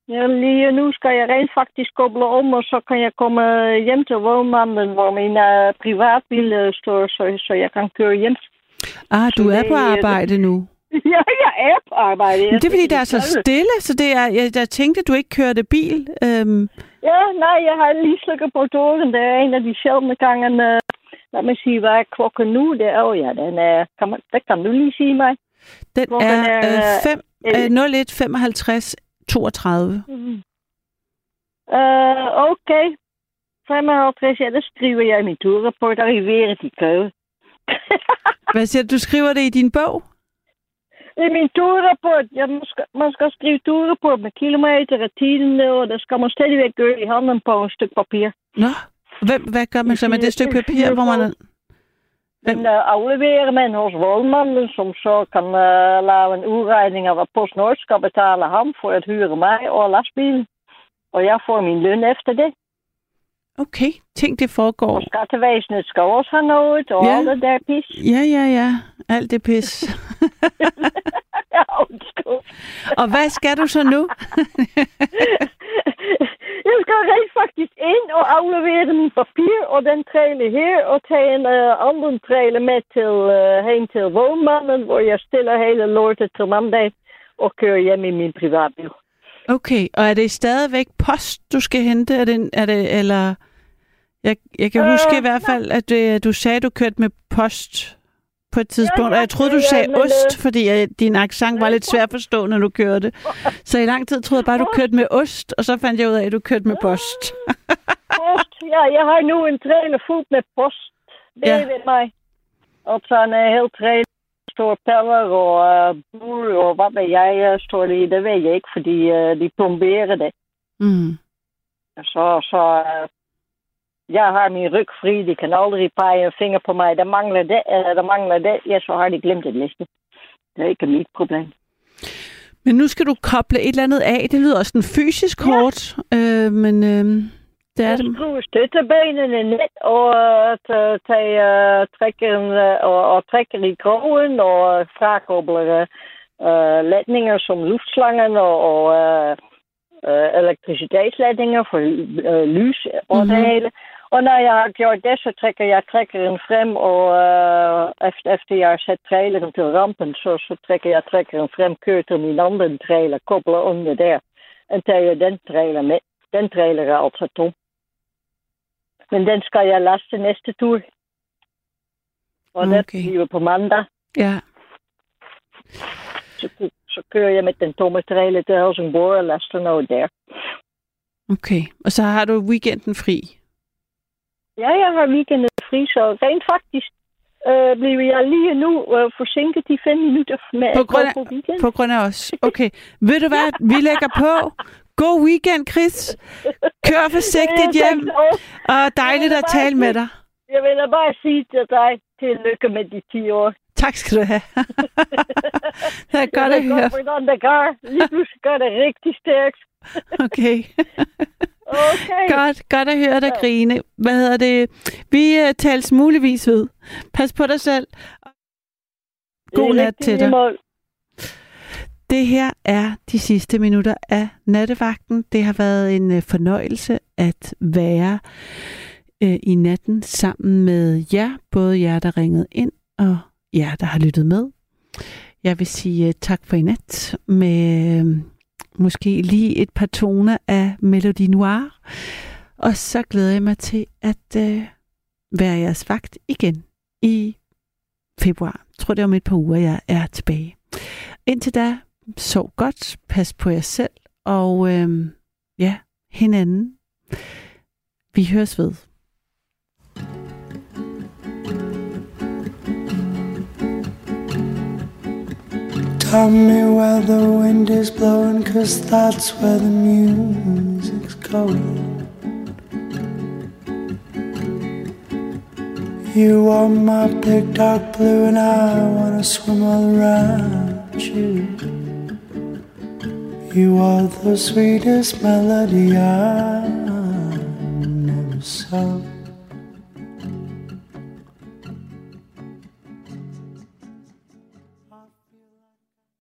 Ja, lige nu skal jeg rent faktisk koble om, og så kan jeg komme hjem til vognmanden, hvor min uh, privatbil øh, står, så, så jeg kan køre hjem. Ah, du Så er det på arbejde nu. ja, jeg er på arbejde. Men det er fordi, der er så stille, så det er, jeg, jeg tænkte, du ikke kørte bil. Øhm, Ja, nej, jeg har lige slukket på døren. Det er en af de sjældne gange. Uh, lad mig sige, hvad er klokken nu? Det er, oh ja, den er, kan man, det kan du lige sige mig. den Klokken er er, øh, fem, øh, 01 55 32. Mm. Uh, okay. 55, ja, det skriver jeg i min turrapport. Arriveret i køen. Hvad siger du? Du skriver det i din bog? I min turrapport. Ja, man, skal, man skal skrive turrapport med kilometer og tiden, og der skal man stadigvæk gøre i hånden på et stykke papir. Nå, Hvem, hvad gør man så med det stykke papir, hvor man... Den uh, afleverer man hos vognmanden, som så kan uh, lave en udregning af, hvad PostNord skal betale ham for at hyre mig og lastbilen. Og jeg får min løn efter det. Okay, ting det foregår. Og skattevæsenet skal også have noget, og Ja. alt det der pis. Ja, ja, ja. Alt det pis. ja. Og hvad skal du så nu? jeg skal rent faktisk ind og aflevere min papir og den trailer her, og tage en uh, anden trailer med til, uh, hen til vognmanden, hvor jeg stiller hele lortet til mandag og kører hjem i min privatbil. Okay, og er det stadigvæk post, du skal hente? Er det, er det eller... Jeg, jeg kan Øh, huske i hvert fald, at øh, du sagde, at du kørte med post på et tidspunkt, ja, og jeg troede, du ja, sagde men, ost, øh, fordi øh, din accent var lidt svær at forstå, når du kørte. Så i lang tid troede jeg bare, du kørte med ost, og så fandt jeg ud af, at du kørte med post. Post, ja, jeg har nu en trailer fuld med post. Det Ja. ja. ved mig. Og så en uh, hel trailer står paller og uh, bur og hvad ved jeg står det i. Det ved jeg ikke, fordi uh, de plomberer det. Mm. Så, så uh, jeg har min ryg fri. De kan aldrig pege en finger på mig. Der mangler det, eller der mangler det. Ja, så har de glemt det liste. Det er ikke mit problem. Men nu skal du koble et eller andet af. Det lyder også sådan fysisk Ja. hårdt, øh, men øh, det er Jeg det. skruer støttebenene ned og uh, tage uh, uh, og, og trækker i krogen og frakobler uh, ledninger som luftslanger og, og uh, uh, elektricitetsledninger for uh, lys og mm-hmm. det hele. Og når jeg har gjort det, så trækker jeg trækkeren frem, og uh, efter, efter jeg har sat traileren til rampen, så, så trækker jeg trækkeren frem, kører til min andere trailer, kobler onder der, en tager den trailer med. Den trailer er altså tom. Men den skal jeg laste næste tur. Og okay. det bliver på mandag. Ja. Så, så kører jeg med den tomme trailer til Helsingborg og laster noget der. Okay. Og så har du weekenden fri. Ja, jeg har weekenden fri, så rent faktisk øh, blev jeg lige nu øh, forsinket de fem minutter med På grund af, på weekend. på grund af os. Okay. Ved du hvad? Vi lægger på. God weekend, Chris. Kør forsigtigt hjem. Og dejligt at tale med dig. Jeg vil da bare sige til dig, tillykke med de 10 år. Tak skal du have. det er godt at høre. Lige pludselig gør det rigtig stærkt. Okay. Okay. Godt, godt at høre dig grine. Hvad hedder det? Vi uh, tales muligvis ved. Pas på dig selv. God nat til dig. Det her er de sidste minutter af nattevagten. Det har været en uh, fornøjelse at være uh, i natten sammen med jer, både jer, der ringede ind, og jer, der har lyttet med. Jeg vil sige uh, tak for i nat med måske lige et par toner af Melody Noir. Og så glæder jeg mig til at øh, være jeres vagt igen i februar. Jeg tror, det er om et par uger, jeg er tilbage. Indtil da, sov godt, pas på jer selv, og øh, ja, hinanden. Vi høres ved. Tell me where the wind is blowing, cause that's where the music's going. You are my big dark blue, and I wanna swim all around you. You are the sweetest melody I've never saw.